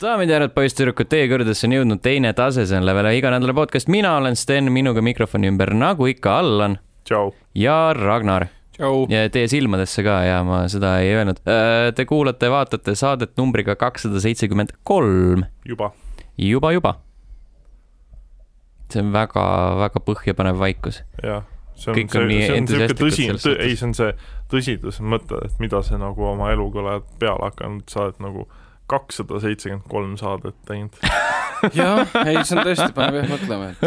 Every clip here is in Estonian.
daamid ja härrad, poisssüdrukud, teie kõrgedesse on jõudnud teine tase, see on Levele iganädala podcast, mina olen Sten, minuga mikrofoni ümber, nagu ikka, Allan ja Ragnar ja teie silmadesse ka ja ma seda ei öelnud. Te kuulate ja vaatate saadet numbriga kakssada seitsekümmend kolm, juba. juba, juba. see on väga-väga põhjapanev vaikus. jah. see on, see see on siuke entusiastlikud tõsi selles, ei, see on see tõsiduse mõte, et mida sa nagu oma eluga oled peale hakanud, sa oled nagu kakssada seitsekümmend kolm saadet teinud. jah, ei, see on tõesti, paneb jah mõtlema, et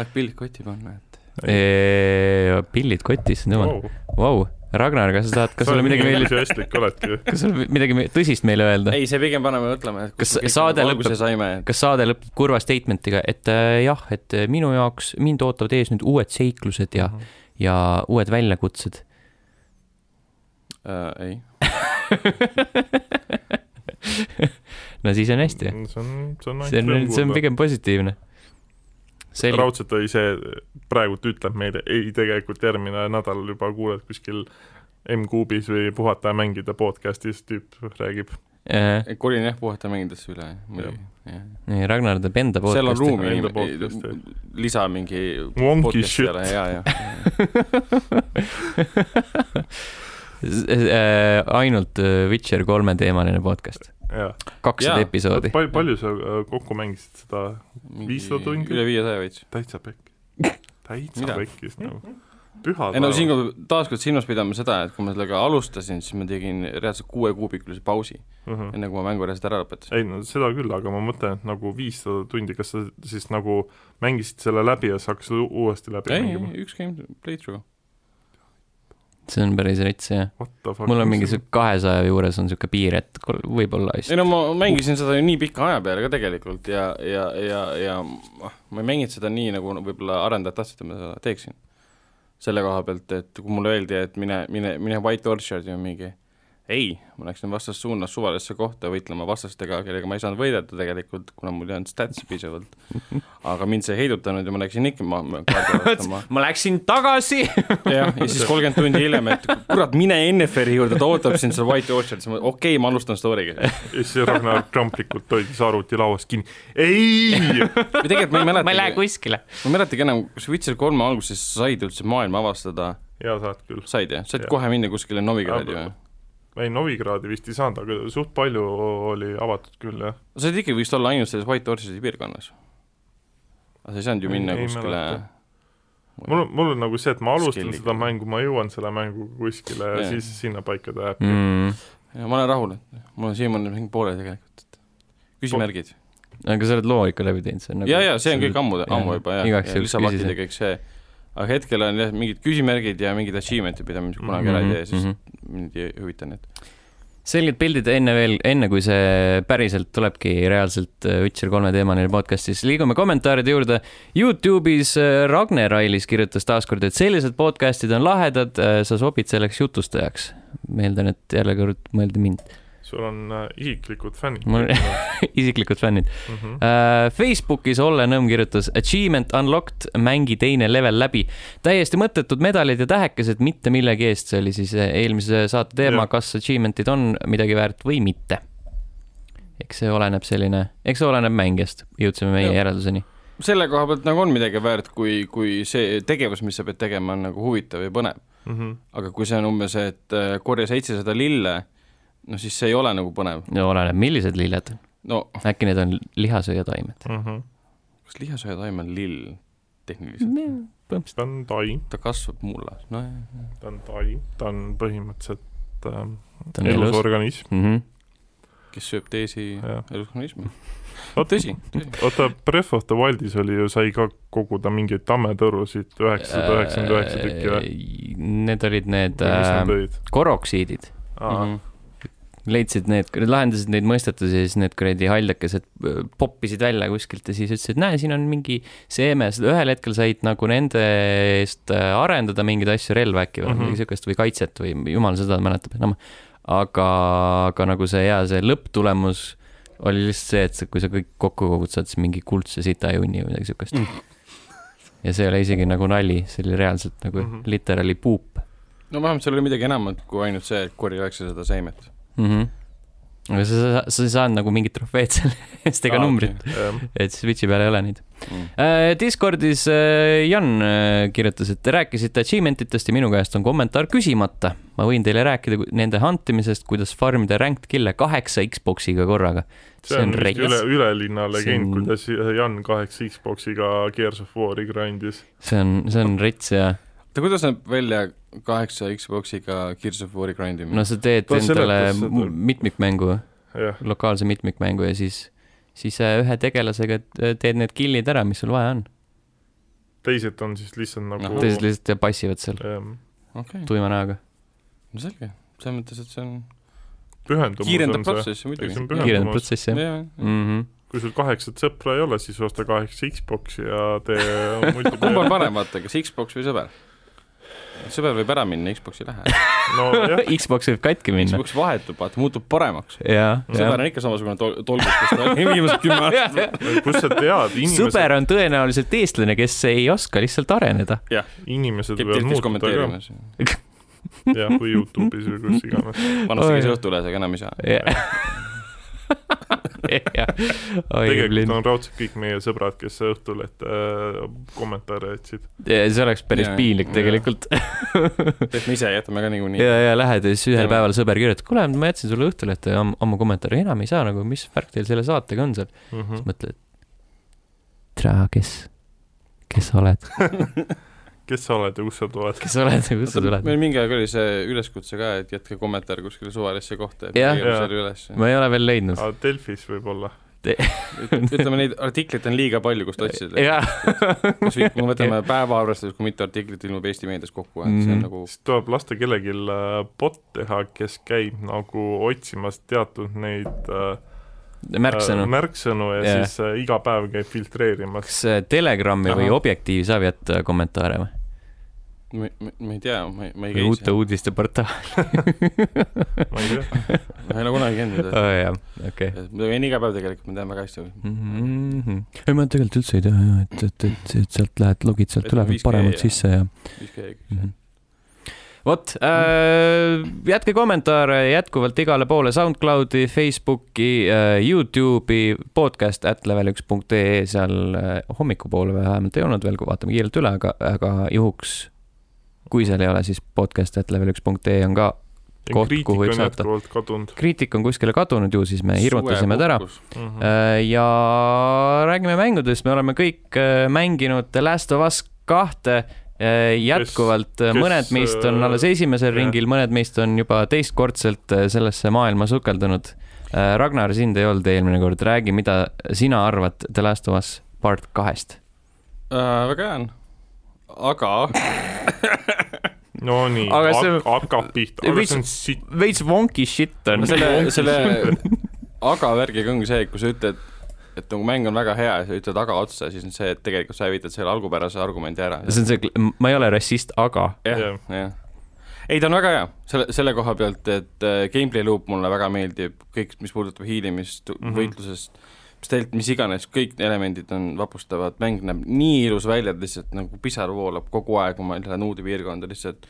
aeg pillid kotti panna, et pillid kotis, nõuan. Vau, Ragnar, kas sa tahad, kas sulle midagi meeldib, entusiastlik oledki. kas sul midagi tõsist meile öelda? ei, see pigem paneb mõtlema, et Kas saade nagu lõpeb- kas saade lõpeb kurva statement'iga, et äh, jah, et äh, minu jaoks, mind ootavad ees nüüd uued seiklused ja, ja uued väljakutsed. äh, ei. no siis on hästi. see on, see on see on, see on. pigem positiivne. raudselt oli see, praegult ütleb meile, ei tegelikult järgmine nädal juba kuuled kuskil M-kuubis või puhata ja mängida podcast'is tüüp räägib. kolin jah puhata mängidesse üle, muidugi, nii Ragnar teeb enda seal on podcast'i. ruumi podcast'i., lisa mingi Wonky shit. ja, ja, ainult äh, Witcher kolme teemaline podcast, kakssada episoodi. palju, palju sa äh, kokku mängisid seda 500 tundi? üle viiesaja veits. täitsa pekk? täitsa pekkis nagu. pühad ei no siinkohal taaskord silmas pidama seda, et kui ma sellega alustasin, siis ma tegin reaalselt kuuekuubikulise pausi, Mhm. enne kui ma mängu reaalselt ära lõpetasin. ei no seda küll, aga ma mõtlen, et nagu viissada tundi, kas sa siis nagu mängisid selle läbi ja sa hakkasid uuesti läbi ei, mängima? ei, üks game playthrough. See on päris rets jah. What the fuck? mul on mingi sihuke kahesaja juures on sihuke piir, et võib-olla ei hästi. no ma mängisin seda ju nii pika aja peale ka tegelikult ja, ja, ja, ja ah, ma ei mänginud seda nii, nagu võib-olla arendajad tahtsid, et ma seda teeksin. selle koha pealt, et kui mulle öeldi, et mine, mine, mine White Orchardi on mingi ei, ma läksin vastassuunas suvalisse kohta võitlema vastastega, kellega ma ei saanud võidelda tegelikult, kuna mul ei olnud statsi piisavalt. aga mind see ei heidutanud ja ma läksin ikka ma, ma kaardi vaatama. ma läksin tagasi. jah, ja siis kolmkümmend tundi hiljem, et kurat, mine NFR-i juurde, ta ootab sind seal White Orchardis, ma okei okay,, ma alustan story'ga. ja siis Ragnar kramplikult hoidis arvuti lauas kinni. ei, või tegelikult ma ei ma ei lähe kuskile. ma ei mäletagi enam, kas Witcher kolme alguses said üldse maailma avastada, ja saad küll. said jah, said Jah. kohe minna kuskile Novigradi või? ei, Novigradi vist ei saanud, aga suht palju oli avatud küll, jah. said ikkagi vist olla ainult selles White Orchardi piirkonnas. aga sa ei saanud ju minna ei kuskile mul on, mul on nagu see, et ma alustan Skilliga. seda mängu, ma jõuan selle mänguga kuskile ja Jaa. siis sinnapaika ta jääbki. mm.. ja ma olen rahul, et mul on siiamaani mingi poole tegelikult, et küsimärgid. aga sa oled loo ikka läbi teinud, see on nagu ja, ja see on kõik ammu, ammu juba jah, igaks juhuks ja küsisin. kõik see. Aga hetkel on jah mingid küsimärgid ja mingid achievement'id, mida ma kunagi ära ei tee, sest -hmm. mind ei huvita need. selged pildid enne veel, enne kui see päriselt tulebki reaalselt äh, Witcher kolme teemaline podcast, siis liigume kommentaaride juurde. Youtube'is äh, Ragne Railis kirjutas taaskord, et sellised podcast'id on lahedad, sa sobid selleks jutustajaks. meeldan, et jälle kord mõeldi mind, sul on äh, isiklikud fännid. Mul- isiklikud fännid. Mhm. Äh, Facebookis Olle Nõmm kirjutas Achievement unlocked, mängi teine level läbi. täiesti mõttetud medalid ja tähekesed mitte millegi eest, see oli siis äh, eelmise saate teema kas achievement'id on midagi väärt või mitte. eks see oleneb selline, eks see oleneb mängijast, jõudsime meie Jah. järelduseni. selle koha pealt nagu on midagi väärt, kui, kui see tegevus, mis sa pead tegema, on nagu huvitav ja põnev. Mhm. aga kui see on umbes, et korja seitsesada lille, no siis see ei ole nagu põnev. no oleneb, millised lilled, no äkki need on lihasööjataimed. Mhm. kas lihasööjataim on lill tehniliselt? põhimõtteliselt. ta on tai, ta kasvab mullas, nojah. ta on tai, ta on põhimõtteliselt ähm, ta on elus organism, Mm -hmm. kes sööb teisi jah. elusorganisme. Oot- tõsi, tõsi. oota, Breath of the Wildis oli ju, sai ka koguda mingeid tammetõrusid üheksasada üheksakümmend üheksa tükki või? Äh, Need olid need äh, nad olid? koroksiidid, Mhm. Leidsid need, lahendasid neid mõistetusi ja siis need kuradi haldakesed äh, poppisid välja kuskilt ja siis ütlesid, et näe, siin on mingi seeme, ühel hetkel said nagu nende eest äh, arendada mingeid asju, relva äkki või Mhm. midagi siukest või kaitset või jumal seda mäletab enam. aga, aga nagu see hea, see lõpptulemus oli lihtsalt see, et sa, kui sa kõik kokku kogud, saad siis mingi kuldse sitahunni või midagi siukest Mm. ja see ei ole isegi nagu nali, see oli reaalselt nagu mm. -hmm. literaali puup no vähemalt seal oli midagi enamat kui ainult see, et korja üheksasada seemet. mm. -hmm. aga sa, sa ei saanud nagu mingit trofeed selle eest ega Aa, numbrit, jah, et Switchi peal ei ole neid. Mm. Äh, Discordis äh, Jan äh, kirjutas, et te rääkisite achievement itest ja minu käest on kommentaar küsimata. ma võin teile rääkida nende hantimisest, kuidas farmida ranked kill'e kaheksa Xbox'iga korraga. see on vist rets. üle, ülelinna legend on- kuidas Jan kaheksa Xbox'iga Gears of War'i grindis. see on, see on rets ja oota, kuidas näeb välja kaheksa Xbox'iga Gears of War'i grindimine no sa teed Ta endale mitmikmängu, lokaalse mitmikmängu ja siis, siis äh, ühe tegelasega t- teed need kill'id ära, mis sul vaja on. teised on siis lihtsalt nagu Ahah. teised lihtsalt passivad seal okay., tuima näoga. no selge, selles mõttes, et see on, pühendumus kiirendab protsessi muidugi kiirendab protsessi, jah jah, mm. -hmm. kui sul kaheksat sõpra ei ole, siis osta kaheksa Xbox'i ja tee kumb on parem, vaata, kas Xbox või sõber? Sõber võib ära minna, Xbox ei lähe. nojah, Xbox võib katki minna. Xbox vahetub, vaata, muutub paremaks. sõber on ikka samasugune tol-, tolgus, kes ta oli viimased kümme aastat. kust sa tead, inimesed, sõber on tõenäoliselt eestlane, kes ei oska lihtsalt areneda. inimesed käib võivad muutuda ka, jah, või Youtube'is või kus iganes. vanasti käis Oi. Õhtulehes, aga enam ei saa. tegelikult Blin. on raudselt kõik meie sõbrad, kes Õhtulehte äh, kommentaare jätsid. see oleks päris Jaa, piinlik jaa. tegelikult. et me ise jätame ka niikuinii. ja, ja lähed ja siis ühel Teeme. päeval sõber kirjutab, kuule, ma jätsin sulle Õhtulehte am- ammu kommentaari, enam ei saa nagu, mis värk teil selle saatega on seal. Mhm. siis mõtled, tere, kes, kes sa oled, kes sa oled ja kust sa tuled? kes sa oled ja kust sa tuled? meil mingi aeg oli see üleskutse ka, et jätke kommentaar kuskile suvalisse kohta, et Jah. leiame selle üles. ma ei ole veel leidnud. Delfis võib-olla. ütleme, neid artikleid on liiga palju, kust otsida. kas või, kui me võtame päeva arvestades, kui mitu artiklit ilmub Eesti meedias kokku, et see on Mhm. nagu siis tuleb lasta kellelgi äh, bot teha, kes käib nagu otsimas teatud neid äh, märksõnu äh,. märksõnu ja yeah. siis äh, iga päev käib filtreerimas. kas Telegrami või. Objektiivi saab jätta kommentaare või? ma, ma, ma ei tea, ma ei, ma ei käi uute uudiste portaal? ma ei tea, ma ei ole kunagi käinud. jah, okei. ma käin iga päev tegelikult, ma tean väga hästi. Mhm. ei, ma tegelikult üldse ei tea jah, et, et, et, et sealt lähed, logid sealt 5G paremalt ja- sisse ja mm. -hmm. vot äh,, jätke kommentaare jätkuvalt igale poole SoundCloudi, Facebooki äh,, Youtube'i, podcast at level1.ee, seal äh, hommikupoole vähemalt ei olnud veel, kui vaatame kiirelt üle, aga, aga juhuks, kui seal ei ole, siis podcast at level1.ee on ka. Koht, kuhu võib on saata. jätkuvalt kriitika on kuskile kadunud ju, siis me hirmutasime ta ära. mm. -hmm. Äh, ja räägime mängudest, me oleme kõik äh, mänginud Last of Us kahte. jätkuvalt kes, kes, mõned meist on äh, alles esimesel jah. ringil, mõned meist on juba teistkordselt äh, sellesse maailma sukeldunud. Ragnar, sind ei olnud eelmine kord, räägi, mida sina arvad The Last of Us part kahest? äh,. väga hea on, aga no nii, Aga see- hakkab pihta, aga Veits- see on sitt. veits wonky shit on selle, selle aga värgiga ongi see, et kui sa ütled, et nagu mäng on väga hea ja sa ütled aga otsa, siis on see, et tegelikult sa hävitad selle algupärase argumendi ära. see on see, ma ei ole rassist, aga. jah Jah., jah. ei, ta on väga hea, selle, selle koha pealt, et äh, gameplay loop mulle väga meeldib, kõik, mis puudutab hiilimist mm. -hmm. võitlusest, stealth, mis iganes, kõik elemendid on vapustavad, mäng näeb nii ilus välja, et lihtsalt nagu pisar voolab kogu aeg, kui ma lähen uude piirkonda lihtsalt.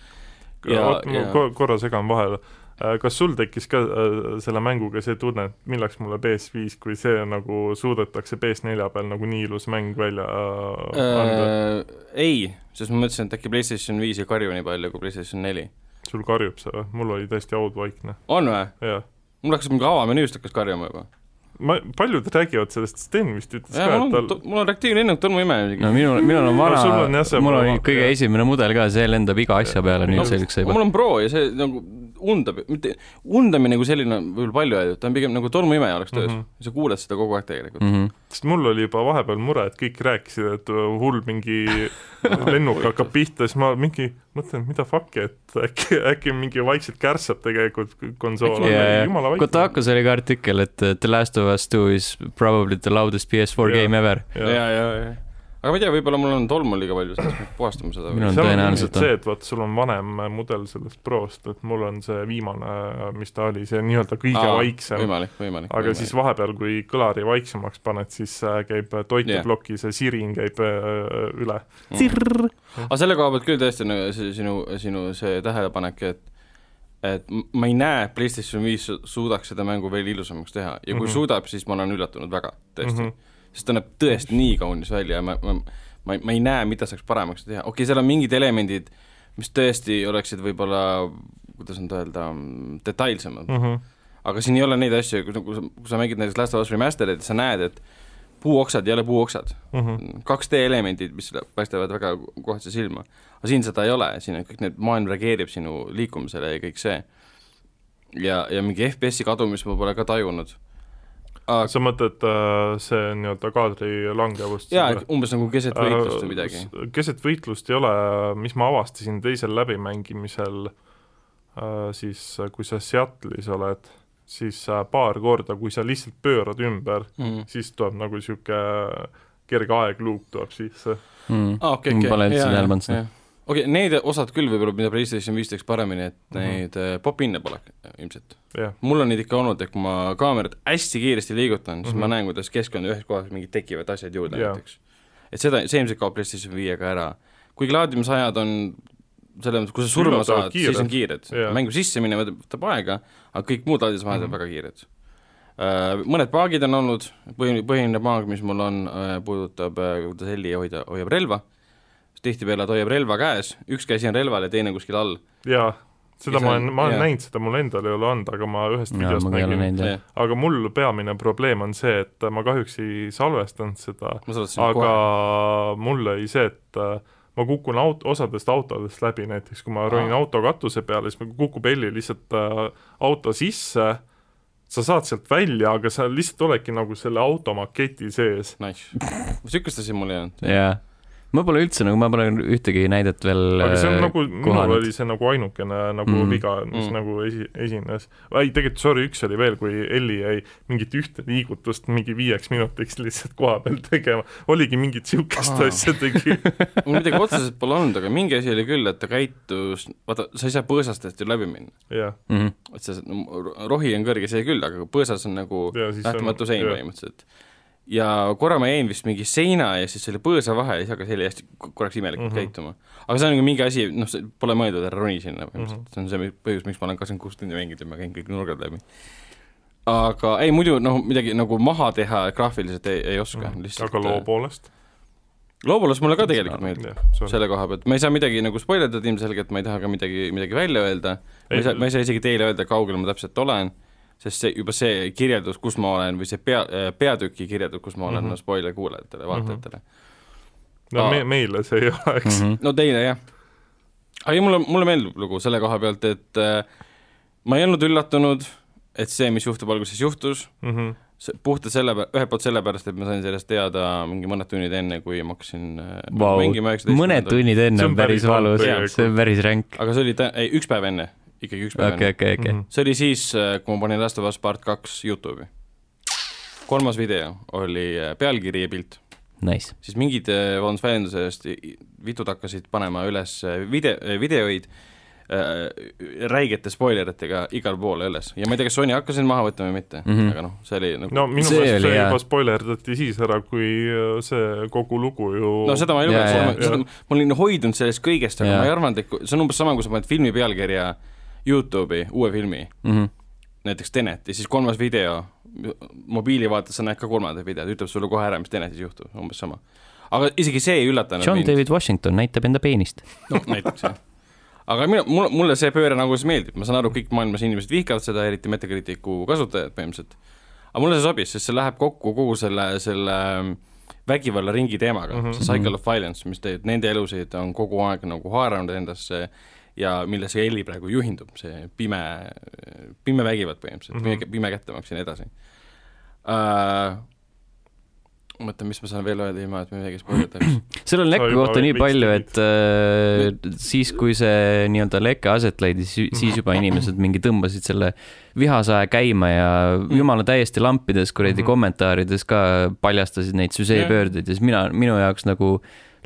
ja, oot, ma ja ko- korra segan vahele. kas sul tekkis ka äh, selle mänguga see tunne, et milleks mulle PS5, kui see nagu suudetakse PS4 peal nagu nii ilus mäng välja äh, anda äh,? äh, ei, sest ma mõtlesin, et äkki PlayStation viis ei karju nii palju kui PlayStation neli. sul karjub see või? mul oli täiesti haudvaikne, on või? mul hakkas mingi avamenüüst hakkas karjuma juba. ma, paljud räägivad sellest, Sten vist ütles jaa, ka, mul et on tal, mul on reaktiivne hinnang tolmuime no minul, minul on vana No on mul pro- kõige jah. esimene mudel ka, see lendab iga asja peale nüüd selgeks juba mul. on Pro ja see nagu undab, mitte, undamine kui selline on võib-olla palju öeldud, ta on pigem nagu tolmuimeja oleks töös mm. -hmm. sa kuuled seda kogu aeg tegelikult Mm mm. -hmm. sest mul oli juba vahepeal mure, et kõik rääkisid, et hull mingi lennuk hakkab pihta, siis ma mingi mõtlen, mida fuck'i, et äkki, äkki mingi vaikselt kärssab tegelikult konsool, ja. jumala vaikne. Kotakus oli ka artikkel, et uh, The Last of Us Two is probably the loudest PS4 Jaa. game ever. ja, ja, ja aga ma ei tea, võib-olla mul on tolmu liiga palju, siis ma pean puhastama seda Minul on tõenäoliselt see, et vot sul on vanem mudel sellest Prost, et mul on see viimane, mis ta oli, see nii-öelda kõige Aa, vaiksem. võimalik, võimalik. aga siis vahepeal, kui kõlari vaiksemaks paned, siis äh, käib toiteploki see sirin käib äh, üle. aga selle koha pealt küll tõesti nagu see sinu, sinu see tähelepanek, et et ma ei näe, et PlayStation viis su- suudaks seda mängu veel ilusamaks teha ja kui mm. -hmm. suudab, siis ma olen üllatunud väga, tõesti mm. -hmm. Sest ta näeb tõesti nii kaunis välja ja ma, ma, ma, ma ei näe, mida saaks paremaks teha, okei okay,, seal on mingid elemendid, mis tõesti oleksid võib-olla, kuidas nüüd öelda, detailsemad mm. Mhm. aga siin ei ole neid asju, kui, sa, kui sa mängid näiteks Last of Us Remastered'it, sa näed, et puuoksad ei ole puuoksad Mhm. 2D elemendid, mis paistavad väga kohase silma. aga siin seda ei ole, siin on kõik need, maailm reageerib sinu liikumisele ja kõik see. ja, ja mingi FPS-i kadumist ma pole ka tajunud. Aga sa mõtled äh, see nii-öelda kaadri langevust? jaa, umbes nagu keset võitlust või midagi. Äh, keset võitlust ei ole, mis ma avastasin teisel läbimängimisel äh, siis, kui sa Seattle'is oled, siis äh, paar korda, kui sa lihtsalt pöörad ümber mm. siis tuleb nagu niisugune kerge aegluup tuleb sisse. mm. Ah, okei, Ma okei. pole üldse Jaa, tähele jaa, pannud seda. Okei okay,, need osad küll võib-olla, mida PlayStation viis teeks paremini, et Mhm. neid äh, pop-in'e pole ilmselt. jah, mul on neid ikka olnud, et kui ma kaamerat hästi kiiresti liigutan, siis mm Mhm. -hmm. ma näen, kuidas keskkond ühes kohas mingid tekivad asjad juurde Jaa. näiteks. et seda, see ilmselt kaob PlayStation viiega ära. kuigi laadimisajad on selles mõttes, kui sa surma Üllatavalt saad, siis on kiired Jaa. mängu sisse minema võtab aega, aga kõik muud laadimisajad on Mhm. väga kiired. Mõned paagid on olnud, põhiline, põhiline paag, mis mul on, puudutab, kuidas Elli hoida, hoiab relva, tihtipeale ta hoiab relva käes, üks käsi on relval ja teine kuskil all. jaa, seda Ja ma on- olen, ma olen jaa. näinud seda, mul endal ei ole olnud, aga ma ühest jaa, videost nägin, jah. aga mul peamine probleem on see, et ma kahjuks ei salvestanud seda, aga kohe. mul oli see, et äh, ma kukun aut-, osadest autodest läbi, näiteks kui ma ronin auto katuse peale, siis kukub Elli lihtsalt äh, auto sisse, sa saad sealt välja, aga sa lihtsalt oledki nagu selle auto maketi sees. Nice. niisugust asja mul ei olnud. jaa. Ma pole üldse nagu, ma pole ühtegi näidet veel aga see on äh, nagu, minul oli see nagu ainukene nagu Mm. mm. viga, mis Mm. mm. nagu esi-, esines. ei, tegelikult sorry, üks oli veel, kui Elli jäi mingit ühte liigutust mingi viieks minutiks lihtsalt koha peal tegema, oligi mingit niisugust asja tegi. mul midagi otseselt pole olnud, aga mingi asi oli küll, et ta käitus, vaata, sa ei saa põõsastest ju läbi minna. jah, Mhm. et see no, rohi on kõrge, see küll, aga põõsas on nagu ja siis nähtamatu sein põhimõtteliselt. Ja korra ma jäin vist mingi seina ja siis selle põõsa vahele, siis hakkas heli hästi korraks imelikult mm. -hmm. käituma. aga see on nagu mingi asi, noh, see pole mõeldud, ära roni sinna põhimõtteliselt mm, -hmm. see on see põhjus, miks ma olen kakskümmend kuus tundi mänginud ja ma käin kõik nurgad läbi. aga ei, muidu noh, midagi nagu maha teha graafiliselt ei, ei oska mm, -hmm. lihtsalt. Aga loo poolest? loo poolest mulle ka tegelikult meeldib. sorry. selle koha pealt, ma ei saa midagi nagu spoilerdada ilmselgelt, ma ei taha ka midagi, midagi välja öelda, ma ei saa, ma ei saa isegi teile öelda, kaugel ma täpselt olen, sest see, juba see kirjeldus, kus ma olen või see pea, peatüki kirjeldus, kus ma olen mm. -hmm. no spoiler kuulajatele, vaatajatele mm. no Aa. me, meile see ei ole, eks. Mhm. -hmm. no teile jah. aga ei, mulle, mulle meeldib lugu selle koha pealt, et äh, ma ei olnud üllatunud, et see, mis juhtub alguses juhtus, Mhm. puhtalt selle, ühelt poolt sellepärast, et ma sain sellest teada mingi mõned tunnid enne, kui ma hakkasin äh, Vau. mängima üheksateist mõned tunnid enne on päris valus, see on päris ränk. aga see oli tä-, ei, üks päev enne, ikkagi üks päev okei, enne. okei, okei. Mhm. see oli siis, kui ma panin Last of Us Part kaks Youtube'i. kolmas video oli äh, pealkiri ja pilt, Nice. siis mingid äh, vabandust väljenduse eest, vitud hakkasid panema üles äh, video, videoid äh, räigete spoileritega igal pool üles ja ma ei tea, kas Sony hakkas neid maha võtma või mitte mm. -hmm. aga noh, see oli nagu no minu meelest oli see juba spoilerdati siis ära, kui äh, see kogu lugu ju no seda ma ei lugenud, ma olin hoidunud sellest kõigest, aga Jaa. ma ei arvanud, et see on umbes sama, kui sa paned filmi pealkirja Youtube'i, uue filmi, Mhm. näiteks Tenet ja siis kolmas video, mobiili vaadates sa näed ka kolmandat videot, ütleb sulle kohe ära, mis Tenetis juhtub, umbes sama. aga isegi see ei üllatanud John mind, David Washington näitab enda peenist. noh näiteks jah. aga mina, mulle, mulle see pööre nagu see meeldib, ma saan aru, kõik maailmas inimesed vihkavad seda, eriti Metacriticu kasutajad põhimõtteliselt. aga mulle see sobis, sest see läheb kokku kogu selle, selle vägivallaringi teemaga mm, Mhm. -hmm. see cycle of violence, mis teeb, nende elusid on kogu aeg nagu haaranud endasse ja millesse Elli praegu juhindub, see pime, pime vägivald põhimõtteliselt mm, Mhm. -hmm. pime, kättemaks ja nii edasi uh,. mõtlen, mis ma saan veel öelda, ilma et me midagi spoilerdaks. sellel Sa lekke kohta nii palju, et äh, siis, kui see nii-öelda leke aset leidis, siis juba inimesed mingi tõmbasid selle vihasae käima ja jumala täiesti lampides kuradi Mhm. kommentaarides ka paljastasid neid süžeepöördeid ja siis mina, minu jaoks nagu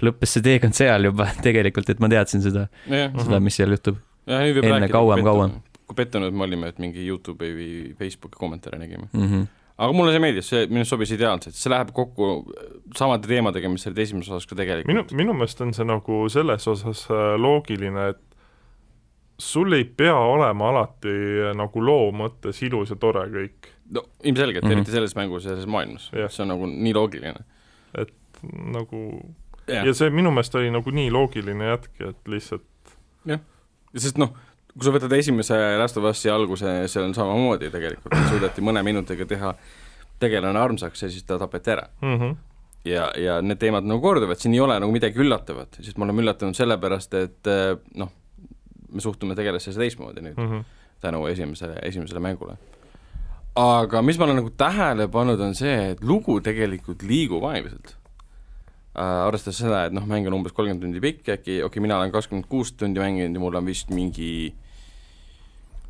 lõppes see teekond seal juba tegelikult, et ma teadsin seda, jah, seda, mis seal juhtub. Enne kauem, kui kauem. kui pettunud me olime, et mingi Youtube'i või Facebooki kommentaare nägime. Mm -hmm. aga mulle see meeldis, see minu arust sobis ideaalselt, see läheb kokku samade teemadega, mis olid esimeses osas ka minu tegelikult., minu meelest on see nagu selles osas äh, loogiline, et sul ei pea olema alati nagu loo mõttes ilus ja tore kõik, no ilmselgelt mm. -hmm. eriti selles mängus ja selles maailmas Jah. see on nagu nii loogiline. nagu jah ja see minu meelest oli nagu nii loogiline jätk, et lihtsalt sest noh, kui sa võtad esimese Last of Us'i alguse, seal on samamoodi tegelikult, suudeti mõne minutiga teha tegelane armsaks ja siis ta tapeti ära. mm -hmm. ja, ja need teemad nagu korduvad, siin ei ole nagu midagi üllatavat, sest me oleme üllatunud sellepärast, et eh, noh, me suhtume tegelastesse teistmoodi nüüd Mm -hmm. tänu esimesele, esimesele mängule. aga mis ma olen nagu tähele pannud, on see, et lugu tegelikult liigub aeglaselt. Arvestades seda, et noh, mäng on umbes kolmkümmend tundi pikk äkki, okei okay,, mina olen kakskümmend kuus tundi mänginud ja mul on vist mingi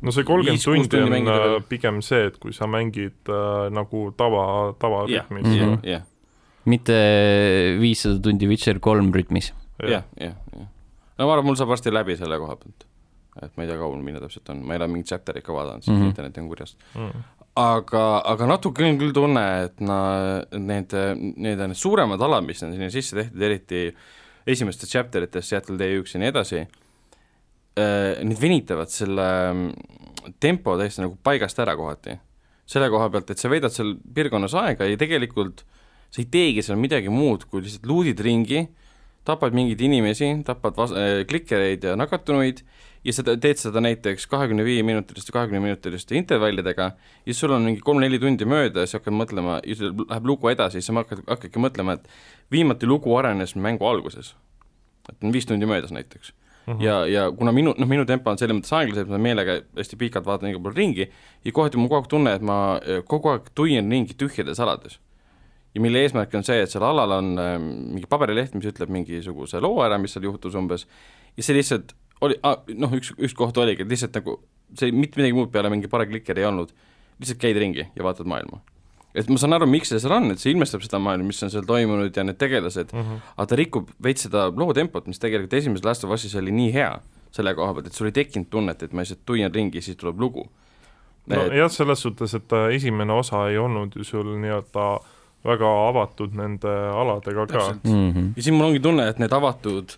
no see kolmkümmend tundi tundi on mängida äh, veel. pigem see, et kui sa mängid äh, nagu tava, jah, tavarütmis Mhm. jah, jah, mitte viissada tundi Witcher kolm rütmis. jah, jah, jah. no ma arvan, mul saab varsti läbi selle koha pealt. et ma ei tea, kaua mul minna täpselt on, ma ei ole mingit chapter'it ka vaadanud, sest mm. -hmm. internet on kurjast. mm.. aga, aga natuke on küll tunne, et na-, need, need need suuremad alad, mis on sinna sisse tehtud, eriti esimestes chapter ites, Seattle Day üks ja nii edasi, need venitavad selle mm, tempo täiesti nagu paigast ära kohati. selle koha pealt, et sa veedad seal piirkonnas aega ja tegelikult sa ei teegi seal midagi muud, kui lihtsalt luudid ringi, tapad mingeid inimesi, tapad vas-, klikereid ja nakatunuid ja sa teed seda näiteks kahekümne viie minutiliste, kahekümne minutiliste intervallidega ja siis sul on mingi kolm-neli tundi mööda ja sa hakkad mõtlema, ja siis läheb lugu edasi, siis sa hakkad, hakkadki mõtlema, et viimati lugu arenes mängu alguses. et on viis tundi möödas näiteks mm. -hmm. ja, ja kuna minu, noh minu tempo on selles mõttes aeglasem, ma meelega hästi pikalt vaatan igal pool ringi ja kohati mul kogu aeg tunne, et ma kogu aeg tuien ringi tühjades alades. ja mille eesmärk on see, et seal alal on äh, mingi paberileht, mis ütleb mingisuguse loo ära, mis seal juhtus umbes, ja see lihtsalt oli ah,, noh, üks, üks koht oligi, et lihtsalt nagu see mitte midagi muud peale mingi pare klikker ei olnud, lihtsalt käid ringi ja vaatad maailma. et ma saan aru, miks see seal on, et see ilmestab seda maailma, mis on seal toimunud ja need tegelased Mm -hmm. aga ta rikub veits seda loo tempot, mis tegelikult esimeses Last of Us'is oli nii hea selle koha pealt, et sul ei tekkinud tunnet, et ma lihtsalt tuien ringi, siis tuleb lugu. nojah, selles suhtes, et äh, esimene osa ei olnud ju sul nii-öelda väga avatud nende aladega ka. Mm -hmm. ja siin mul ongi tunne, et need avatud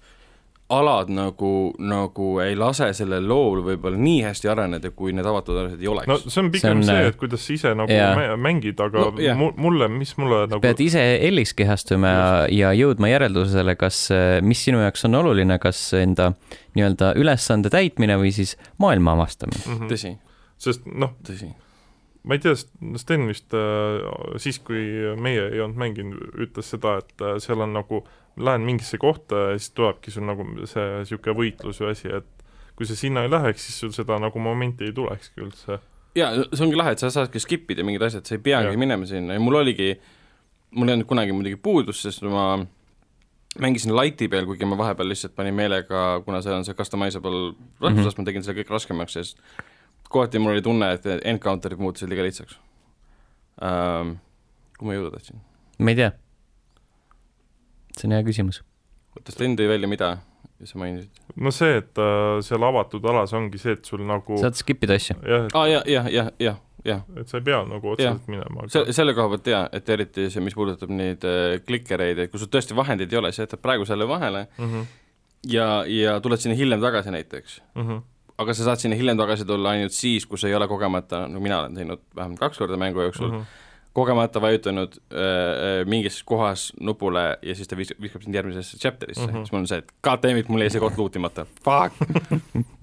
alad nagu, nagu ei lase sellel lool võib-olla nii hästi areneda, kui need avatud alad ei oleks no see on pigem on, see, see, äh, et kuidas sa ise nagu yeah. mängid, aga No, mu- mulle, mis mulle nagu pead ise Ellis kehastuma ja, ja jõudma järeldusele, kas, mis sinu jaoks on oluline, kas enda nii-öelda ülesande täitmine või siis maailma avastamine. mm -hmm. tõsi, sest noh, ma ei tea, Sten vist äh, siis, kui meie ei olnud mänginud, ütles seda, et äh, seal on nagu, lähen mingisse kohta ja siis tulebki sul nagu see niisugune võitlus või asi, et kui sa sinna ei läheks, siis sul seda nagu momenti ei tulekski üldse. jaa, see ongi lahe, et sa saadki skip ida mingid asjad, sa ei peagi Jah. minema sinna ja mul oligi, mul ei olnud kunagi muidugi puudust, sest ma mängisin light'i peal, kuigi ma vahepeal lihtsalt panin meelega, kuna see on see customizable raskusastme mm, -hmm. tegin selle kõik raskemaks, sest kohati mul oli tunne, et encounter'id muutusid liiga lihtsaks um,. kuhu ma jõuda tahtsin? ma ei tea. See on hea küsimus. oota, Sten tõi välja mida sa mainisid? no see, et äh, seal avatud alas ongi see, et sul nagu saad skip ida asju. jah, ah,, jah, jah, jah, jah, jah, et sa ei pea nagu otseselt minema, aga se-, selle koha pealt jaa, et eriti see, mis puudutab neid äh, klikereid, et kui sul tõesti vahendeid ei ole, siis jätad praegu selle vahele mm -hmm, ja, ja tuled sinna hiljem tagasi näiteks. mm -hmm. aga sa saad sinna hiljem tagasi tulla ainult siis, kui sa ei ole kogemata, no mina olen teinud vähemalt kaks korda mängu jooksul Mm -hmm. Kogemata vajutanud äh, äh, mingis kohas nupule ja siis ta vis-, viskab sind järgmisesse chapter'isse mm. -hmm. siis mul on see, et goddammit, mul jäi see koht luutimata, fuck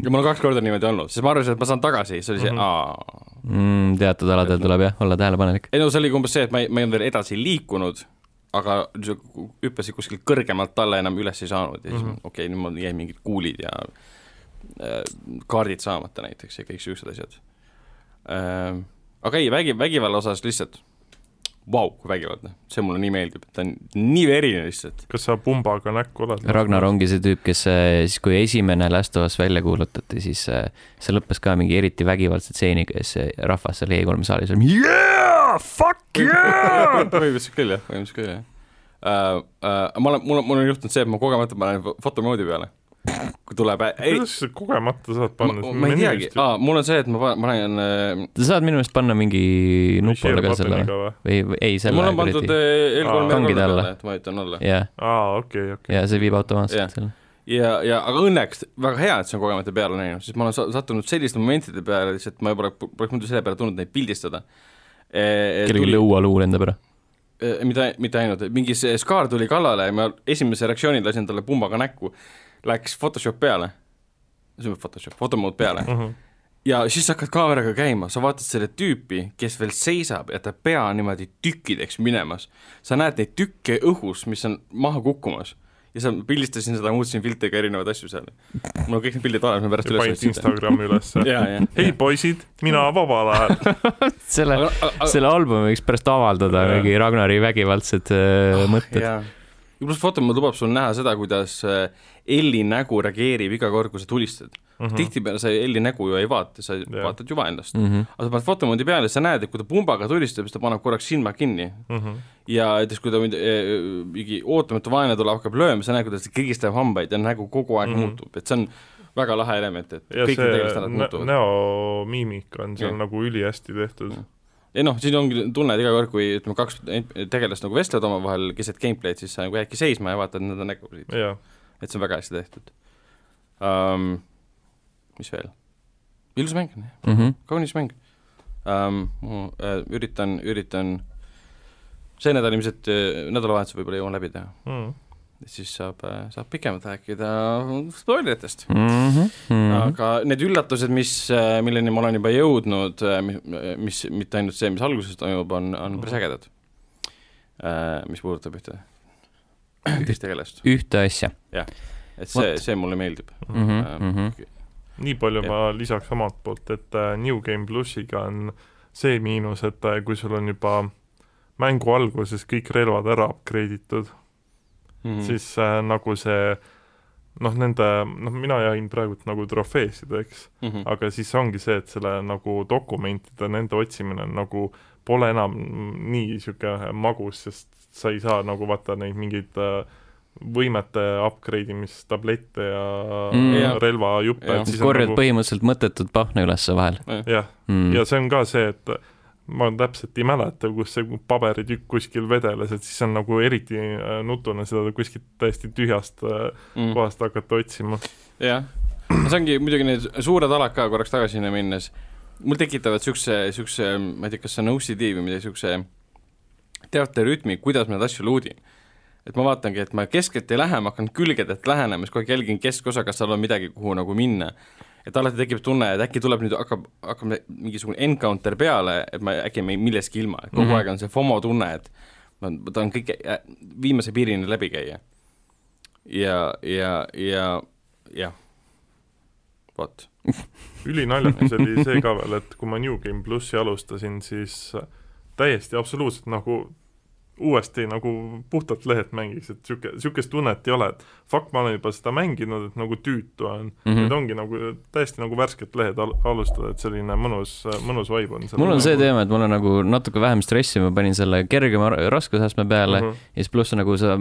ja mul on kaks korda niimoodi olnud, siis ma arvasin, et ma saan tagasi, siis oli see mm, -hmm. aa mm,. teatud aladel tuleb jah, olla tähelepanelik. ei no see oligi umbes see, et ma ei, ma ei olnud veel edasi liikunud, aga hüppasid kuskilt kõrgemalt alla enam üles ei saanud ja siis mm. -hmm. okei okay,, nüüd mul jäi mingid kuulid ja äh, kaardid saamata näiteks ja kõik siuksed asjad äh,. aga ei, vägi, vägivalla osas lihtsalt vau, kui vägivaldne, see mulle nii meeldib, ta on nii verine lihtsalt. kas sa pumbaga näkku oled? Ragnar ongi see tüüp, kes äh, siis, kui esimene Last of Us välja kuulutati, siis äh, see lõppes ka mingi eriti vägivaldse stseeniga ja siis see rahvas seal E3 saalis oli yeah, fuck yeah. põhimõtteliselt küll jah, põhimõtteliselt küll jah uh,. Uh, ma olen, mul on, mul on juhtunud see, et ma kogemata panen fo- fotomoodi peale, tuleb, ei, kuidas sa kogemata saad panna ma, ma ei teagi, aa, mul on see, et ma panen, ma panen äh, sa saad minu meelest panna mingi nupu alla ka selle või, ei selle mul on pandud äh, L3 Aa. R3 Kangide alla. et ma vajutan alla. aa, okei, okei. ja see viib automaatselt selle. ja, ja aga õnneks väga hea, et see on kogemata peale näinud, sest ma olen sa- sattunud selliste momentide peale lihtsalt ma pole, poleks muidu selle peale tulnud neid pildistada. kellelgi lõualuul enda pära. mitte, mitte ainult, mingi see Scar tuli kallale ja ma esimese reaktsiooni lasin talle pumbaga näkku, läks Photoshop peale, see on Photoshop, fotomood peale mm. -hmm. ja siis sa hakkad kaameraga käima, sa vaatad selle tüüpi, kes veel seisab ja ta pea on niimoodi tükkideks minemas. sa näed neid tükke õhus, mis on maha kukkumas ja sa pildistasin seda, muutsin filtriga erinevaid asju seal. mul on kõik need pildid olemas, ma pärast üles panid Instagrami ülesse. ja, ja. hei poisid, mina vabal ajal. selle, selle albumi võiks pärast avaldada, mingi Ragnari vägivaldsed äh, mõtted. jaa. ja pluss fotomood lubab sul näha seda, kuidas äh, Elli nägu reageerib iga kord, kui sa tulistad mm -hmm.. tihtipeale sa Elli nägu ju ei vaata, sa Jah. vaatad juba endast. Mm -hmm. aga sa paned fotomoodi peale, sa näed, et kui ta pumbaga tulistab, siis ta paneb korraks silmad kinni Mhm. ja näiteks kui ta mind- eh, mingi ootamatu vaenlane tuleb, hakkab lööma, sa näed, kuidas ta krigistab hambaid ja nägu kogu aeg mm. -hmm. muutub, et see on väga lahe element, et ja kõik need tegelased muutuvad. näomiimika on seal Jah. nagu ülihästi tehtud. ei noh, siin ongi tunne, et iga kord, kui ütleme, kaks tegelast nagu vestlevad omavahel keset gameplay'd, siis sa nagu jäädki seisma ja vaatad nende nägusid, jaa, et see on väga hästi tehtud um,. mis veel? ilus mäng, Mm -hmm. kaunis mäng um,. üritan, üritan see nädal ilmselt, nädalavahetusel võib-olla jõuan läbi teha, mm. siis saab, saab pikemalt rääkida spoileritest Mm -hmm. Mm -hmm. aga need üllatused, mis, milleni ma olen juba jõudnud, mis, mis, mitte ainult see, mis alguses toimub, on, on päris ägedad. mis puudutab ühte, ühte tegelast, ühte asja et see see mulle meeldib mm. -hmm. Mm -hmm. nii palju Jah. ma lisaks omalt poolt, et äh, New Game plussiga on see miinus, et äh, kui sul on juba mängu alguses kõik relvad ära upgrade itud mm. mm., siis äh, nagu see noh, nende, noh mina jahin praegult nagu trofeesid, eks, mm -hmm. aga siis ongi see, et selle nagu dokumentide, nende otsimine on nagu pole enam nii niisugune magus, sest sa ei saa nagu vaata neid mingeid äh, võimete upgrade imist-tablette ja Mm. relvajuppe, et siis on korjad nagu põhimõtteliselt mõttetut pahna üles vahel jah, mm.. ja see on ka see, et ma täpselt ei mäleta, kus see paberitükk kuskil vedeles, et siis on nagu eriti äh, nutune seda kuskilt täiesti tühjast äh, mm. kohast hakata otsima. jah, see ongi muidugi need suured alad ka korraks tagasi sinna minnes, mul tekitavad siukse, siukse, ma ei tea, kas see on OCD või midagi siukse teate rütmi, kuidas ma neid asju luudin. et ma vaatangi, et ma keskelt ei lähe, ma hakkan külgedelt lähenema, siis kogu aeg jälgin keskosa, kas seal on midagi, kuhu nagu minna. et alati tekib tunne, et äkki tuleb nüüd, hakkab, hakkab mingisugune encounter peale, et ma äkki jäin millestki ilma, et kogu mm. -hmm. aeg on see FOMO tunne, et ma ma tahan kõike äh, viimase piirini läbi käia. ja, ja, ja, jah, vot. ülinaljakas oli see ka veel, et kui ma New Game plussi alustasin, siis täiesti absoluutselt nagu uuesti nagu puhtalt lehelt mängiks, et niisugune, niisugust tunnet ei ole, et fuck, ma olen juba seda mänginud, et nagu tüütu on mm. -hmm. et ongi nagu täiesti nagu värskelt lehed al alustada, et selline mõnus, mõnus vibe on mul on see teema, et mul on nagu natuke vähem stressi, ma panin selle kergema ra- raskusastme peale mm. -hmm. ja siis pluss nagu sa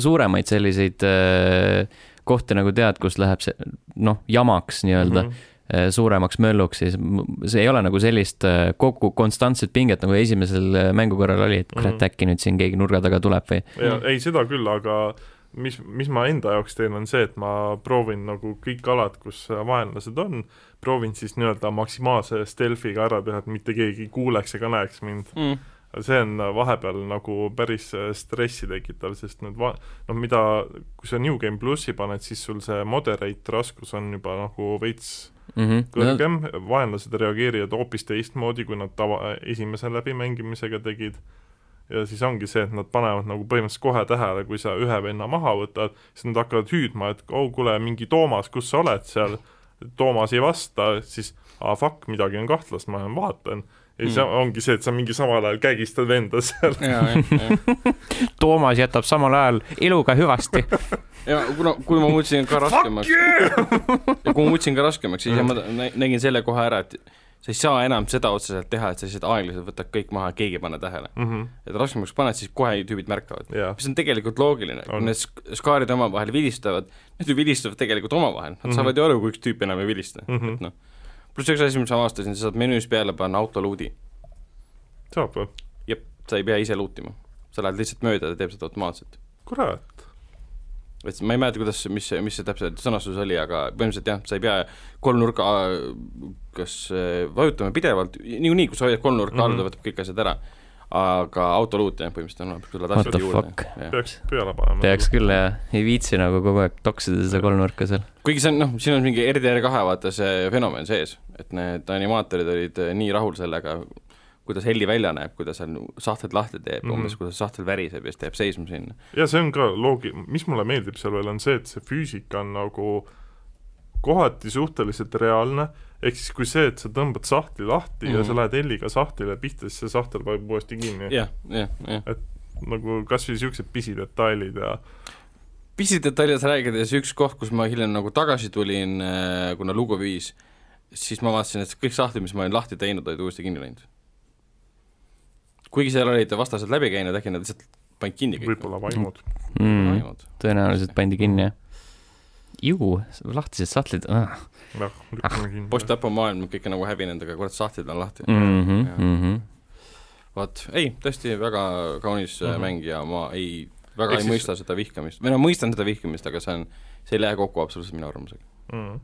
suuremaid selliseid äh, kohti nagu tead, kus läheb see noh, jamaks nii-öelda mm. -hmm. Suuremaks mölluks, siis see ei ole nagu sellist äh, kogu konstantset pinget nagu esimesel äh, mängukorral oli, et kurat Mhm. äkki nüüd siin keegi nurga taga tuleb või ja ei, seda küll, aga mis, mis ma enda jaoks teen, on see, et ma proovin nagu kõik alad, kus vaenlased on, proovin siis nii-öelda maksimaalse stealth'iga ära teha, et mitte keegi ei kuuleks ega näeks mind. mm.. see on vahepeal nagu päris äh, stressi tekitav, sest need va-, noh mida, kui sa New Game plussi paned, siis sul see moderate raskus on juba nagu veits mm? -hmm. kõrgem, vaenlased reageerivad hoopis teistmoodi, kui nad tava, esimese läbimängimisega tegid. ja siis ongi see, et nad panevad nagu põhimõtteliselt kohe tähele, kui sa ühe venna maha võtad, siis nad hakkavad hüüdma, et oh kuule, mingi Toomas, kus sa oled seal. Toomas ei vasta, siis aa ah, fuck, midagi on kahtlast, ma lähen vaatan. Ja siis Mm. ongi see, et sa mingi samal ajal kägistad venda seal. ja, ja, ja. Toomas jätab samal ajal eluga hüvasti. ja kuna, kui ma muutsin ka raskemaks ja kui ma muutsin ka raskemaks, siis ma nä- nägin selle kohe ära, et sa ei saa enam seda otseselt teha, et sa lihtsalt aeglaselt võtad kõik maha, keegi ei pane tähele. Mhm. et raskemaks paned, siis kohe tüübid märkavad. jah, mis on tegelikult loogiline, kui need sk- skaarid omavahel vilistavad, need ju vilistavad tegelikult omavahel, nad mm. -hmm. saavad ju aru, kui üks tüüp enam ei vilista mm. Mhm. -hmm. et noh, pluss üks asi, mis ma avastasin, sa saad menüüs peale panna autoluudi. saab või? jep, sa ei pea ise luutima. sa lähed lihtsalt mööda, ta teeb seda automaatselt. kurat, et ma ei mäleta, kuidas, mis, mis see täpselt sõnastus oli, aga põhimõtteliselt jah, sa ei pea kolmnurka kas vajutama pidevalt, niikuinii, kui sa hoiad kolmnurka all mm, -hmm. ta võtab kõik asjad ära aga autoluut jah, põhimõtteliselt on olemas, kui sa What the fuck? peaks peale panema. peaks küll jah, ei viitsi nagu kogu aeg toksida seda kolmnurka seal. kuigi see on noh, siin on mingi RDR2 vaata see fenomen sees, et need animaatorid olid äh, nii rahul sellega, kuidas heli välja näeb, kuidas seal sahtlid lahti teeb mm, -hmm. umbes kuidas sahtel väriseb ja siis jääb seisma sinna. ja see on ka loogi-, mis mulle meeldib seal veel, on see, et see füüsika on nagu kohati suhteliselt reaalne, ehk siis kui see, et sa tõmbad sahtli lahti mm -hmm. ja sa mhm. lähed helliga sahtlile pihta, siis see sahtel vajub uuesti kinni. jah, jah, jah. et nagu kas või niisugused pisidetailid ja pisidetailid rääkides, üks koht, kus ma hiljem nagu tagasi tulin, äh, kuna lugu viis, siis ma vaatasin, et kõik sahtlid, mis ma olin lahti teinud, olid uuesti kinni läinud kuigi seal olid vastased läbi käinud, äkki nad lihtsalt panid kinni kõik. võib-olla vaimud mm,. tõenäoliselt pandi kinni, jah. ju, lahtised sahtlid ah.. Jah, lükkame kinni. post-apomaailm, kõik on nagu hävinenud, aga kurat, sahtlid on lahti mm. -hmm, mm -hmm. vot, ei, tõesti väga kaunis mm -hmm. mäng ja ma ei, väga Eks ei siis... mõista seda vihkamist, või no mõistan seda vihkamist, aga see on, see ei lähe kokku absoluutselt minu arvamusega mm. -hmm.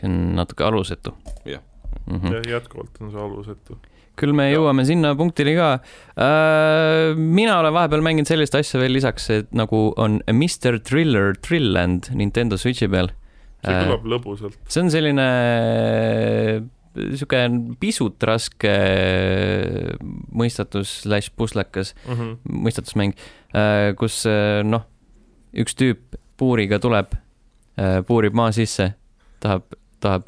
see on natuke alusetu. jah mm -hmm.. jah, jätkuvalt on see alusetu küll me jõuame sinna punktini ka. Äh, mina olen vahepeal mänginud sellist asja veel lisaks, et nagu on Mr Thriller Thrilland Nintendo Switchi peal. See kõlab lõbusalt. see on selline sihuke pisut raske mõistatus slaš puslekas mm -hmm. mõistatusmäng, äh, kus äh, noh, üks tüüp puuriga tuleb, puurib maa sisse, tahab, tahab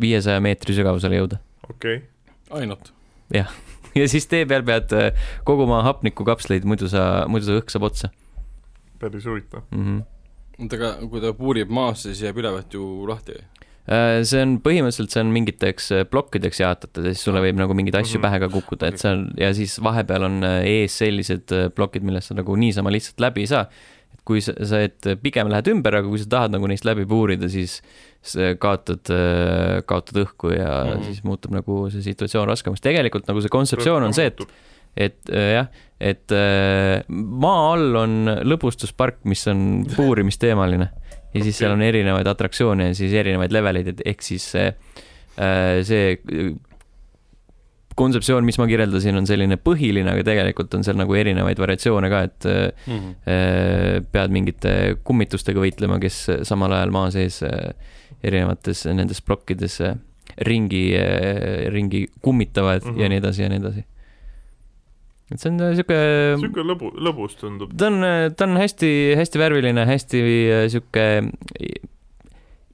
viiesaja meetri sügavusele jõuda. okei okay ainult. jah, ja siis tee peal pead äh, koguma hapnikukapsleid, muidu sa, muidu sa õhk saab otsa. päris huvitav mm. -hmm. Oota, aga kui ta puurib maasse, siis jääb ülevalt ju lahti või? Äh, see on põhimõtteliselt, see on mingiteks äh, plokkideks jaotatud ja siis sulle võib nagu mingeid asju mm -hmm. pähe ka kukkuda, et see on ja siis vahepeal on ees sellised plokid, millest sa nagu niisama lihtsalt läbi ei saa. et kui sa, sa, et pigem lähed ümber, aga kui sa tahad nagu neist läbi puurida, siis kaotad, kaotad õhku ja mm -hmm. siis muutub nagu see situatsioon raskemaks. tegelikult nagu see kontseptsioon on see, et, et äh, jah, et äh, maa all on lõbustuspark, mis on puurimisteemaline ja siis okay. seal on erinevaid atraktsioone ja siis erinevaid leveleid, et ehk siis see, äh, see kontseptsioon, mis ma kirjeldasin, on selline põhiline, aga tegelikult on seal nagu erinevaid variatsioone ka, et mm -hmm. pead mingite kummitustega võitlema, kes samal ajal maa sees erinevates nendes plokkides ringi, ringi kummitavad mm -hmm. ja nii edasi ja nii edasi. Et see on äh, sihuke. sihuke lõbu, lõbus tundub. ta on, ta on hästi-hästi värviline, hästi äh, sihuke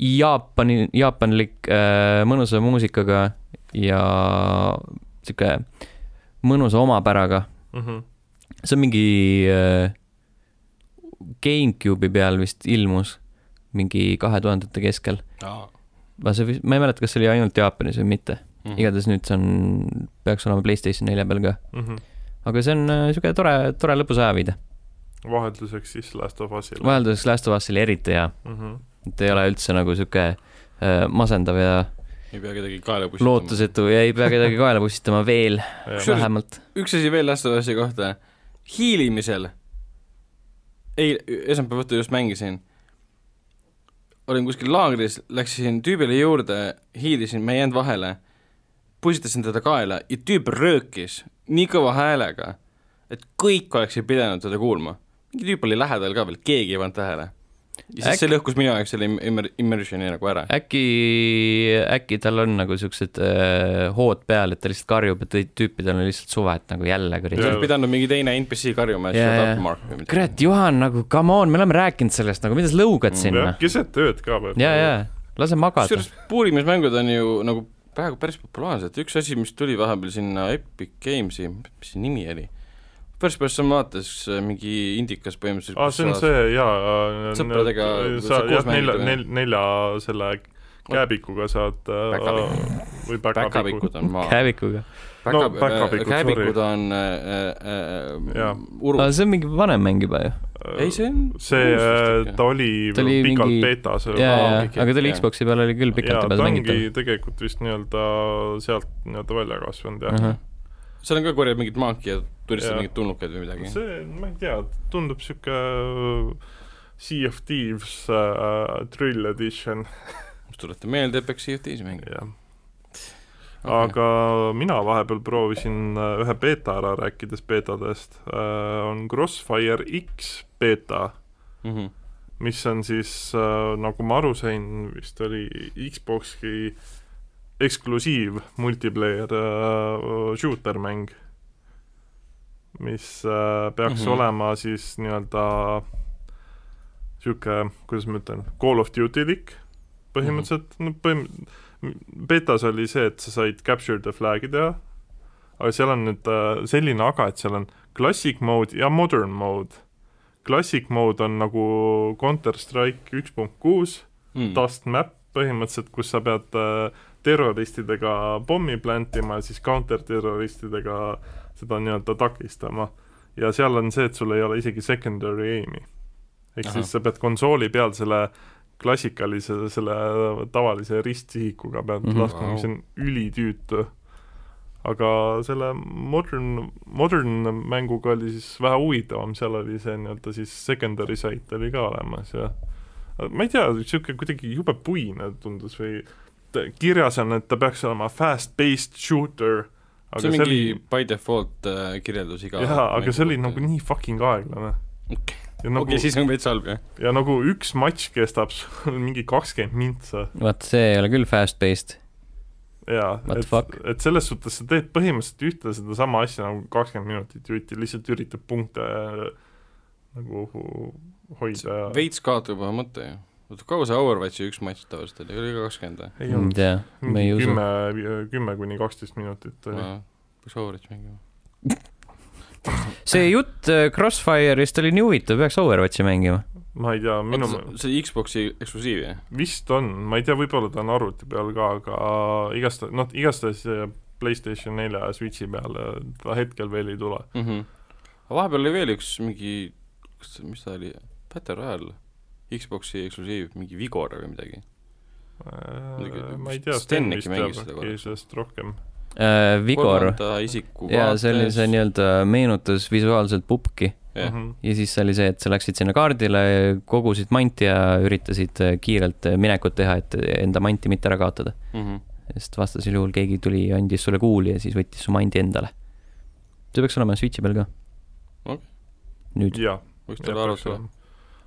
Jaapani, jaapanlik äh, mõnusa muusikaga ja sihuke mõnusa omapäraga mm. -hmm. see on mingi äh, GameCube'i peal vist ilmus mingi kahe tuhandete keskel. ma see, ma ei mäleta, kas see oli ainult Jaapanis või mitte mm -hmm.. igatahes nüüd see on, peaks olema Playstation nelja peal ka mm. -hmm. Aga see on niisugune äh, tore, tore lõbus ajaviide. vahelduseks siis Last of Usile. vahelduseks Last of Usile eriti hea mm. -hmm. et ei ole üldse nagu niisugune äh, masendav ja ei pea kedagi kaela pussitama. lootusetu ja ei pea kedagi kaela pussitama veel vähemalt. üks asi veel Last of Us'i kohta, hiilimisel, ei, esmaspäeva õhtul just mängisin olin kuskil laagris, läksin tüübile juurde, hiilisin, me ei jäänud vahele, pussitasin teda kaela ja tüüp röökis nii kõva häälega, et kõik oleksid pidanud teda kuulma. mingi tüüp oli lähedal ka veel, keegi ei pannud tähele ja siis Äk... see lõhkus minu jaoks selle immer-, immersioni nagu ära. äkki, äkki tal on nagu siuksed äh, hood peal, et ta lihtsalt karjub, et tüüpidel on lihtsalt suve, et nagu jälle kuradi. oleks pidanud mingi teine NPC karjuma, et shut up Mark või midagi. kurat, Juhan, nagu come on, me oleme rääkinud sellest, nagu mida sa lõugad mm, sinna? keset ööd ka veel. ja, ja, lase magada. kusjuures puurimismängud on ju nagu praegu päris populaarsed, üks asi, mis tuli vahepeal sinna Epic Games'i, mis see nimi oli First person vaates äh, mingi indikas põhimõtteliselt. aa, see on see jaa. sõpradega. sa jah, nelja, nelja, nelja selle kääbikuga saad äh, või päkapikud on maa. kääbikuga. no päkapikud, kääbikud on äh, äh, uru. see on mingi vanem mäng juba ju. Ei, see on see, ta oli, ta oli pikalt mingi... beetas. jaa, jaa, aga ta oli Xbox'i peal oli küll pikalt juba mängitav. tegelikult vist nii-öelda sealt nii-öelda välja kasvanud jah uh. -huh seal on ka korjad mingit maaki ja turistad mingeid tulnukaid või midagi? see, ma ei tea, tundub sihuke, Sea of Thieves äh, Thrill Edition, mis tuletab meelde, et peaks CFD-si mängima jah. aga mina vahepeal proovisin äh, ühe beeta ära, rääkides beetadest, on Crossfire X beeta, mm. -hmm. mis on siis äh,, nagu ma aru sain, vist oli Xbox'i eksklusiiv multiplayer äh, shooter mäng, mis äh, peaks mm. -hmm. olema siis nii-öelda niisugune, kuidas ma ütlen, Call of Duty-lik põhimõtteliselt mm, -hmm. no põhim-, betas oli see, et sa said capture the flag'i teha, aga seal on nüüd äh, selline aga, et seal on classic mode ja modern mode. Classic mode on nagu Counter Strike üks punkt kuus, mm. dust map põhimõtteliselt, kus sa pead äh, terroristidega pommi plantima ja siis counter-terroristidega seda nii-öelda takistama. ja seal on see, et sul ei ole isegi secondary aim'i. ehk siis sa pead konsooli peal selle klassikalise, selle tavalise ristsihikuga pead mm. -hmm. laskma, mis on ülitüütu. aga selle modern, modern mänguga oli siis vähe huvitavam, seal oli see nii-öelda siis secondary site oli ka olemas ja ma ei tea, niisugune kuidagi jube puine tundus või kirjas on, et ta peaks olema fast-paced shooter, see aga on see mingi oli, by default äh, kirjeldus iga jaa, aga see oli nagu nii fucking aeglane. okei ja nagu okay,, siis on veits halb jah ja nagu üks matš kestab sul mingi kakskümmend mintsa vaat see ei ole küll fast-paced. jaa, et et selles suhtes sa teed põhimõtteliselt ühte sedasama asja nagu kakskümmend minutit jutti, lihtsalt üritad punkte äh, nagu hoida ja veits kaotab juba mõtte ju oota kaua see Overwatchi üks matš tavaliselt oli, oli ka kakskümmend või? ei olnud usu. kümme, kümme kuni kaksteist minutit oli. peaks Overwatchi mängima see jutt äh, Crossfire'ist oli nii huvitav, peaks Overwatchi mängima. ma ei tea, minu oota, see Xbox'i eksklusiiv jah? vist on, ma ei tea, võib-olla ta on arvuti peal ka, aga igastahes, noh, igastahes PlayStation nelja ja Switchi peal äh, ta hetkel veel ei tule. mm. -hmm. aga vahepeal oli veel üks mingi, kas, mis ta oli, Battle Royale, Xbox'i eksklusiiv, mingi Vigor või midagi. Äh, ma ei tea, Sten vist teab äkki sellest rohkem. Äh, Vigor, kolmanda isiku jaa, see oli see nii-öelda meenutas visuaalselt pupki jah, Mhm. ja siis see oli see, et sa läksid sinna kaardile, kogusid manti ja üritasid äh, kiirelt äh, minekut teha, et enda manti mitte ära kaotada. Mhm. sest vastasel juhul keegi tuli ja andis sulle kuuli ja siis võttis su mandi endale. see peaks olema Switchi peal ka Okei.. nüüd. jah, võiks tulla arutada.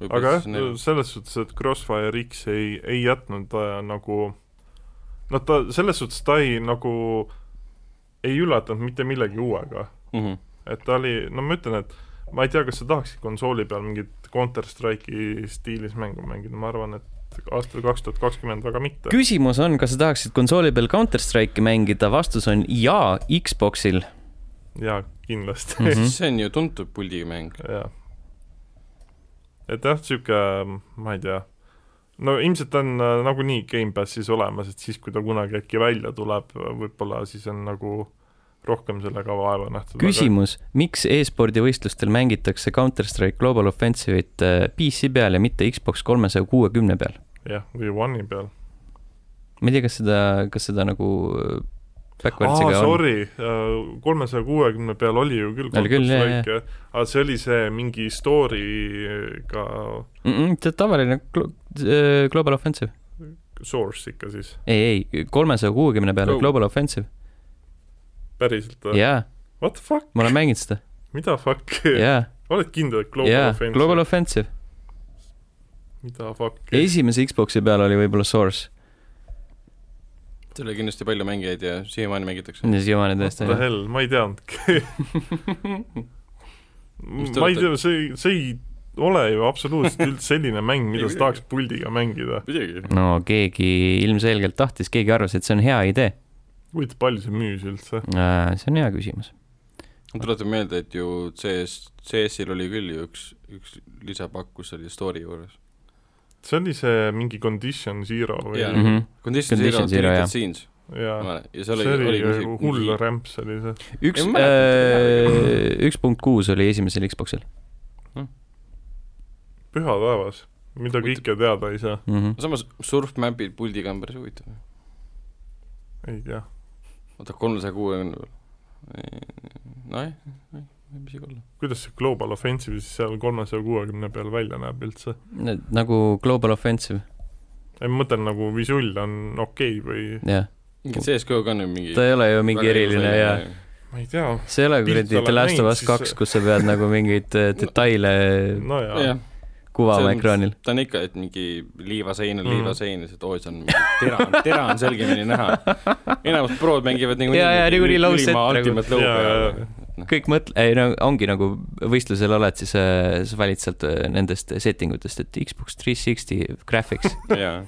aga jah, selles suhtes, et Crossfire X ei, ei jätnud äh, nagu noh, ta selles suhtes ta ei nagu ei üllatanud mitte millegi uuega. Mhm. et ta oli, no ma ütlen, et ma ei tea, kas sa tahaksid konsooli peal mingit Counter Strike'i stiilis mängu mängida, ma arvan, et aastal kaks tuhat kakskümmend väga mitte. küsimus on, kas sa tahaksid konsooli peal Counter Strike'i mängida, vastus on jaa, Xboxil jaa, kindlasti mm. -hmm. see on ju tuntud puldimäng. jah. et jah, niisugune, ma ei tea, no ilmselt on äh, nagunii Gamepassis olemas, et siis, kui ta kunagi äkki välja tuleb, võib-olla siis on nagu rohkem sellega vaeva nähtud. küsimus, miks e-spordi võistlustel mängitakse Counter Strike Global Offensive'it äh, PC peal ja mitte Xbox kolmesaja kuuekümne peal? jah, või One'i peal. ma ei tea, kas seda, kas seda nagu äh, backwards'iga on. sorry, kolmesaja kuuekümne peal oli ju küll Oli küll, jah, Counter-Strike, aga see oli see mingi story'ga Mm -mm, see tavaline äh, Global Offensive. source ikka siis, ei, ei, kolmesaja kuuekümne peale Go. Global Offensive. päriselt või? jaa, What the fuck, ma olen mänginud seda. mida fuck, jaa, oled kindel, et Global jaa, Offensive Global Offensive. mida fuck, esimese Xbox'i peal oli võib-olla Source. seal oli kindlasti palju mängijaid ja siiamaani mängitakse. siiamaani what tõesti the. hell, ma ei teadnudki ma ei tea, see, see ei ole ju absoluutselt üldse selline mäng, mida sa tahaks puldiga mängida. no keegi ilmselgelt tahtis, keegi arvas, et see on hea idee. huvitav, palju see müüs üldse? see on hea küsimus. ma tuletan meelde, et ju CS, CS-il oli küll ju üks, üks lisapakk, kus oli story juures. see oli see mingi Condition Zero või Jaa. Mhm. Condition Condition Zero, Zero, jah. Jaa, ja see oli, oli oli ju hull rämps oli see. üks äh,, üks punkt kuus oli esimesel Xbox'il püha taevas, mida kõike teada ei saa, mm. -hmm. samas surfmapid puldiga on päris huvitav. ei tea. oota, kolmesaja kuuekümne peal. nojah, võib isegi olla. kuidas see Global Offensive siis seal kolmesaja kuuekümne peal välja näeb üldse? nagu Global Offensive, ei, ma mõtlen nagu visull on okei okay või jah. mingi CSGO-ga on ju mingi ta ei ole ju mingi eriline ja ma ei tea, see ei ole kuradi The Last of Us kaks, kus sa pead nagu mingeid äh, detaile no jaa See on- ekraanil. ta on ikka, et mingi liivasein on Mm. liivasein ja see, et oi, see on tera, tera on selgemini näha. enamus prod mängivad nagu Jaa, jaa, niikuinii low set nagu. peal. kõik mõtle, ei no ongi nagu võistlusel oled, siis äh, sa valid sealt äh, nendest setting utest, et Xbox 360 graphics. jaa,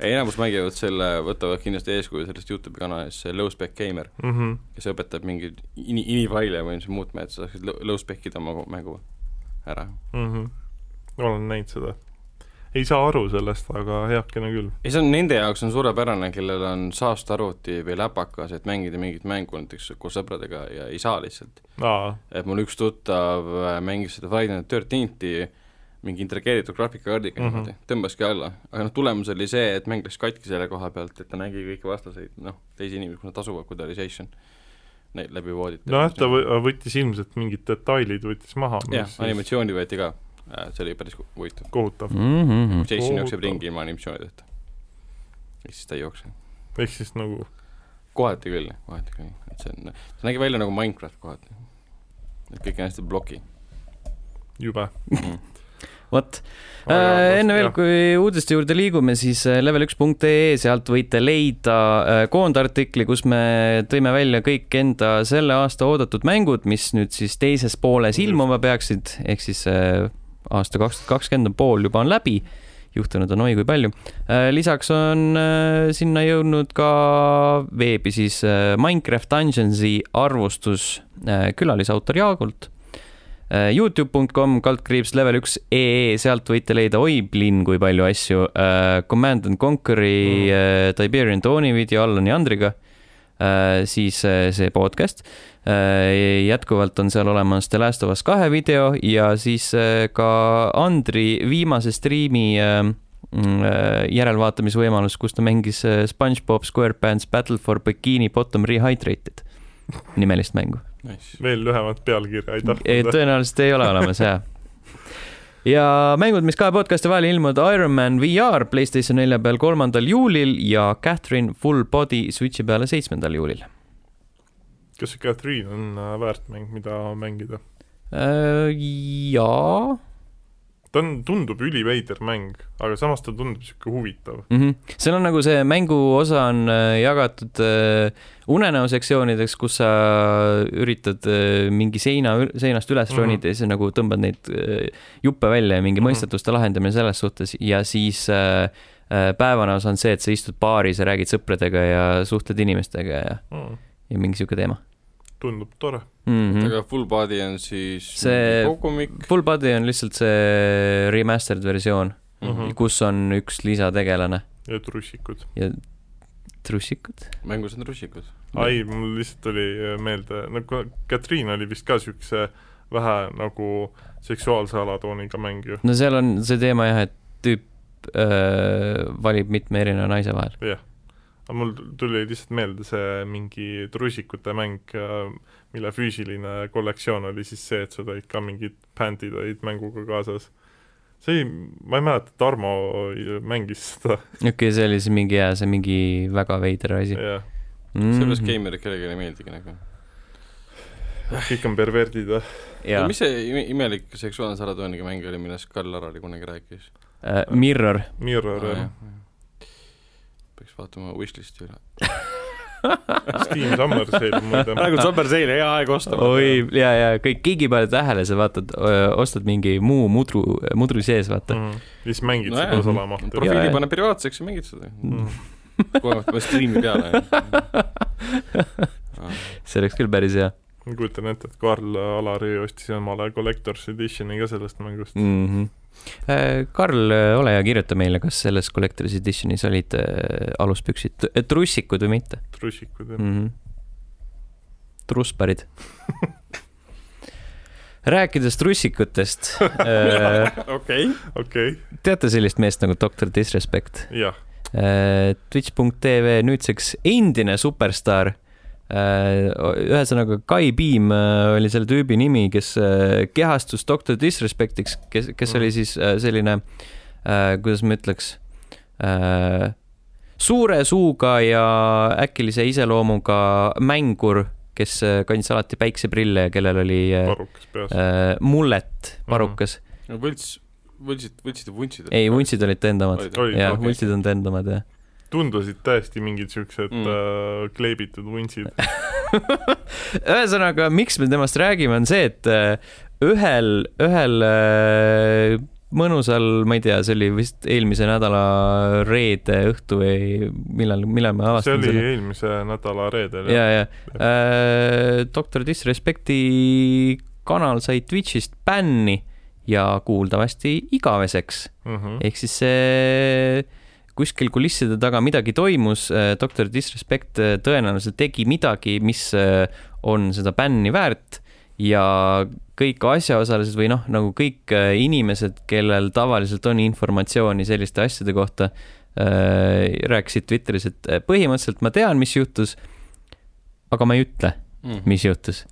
enamus mängivad selle, võtavad kindlasti eeskuju sellest Youtube'i kanalist, see Low Spec Gamer, mm. -hmm. kes õpetab mingeid ini-, inifaile või mis muutma, et sa saaksid low- low spec ida oma mängu ära. Mm -hmm. Olen näinud seda. ei saa aru sellest, aga heakene küll. ei, see on nende jaoks on suurepärane, kellel on saastearvuti või läpakas, et mängida mingit mängu näiteks koos sõpradega ja ei saa lihtsalt. et mul üks tuttav äh, mängis seda Friday Night Thirteenthi mingi integreeritud graafikakaardiga niimoodi mm -hmm., tõmbaski alla, aga noh, tulemus oli see, et mäng läks katki selle koha pealt, et ta nägi kõiki vastaseid, noh, teisi inimesi, kui nad asuvad, kui ta oli session, neid läbi voodite. nojah, ta võ- võttis ilmselt mingid detailid võttis maha. jah, animatsiooni võeti ka, see oli päris huvitav. kohutav. Mhm. Jason Kohutav. jookseb ringi ilma animatsioonideta. ehk siis ta ei jookse. ehk siis nagu kohati küll, kohati küll, et see on, see nägi välja nagu Minecraft kohati. et kõik on hästi ploki jube. mm.. vot, enne veel, kui uudiste juurde liigume, siis äh, level1.ee, sealt võite leida äh, koondartikli, kus me tõime välja kõik enda selle aasta oodatud mängud, mis nüüd siis teises pooles ilmuma peaksid, ehk siis äh, aasta kaks tuhat kakskümmend on pool juba on läbi, juhtunud on oi kui palju. lisaks on äh, sinna jõudnud ka veebi siis äh, Minecraft Dungeonsi arvustus äh, külalisautor Jaakult Äh, Youtube.com kaldkriips level üks ee, sealt võite leida oi plinn kui palju asju. Command and Conquer'i mm. Tiberian Dawni video Allani Andriga, siis äh, see podcast. jätkuvalt on seal olemas The Last of Us kahe video ja siis äh, ka Andri viimase striimi äh, mm, äh, järelvaatamisvõimalus, kus ta mängis äh, SpongeBob SquarePants Battle for Bikini Bottom Rehydrated nimelist mängu. Nice. veel lühemat pealkirja ei ei, tahtnud. tõenäoliselt ei ole olemas, jah. Ja mängud, mis kahe podcast'i vahel ilmuvad, Ironman VR Playstation nelja peal kolmandal juulil ja Catherine Full Body Switchi peale seitsmendal juulil. kas see Catherine on äh, väärt mäng, mida mängida? Äh, jaa ta on, tundub üliveider mäng, aga samas ta tundub niisugune huvitav. mm. -hmm. seal on nagu see mängu osa on äh, jagatud äh, unenäosektsioonideks, kus sa üritad äh, mingi seina, seinast üles Mhm. ronida ja siis nagu tõmbad neid juppe välja ja mingi Mhm. mõistatuste lahendamine selles suhtes ja siis päevane osa on see, et sa istud baaris ja räägid sõpradega ja suhtled inimestega ja, Mm, ja mingi sihuke teema tundub tore. mm. -hmm. aga full body on siis See- kogumik Full Body on lihtsalt see remastered versioon mm. -hmm. kus on üks lisategelane ja trussikud. ja trussikud. mängus on russikud. ai, mul lihtsalt tuli meelde, nagu Catherine oli vist ka niisuguse vähe nagu seksuaalse alatooniga mäng ju. no seal on see teema jah, et tüüp öö, valib mitme erineva naise vahel. jah. Aga mul tuli lihtsalt meelde see mingi trussikute mäng, mille füüsiline kollektsioon oli siis see, et sul olid ka mingid bändid olid mänguga kaasas. see ei, ma ei mäleta, Tarmo mängis seda, okei okay,, see oli siis mingi jaa, see mingi väga veider asi jah. mm. sellest geimerit kellelegi ei meeldigi nagu. kõik on perverdid või? jaa, mis see ime- imelik seksuaalse alatooniga mäng oli, millest Karl Alari kunagi rääkis? Äh, Mirror. Mirror jah. Peaks vaatama wishlist'i üle. Steam Summer Sale muide. praegu on Super Sale, hea aeg osta. oi, ja, ja kõik, keegi ei pane tähele, sa vaatad, ostad mingi muu mudru, mudru sees, vaata. mm.. ja siis mängid No seda salamahtu. Profiili pane privaatseks ja mängid seda. Mm. kohe pead striimi peale. see oleks küll päris hea ma kujutan ette, et Karl Alari ostis omale Collector's Editioni ka sellest mängust mm.. mm. -hmm. Karl, ole hea, kirjuta meile, kas selles Collector's Editionis olid äh, aluspüksid trussikud või mitte trussikud jah mm. -hmm. trussparid rääkides trussikutest äh, okei. okei, teate sellist meest nagu doktor Disrespect? jah. Twitch.tv nüüdseks endine superstaar ühesõnaga, Kai Piim oli selle tüübi nimi, kes kehastus Doctor Disrespectiks, kes, kes oli siis selline, kuidas ma ütleks, suure suuga ja äkilise iseloomuga mängur, kes kandis alati päikseprille ja kellel oli peas. mullet, parukas mm. -hmm. võlts, võltsid, võltsid ja vuntsid? ei, vuntsid olid tendamad. jah, vuntsid on tendamad, jah tundusid täiesti mingid siuksed mm. äh, kleebitud vuntsid ühesõnaga, miks me temast räägime, on see, et äh, ühel, ühel äh, mõnusal, ma ei tea, see oli vist eelmise nädala reede õhtu või millal, millal me avastasime selle? see oli eelmise nädala reedel. ja, ja, ja. äh, doktor Disrespecti kanal sai Twitch'ist bänni ja kuuldavasti igaveseks mm. -hmm. ehk siis see kuskil kulisside taga midagi toimus, äh, doktor Disrespect äh, tõenäoliselt tegi midagi, mis äh, on seda bänni väärt ja kõik asjaosalised või noh, nagu kõik inimesed, kellel tavaliselt on informatsiooni selliste asjade kohta, rääkisid Twitteris, et põhimõtteliselt ma tean, mis juhtus, aga ma ei ütle mm., mis juhtus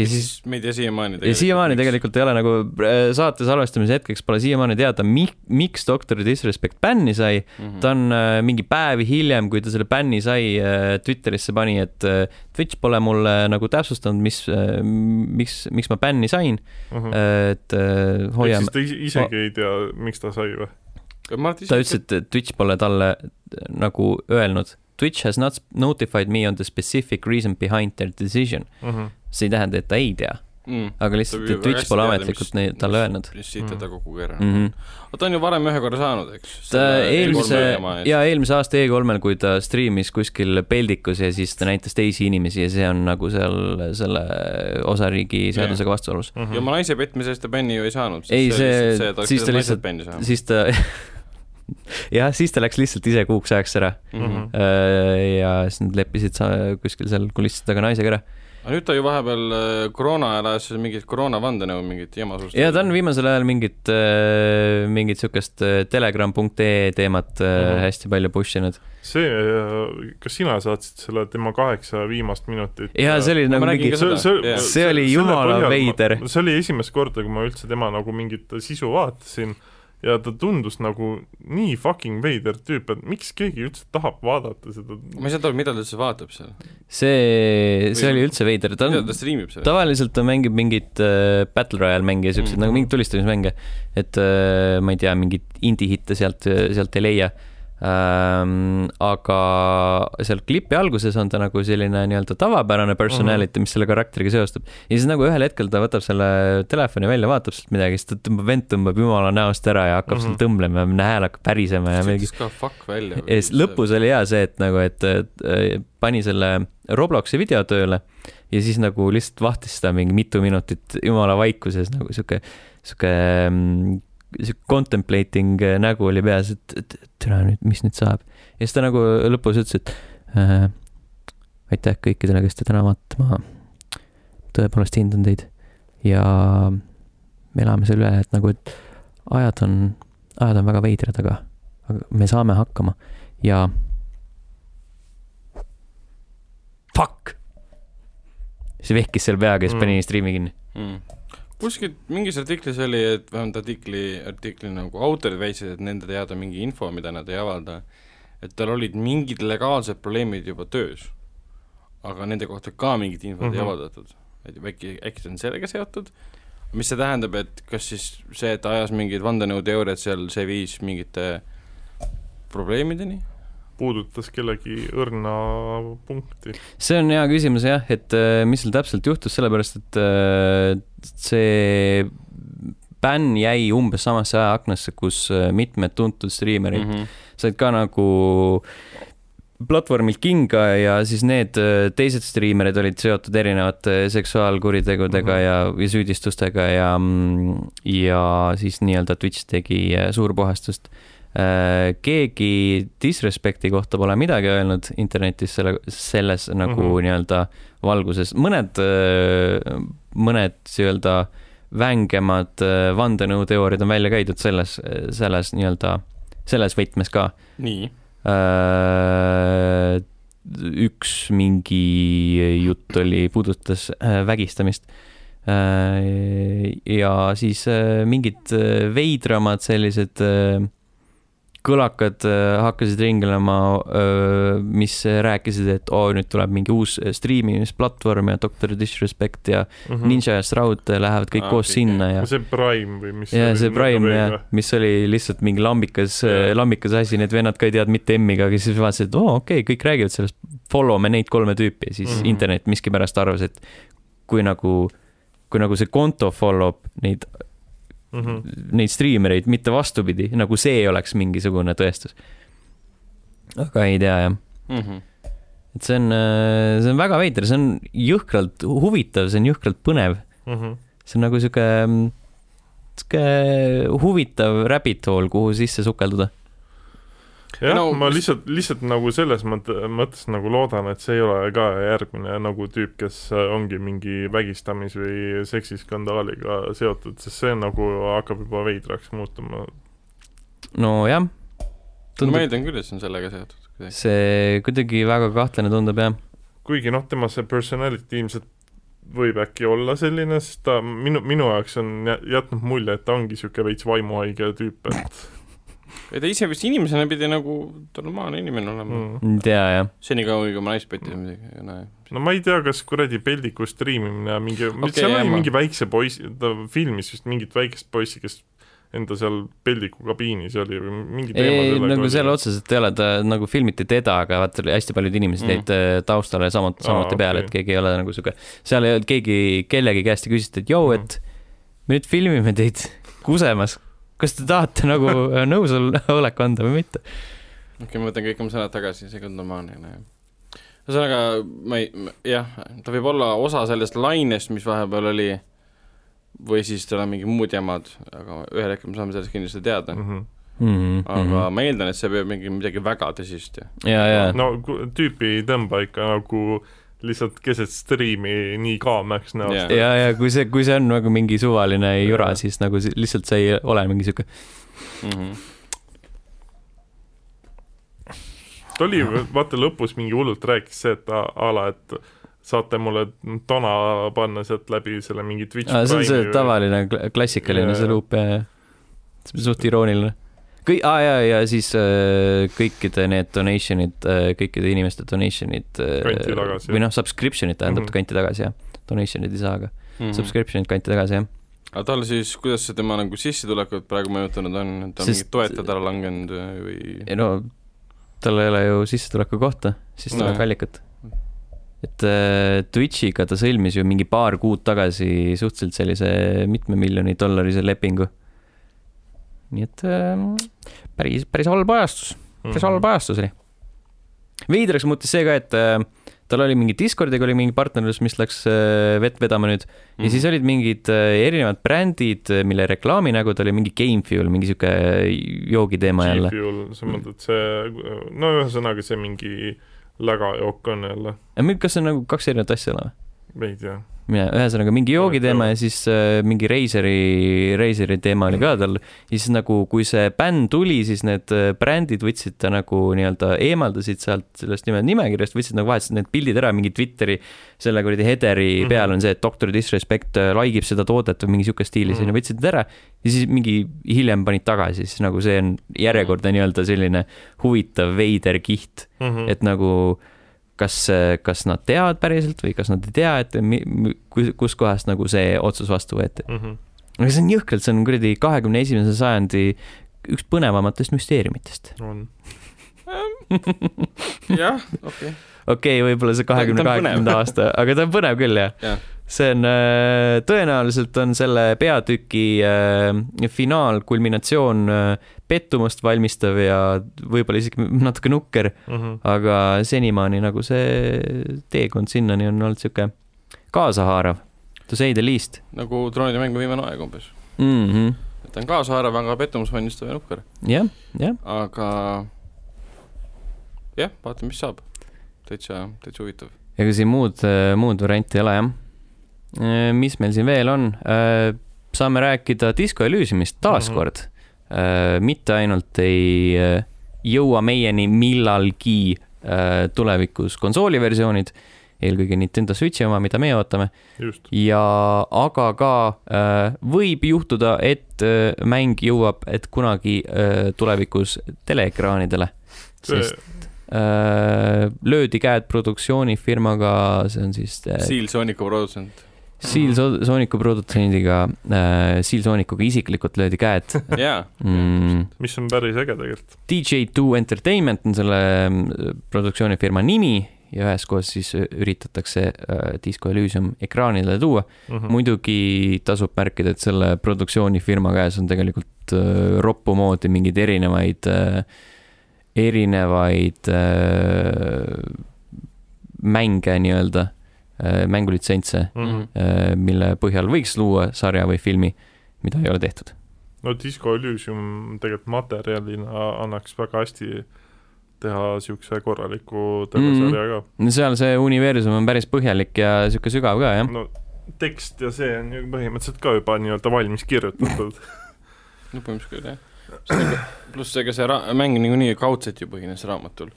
ja siis me ei tea siiamaani ja siiamaani tegelikult ei ole nagu äh, saate salvestamise hetkeks pole siiamaani teada, mi-, miks Doctor Disrespect bänni sai mm. -hmm. ta on äh, mingi päevi hiljem, kui ta selle bänni sai äh,, Twitterisse pani, et äh, Twitch pole mulle nagu täpsustanud, mis äh,, miks, miks ma bänni sain mm. -hmm. et äh, hoiame. ehk siis ta isegi ei tea, miks ta sai või? ta ütles, et Twitch pole talle nagu öelnud Twitch has not notified me on the specific reason behind their decision mm. -hmm. see ei tähenda, et ta ei tea mm.. aga lihtsalt, et Twitch pole ametlikult neid talle öelnud. mis siit ta kokku keeranud mm. -hmm. ta on ju varem ühe korra saanud, eks? ta eelmise, jaa, eelmise aasta E3-l, kui ta striimis kuskil peldikus ja siis ta näitas teisi inimesi ja see on nagu seal selle osariigi seadusega vastuolus mm. -hmm. ja oma naise petmise eest ta bänni ju ei saanud. ei, see, siis ta lihtsalt, siis ta jah, siis ta läks lihtsalt ise kuuks ajaks ära mm. -hmm. ja siis nad leppisid kuskil seal kulisside taga naisega ära aga nüüd ta ju vahepeal äh, koroona ajal ajas mingit koroona vandenõu, mingit jama suust. ja ta on viimasel ajal mingit, äh, mingit siukest telegram.ee teemat mm -hmm. hästi palju push inud. see, kas sina saatsid selle tema kaheksa viimast minutit? jaa, see oli nagu mingi, see, see, see oli jumala veider. see oli esimest korda, kui ma üldse tema nagu mingit sisu vaatasin ja ta tundus nagu nii fucking veider tüüp, et miks keegi üldse tahab vaadata seda. ma ei saa aru, mida ta üldse vaatab seal. see, see oli üldse veider, ta on, ta striimib seal? tavaliselt ta mängib mingit äh, Battle Royale mänge ja siukseid mm -hmm. nagu mingeid tulistamismänge. et äh, ma ei tea, mingeid indie-hitte sealt, sealt ei leia ähm,. aga seal klipi alguses on ta nagu selline nii-öelda tavapärane personality mm, -hmm. mis selle karakteriga seostub. ja siis nagu ühel hetkel ta võtab selle telefoni välja, vaatab sealt midagi, siis ta tõmbab, vend tõmbab jumala näost ära ja hakkab mm -hmm. seal tõmblema ja hääl hakkab pärisema ja mingi. ka fuck välja. ja siis lõpus oli hea see, et nagu, et, et pani selle Robloksi video tööle ja siis nagu lihtsalt vahtis seda mingi mitu minutit jumala vaikuses nagu sihuke, sihuke mm, sihuke contemplating äh, nägu oli peas, et, et tere nüüd, mis nüüd saab. ja siis ta nagu lõpus ütles, et äh, aitäh kõikidele, kes te täna vaatate, ma tõepoolest hindan teid ja me elame selle üle, et nagu, et ajad on, ajad on väga veidrad, aga, aga me saame hakkama ja fuck! siis vehkis seal peaga ja siis pani mm. striimi kinni mm kuskilt mingis artiklis oli, et vähemalt artikli, artikli nagu autorid väitsid, et nende teada mingi info, mida nad ei avalda, et tal olid mingid legaalsed probleemid juba töös. aga nende kohta ka mingit infot mm -hmm. ei mhm. avaldatud. et äkki, äkki see on sellega seotud, mis see tähendab, et kas siis see, et ajas mingeid vandenõuteooriaid seal, see viis mingite probleemideni? puudutas kellegi õrna punkti? see on hea küsimus jah, et äh, mis seal täpselt juhtus, sellepärast et äh, see bänn jäi umbes samasse ajaaknasse, kus äh, mitmed tuntud striimerid mm -hmm. said ka nagu platvormilt kinga ja siis need teised striimerid olid seotud erinevate seksuaalkuritegudega mm -hmm. ja, ja süüdistustega ja, ja siis nii-öelda Twitch tegi suurpuhastust Äh, keegi disrespekti kohta pole midagi öelnud internetis selle, selles nagu mm -hmm. nii-öelda valguses, mõned, äh, mõned nii-öelda vängemad äh, vandenõuteooriad on välja käidud selles, selles nii-öelda, selles võtmes ka. nii? üks mingi jutt oli, puudutas äh, vägistamist. ja siis äh, mingid äh, veidramad sellised äh, kõlakad äh, hakkasid ringlema, mis rääkisid, et oo, nüüd tuleb mingi uus striimimisplatvorm ja Doctor Disrespect ja mm -hmm. Ninja ja Shroud lähevad kõik Aa, koos okei, sinna ja see Prime või mis ja see Prime või- ja, mis oli lihtsalt mingi lambikas Jaa., lambikas asi, need vennad ka ei teadnud mitte M-iga, aga siis vaatasid, et oo oh, okei okay,, kõik räägivad sellest, follow me neid kolme tüüpi ja siis mm. -hmm. internet miskipärast arvas, et kui nagu, kui nagu see konto follow b neid, mm -hmm. neid striimereid, mitte vastupidi, nagu see oleks mingisugune tõestus. aga ei tea jah, mm. -hmm. et see on, see on väga veider, see on jõhkralt huvitav, see on jõhkralt põnev, Mm -hmm. see on nagu sihuke, sihuke huvitav rabbit hole, kuhu sisse sukelduda jah No no,, ma lihtsalt, lihtsalt nagu selles mõtte, mõttes nagu loodan, et see ei ole ka järgmine nagu tüüp, kes äh, ongi mingi vägistamis- või seksiskandaaliga seotud, sest see nagu hakkab juba veidraks muutuma. nojah, ma tundub, eeldan küll, et see on sellega seotud see kuidagi väga kahtlane tundub jah. kuigi noh, tema see personality ilmselt võib äkki olla selline, sest ta minu, minu jaoks on jä- jätnud mulje, et ta ongi niisugune veits vaimuhaige tüüp, et ja ta ise vist inimesena pidi nagu normaalne inimene olema mm.. mm. ei tea jah, senikaua, kui ma naist pettisin midagi, näe. no ma ei tea, kas kuradi peldiku striimimine ja mingi okay,, seal jah, oli ma- mingi väikse poisi, ta filmis vist mingit väikest poissi, kes enda seal peldiku kabiinis oli või mingi teema ei nagu oli. seal otseselt ei ole, ta nagu filmiti teda, aga vaata hästi paljud inimesed Mm. jäid äh, taustale samuti, samuti Aa, peale, okei. et keegi ei ole nagu sihuke, seal ei olnud keegi kellegi käest ei küsitud, et jõu, et me nüüd filmime teid kusemas, kas te tahate nagu äh, nõusoleku anda või mitte? okei okay,, ma võtan kõik oma sõnad tagasi, see olnud normaalne, näe. ühesõnaga, ma ei, jah, ta võib olla osa sellest lainest, mis vahepeal oli, või siis tal on mingi muud jamad, aga ühel hetkel me saame sellest kindlasti teada. mm. Mm -hmm. aga ma eeldan, et see peab mingi midagi väga tõsist ja ja, ja, no tüüpi ei tõmba ikka nagu lihtsalt keset striimi nii kaameks näost Jaa. ja, ja kui see, kui see on nagu mingi suvaline jura, siis nagu lihtsalt see ei ole mingi sihuke, mm. -hmm. ta oli, vaata lõpus mingi hullult rääkis see, et a, la, et saate mulle tona panna sealt läbi selle mingi Twitch see on see või- tavaline kla- klassikaline see luup ja, ja see on suht irooniline. kõik, aa ja, ja siis äh, kõikide need donation'id äh,, kõikide inimeste donation'id äh, või noh, subscription'id tähendab mm. -hmm. kanti tagasi jah, donation'id ei saa, aga mm. -hmm. subscription'id kanti tagasi jah. aga tal siis, kuidas see tema nagu sissetulekut praegu mõjutanud on, ta on Sest- mingid toetajad ära langenud või? ei no tal ei ole ju sissetuleku kohta, sissetulekuallikat. et äh, Twitch'iga ta sõlmis ju mingi paar kuud tagasi suhteliselt sellise mitme miljoni dollarise lepingu. Nii et äh, päris, päris halb ajastus, päris halb ajastus oli. veidraks muutis see ka, et äh, tal oli mingi Discordiga oli mingi partnerlus, mis läks äh, vett vedama nüüd ja Mhm. siis olid mingid äh, erinevad brändid, mille reklaaminägud oli mingi Gamefuel, mingi sihuke joogiteema jälle. G-Fuel, sa mõtled see, no ühesõnaga see mingi lägajook on jälle, kas see on nagu kaks erinevat asja või? ei tea. mine, ühesõnaga mingi joogiteema ja siis äh, mingi Razeri, Razeri teema oli ka tal. ja siis nagu, kui see bänd tuli, siis need äh, brändid võtsid ta nagu nii-öelda eemaldasid sealt sellest nime, nimekirjast, võtsid nagu vahetasid need pildid ära, mingi Twitteri selle kuradi headeri mm. -hmm. peal on see, et Doctor Disrespect äh, like ib seda toodet või mingi sihuke stiilis Mhm. onju, võtsid need ära ja siis mingi hiljem panid tagasi, siis nagu see on järjekordne nii-öelda selline huvitav veider kiht Mhm. et nagu kas, kas nad teavad päriselt või kas nad ei tea, et kuskohast nagu see otsus vastu võeti. Mhm. aga see on jõhkralt, see on kuradi kahekümne esimese sajandi üks põnevamatest müsteeriumitest. on. jah, okei. okei okay,, võib-olla see kahekümne kaheksanda aasta, aga ta on põnev küll jah Jah. See on, tõenäoliselt on selle peatüki äh, finaal, kulminatsioon äh, pettumust valmistav ja võib-olla isegi natuke nukker, Mhm. aga senimaani nagu see teekond sinnani on olnud sihuke kaasahaarav, to say the least nagu troonide mängu viimane aeg umbes. mm. -hmm. et ta on kaasahaarav, aga pettumusvalmistav ja nukker, jah, jah, aga jah, vaatame, mis saab. täitsa, täitsa huvitav. ega siin muud, muud varianti ei ole jah. Mis meil siin veel on? saame rääkida Disco Elysiumist taaskord mm. -hmm. mitte ainult ei äh, jõua meieni millalgi äh, tulevikus konsooliversioonid, eelkõige Nintendo Switchi oma, mida meie ootame, just. ja aga ka äh, võib juhtuda, et äh, mäng jõuab, et kunagi äh, tulevikus teleekraanidele, sest äh, löödi käed produktsioonifirmaga, see on siis äh, Seal Sooniku produtsent. Seal So- Sooniku produtsendiga äh,, Seal Soonikuga isiklikult löödi käed jaa, mm,. mis on päris äge tegelikult. DJ2 Entertainment on selle mm, produktsioonifirma nimi ja üheskoos siis üritatakse äh, Disco Elysium ekraanile tuua. Mhm. muidugi tasub märkida, et selle produktsioonifirma käes on tegelikult äh, roppu moodi mingeid erinevaid äh,, erinevaid äh, mänge nii-öelda äh,, mängulitsentse, Mhm. äh, mille põhjal võiks luua sarja või filmi, mida ei ole tehtud. no Disco Elysium tegelikult materjalina annaks väga hästi teha niisuguse korraliku telesarja ka. no seal see universum on päris põhjalik ja sihuke sügav ka jah. no tekst ja see on ju põhimõtteliselt ka juba nii-öelda valmis kirjutatud. no põhimõtteliselt küll jah. pluss ega see ra-, mäng niikuinii kaudselt ju põhines raamatul.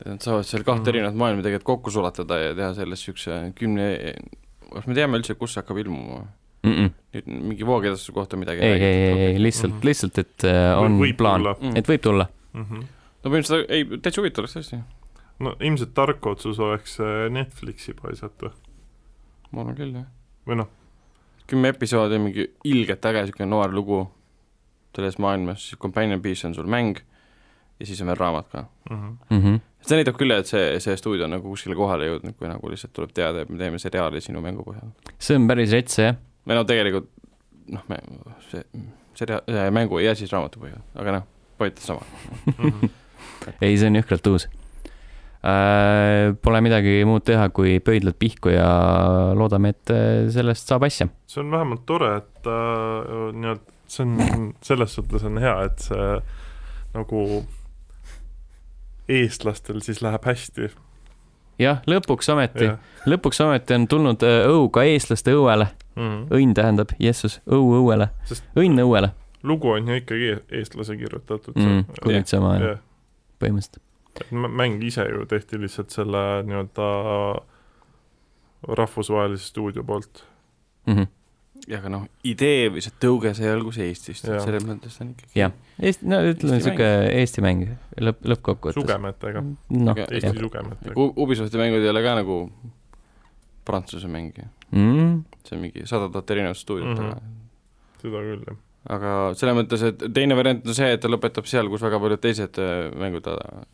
Et nad saavad seal kahte Mhm. erinevat maailma tegelikult kokku sulatada ja teha sellest niisuguse kümne, kas me teame üldse, kus see hakkab ilmuma? Mm -mm. nüüd mingi voogedastuse kohta midagi ei, ei, ei, ei, lihtsalt, Mhm. lihtsalt, et äh, on võib plaan. Mm. et võib tulla. Mhm. no põhimõtteliselt ei, täitsa huvitav oleks tõesti. no ilmselt tark otsus oleks see Netflixi paisata ma arvan küll jah. või noh, kümme episoodi, mingi ilgelt äge niisugune noor lugu selles maailmas, siis companion piece on sul mäng ja siis on veel raamat ka. Mhm. Mm -hmm. See näitab küll, et see, see stuudio on nagu kuskile kohale jõudnud, kui nagu lihtsalt tuleb teada, et me teeme seriaali sinu mängu põhjal. see on päris rets jah. või no tegelikult noh, me, see seria-, see mängu ja siis raamatu põhjal, aga noh, point on sama. Ei, see on jõhkralt uus äh,. Pole midagi muud teha, kui pöidlad pihku ja loodame, et äh, sellest saab asja. see on vähemalt tore, et äh, nii-öelda see on, selles suhtes on hea, et see nagu eestlastel siis läheb hästi. jah, lõpuks ometi, lõpuks ometi on tulnud äh, õu ka eestlaste õuele. Mm. õnn tähendab, Jessus, õu õuele õnn õuele lugu on ju ikkagi eestlase kirjutatud mm,. kuulid sama jah, jah, põhimõtteliselt. mäng ise ju tehti lihtsalt selle nii-öelda rahvusvahelise stuudio poolt. Mm -hmm. Ja aga noh, idee või see tõuge sai alguse Eestist, et selles mõttes on ikkagi Jah. Eesti, no ütleme Eesti sihuke Eesti mäng lõpp, lõppkokkuvõttes. sugemetega, Aga- Eesti jah sugemetega. Ubisofti mängud ei ole ka nagu prantsuse mäng ju, mm,. see on mingi sada tuhat erinevat stuudiot Mhm. mm, -hmm. seda küll, jah. aga selles mõttes, et teine variant on see, et ta lõpetab seal, kus väga paljud teised äh, mängud,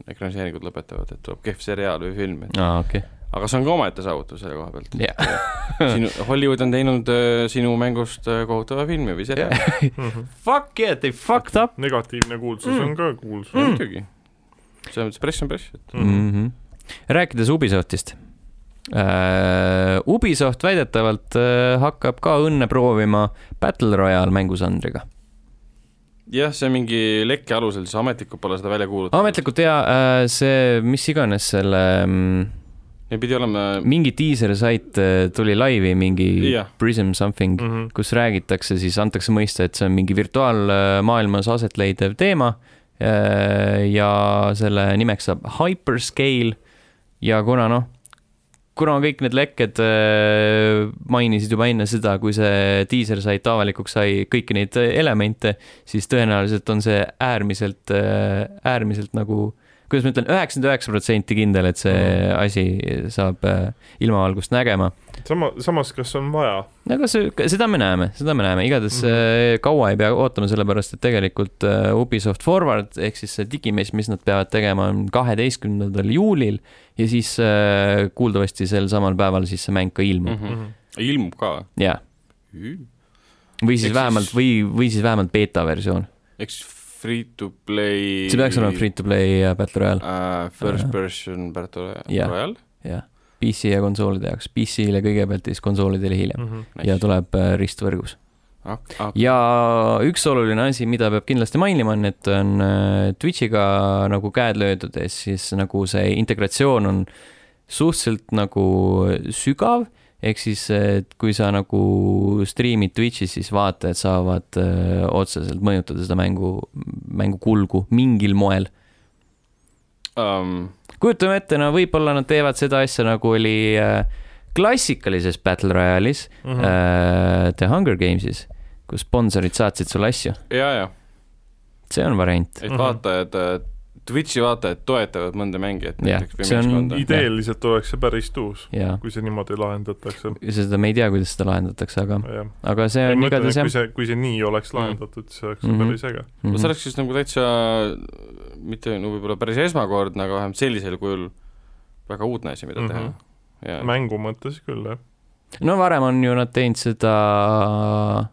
ekraniseeringud lõpetavad, et tuleb kehv seriaal või film, et aa, okei, aga see on ka omaette saavutus selle koha pealt. jah. sinu, Hollywood on teinud äh, sinu mängust äh, kohutava filmi või seriaali. Fuck yeah, they fucked up negatiivne kuulsus Mm. on ka kuulsus Mm. muidugi. selles mõttes press on press, et mm. mm. -hmm. rääkides Ubisoftist uh,. Ubisoft väidetavalt uh, hakkab ka õnne proovima Battle Royale mängusandriga. jah, see mingi lekke alusel, siis ametlikult pole seda välja kuulutatud. ametlikult ja uh, see, mis iganes selle mm, Neil pidi olema, mingi diisersait uh, tuli laivi, mingi Jah. Prism something Mm -hmm. kus räägitakse, siis antakse mõista, et see on mingi virtuaalmaailmas aset leidev teema äh, ja selle nimeks saab Hyperscale ja kuna noh, kuna kõik need lekked äh, mainisid juba enne seda, kui see diisersait avalikuks sai kõiki neid elemente, siis tõenäoliselt on see äärmiselt, äärmiselt nagu kuidas ma ütlen, üheksakümmend üheksa protsenti kindel, et see Mhm. asi saab äh, ilmavalgust nägema sama, samas, kas on vaja? aga see, seda me näeme, seda me näeme, igatahes mm. -hmm. kaua ei pea ootama, sellepärast et tegelikult äh, Ubisoft Forward ehk siis see digimess, mis nad peavad tegema, on kaheteistkümnendal juulil ja siis kuuldavasti sel samal päeval siis see mäng ka ilmub mm mm -hmm. ilmub ka. ja, või siis Ehk vähemalt siis- või, või siis vähemalt beeta versioon. eks free to play see peaks olema free to play ja battle royale, uh, first Äh. person battle Jah. royale jah. PC ja konsoolide jaoks, PC-le kõigepealt ja siis konsoolidele hiljem Mm -hmm. nice. ja tuleb äh, ristvõrgus. ah, ah, ja üks oluline asi, mida peab kindlasti mainima, on, et on äh, Twitch'iga nagu käed löödud ja siis nagu see integratsioon on suhteliselt nagu sügav, ehk siis et kui sa nagu striimid Twitch'is, siis vaatajad saavad öö, otseselt mõjutada seda mängu, mängu kulgu mingil moel. um, kujutame ette, no võib-olla nad teevad seda asja, nagu oli äh, klassikalises Battle Royale'is mm, -hmm. äh, The Hunger Games'is, kus sponsorid saatsid sulle asju, ja, ja, see on variant. et vaatajad, Twitchi vaatajad toetavad mõnda mängijat näiteks või see on- meeskonda. ideeliselt oleks see päris tuus, kui see niimoodi lahendatakse. seda me ei tea, kuidas seda lahendatakse, aga, aga see on igatahes jah kui. see, kui see nii oleks lahendatud, siis oleks see Mhm. päris äge. no Mhm. see oleks siis nagu täitsa mitte no võib-olla päris esmakordne, aga vähemalt sellisel kujul väga uudne asi, mida Mhm. teha. ja mängu mõttes küll, jah. no varem on ju nad teinud seda,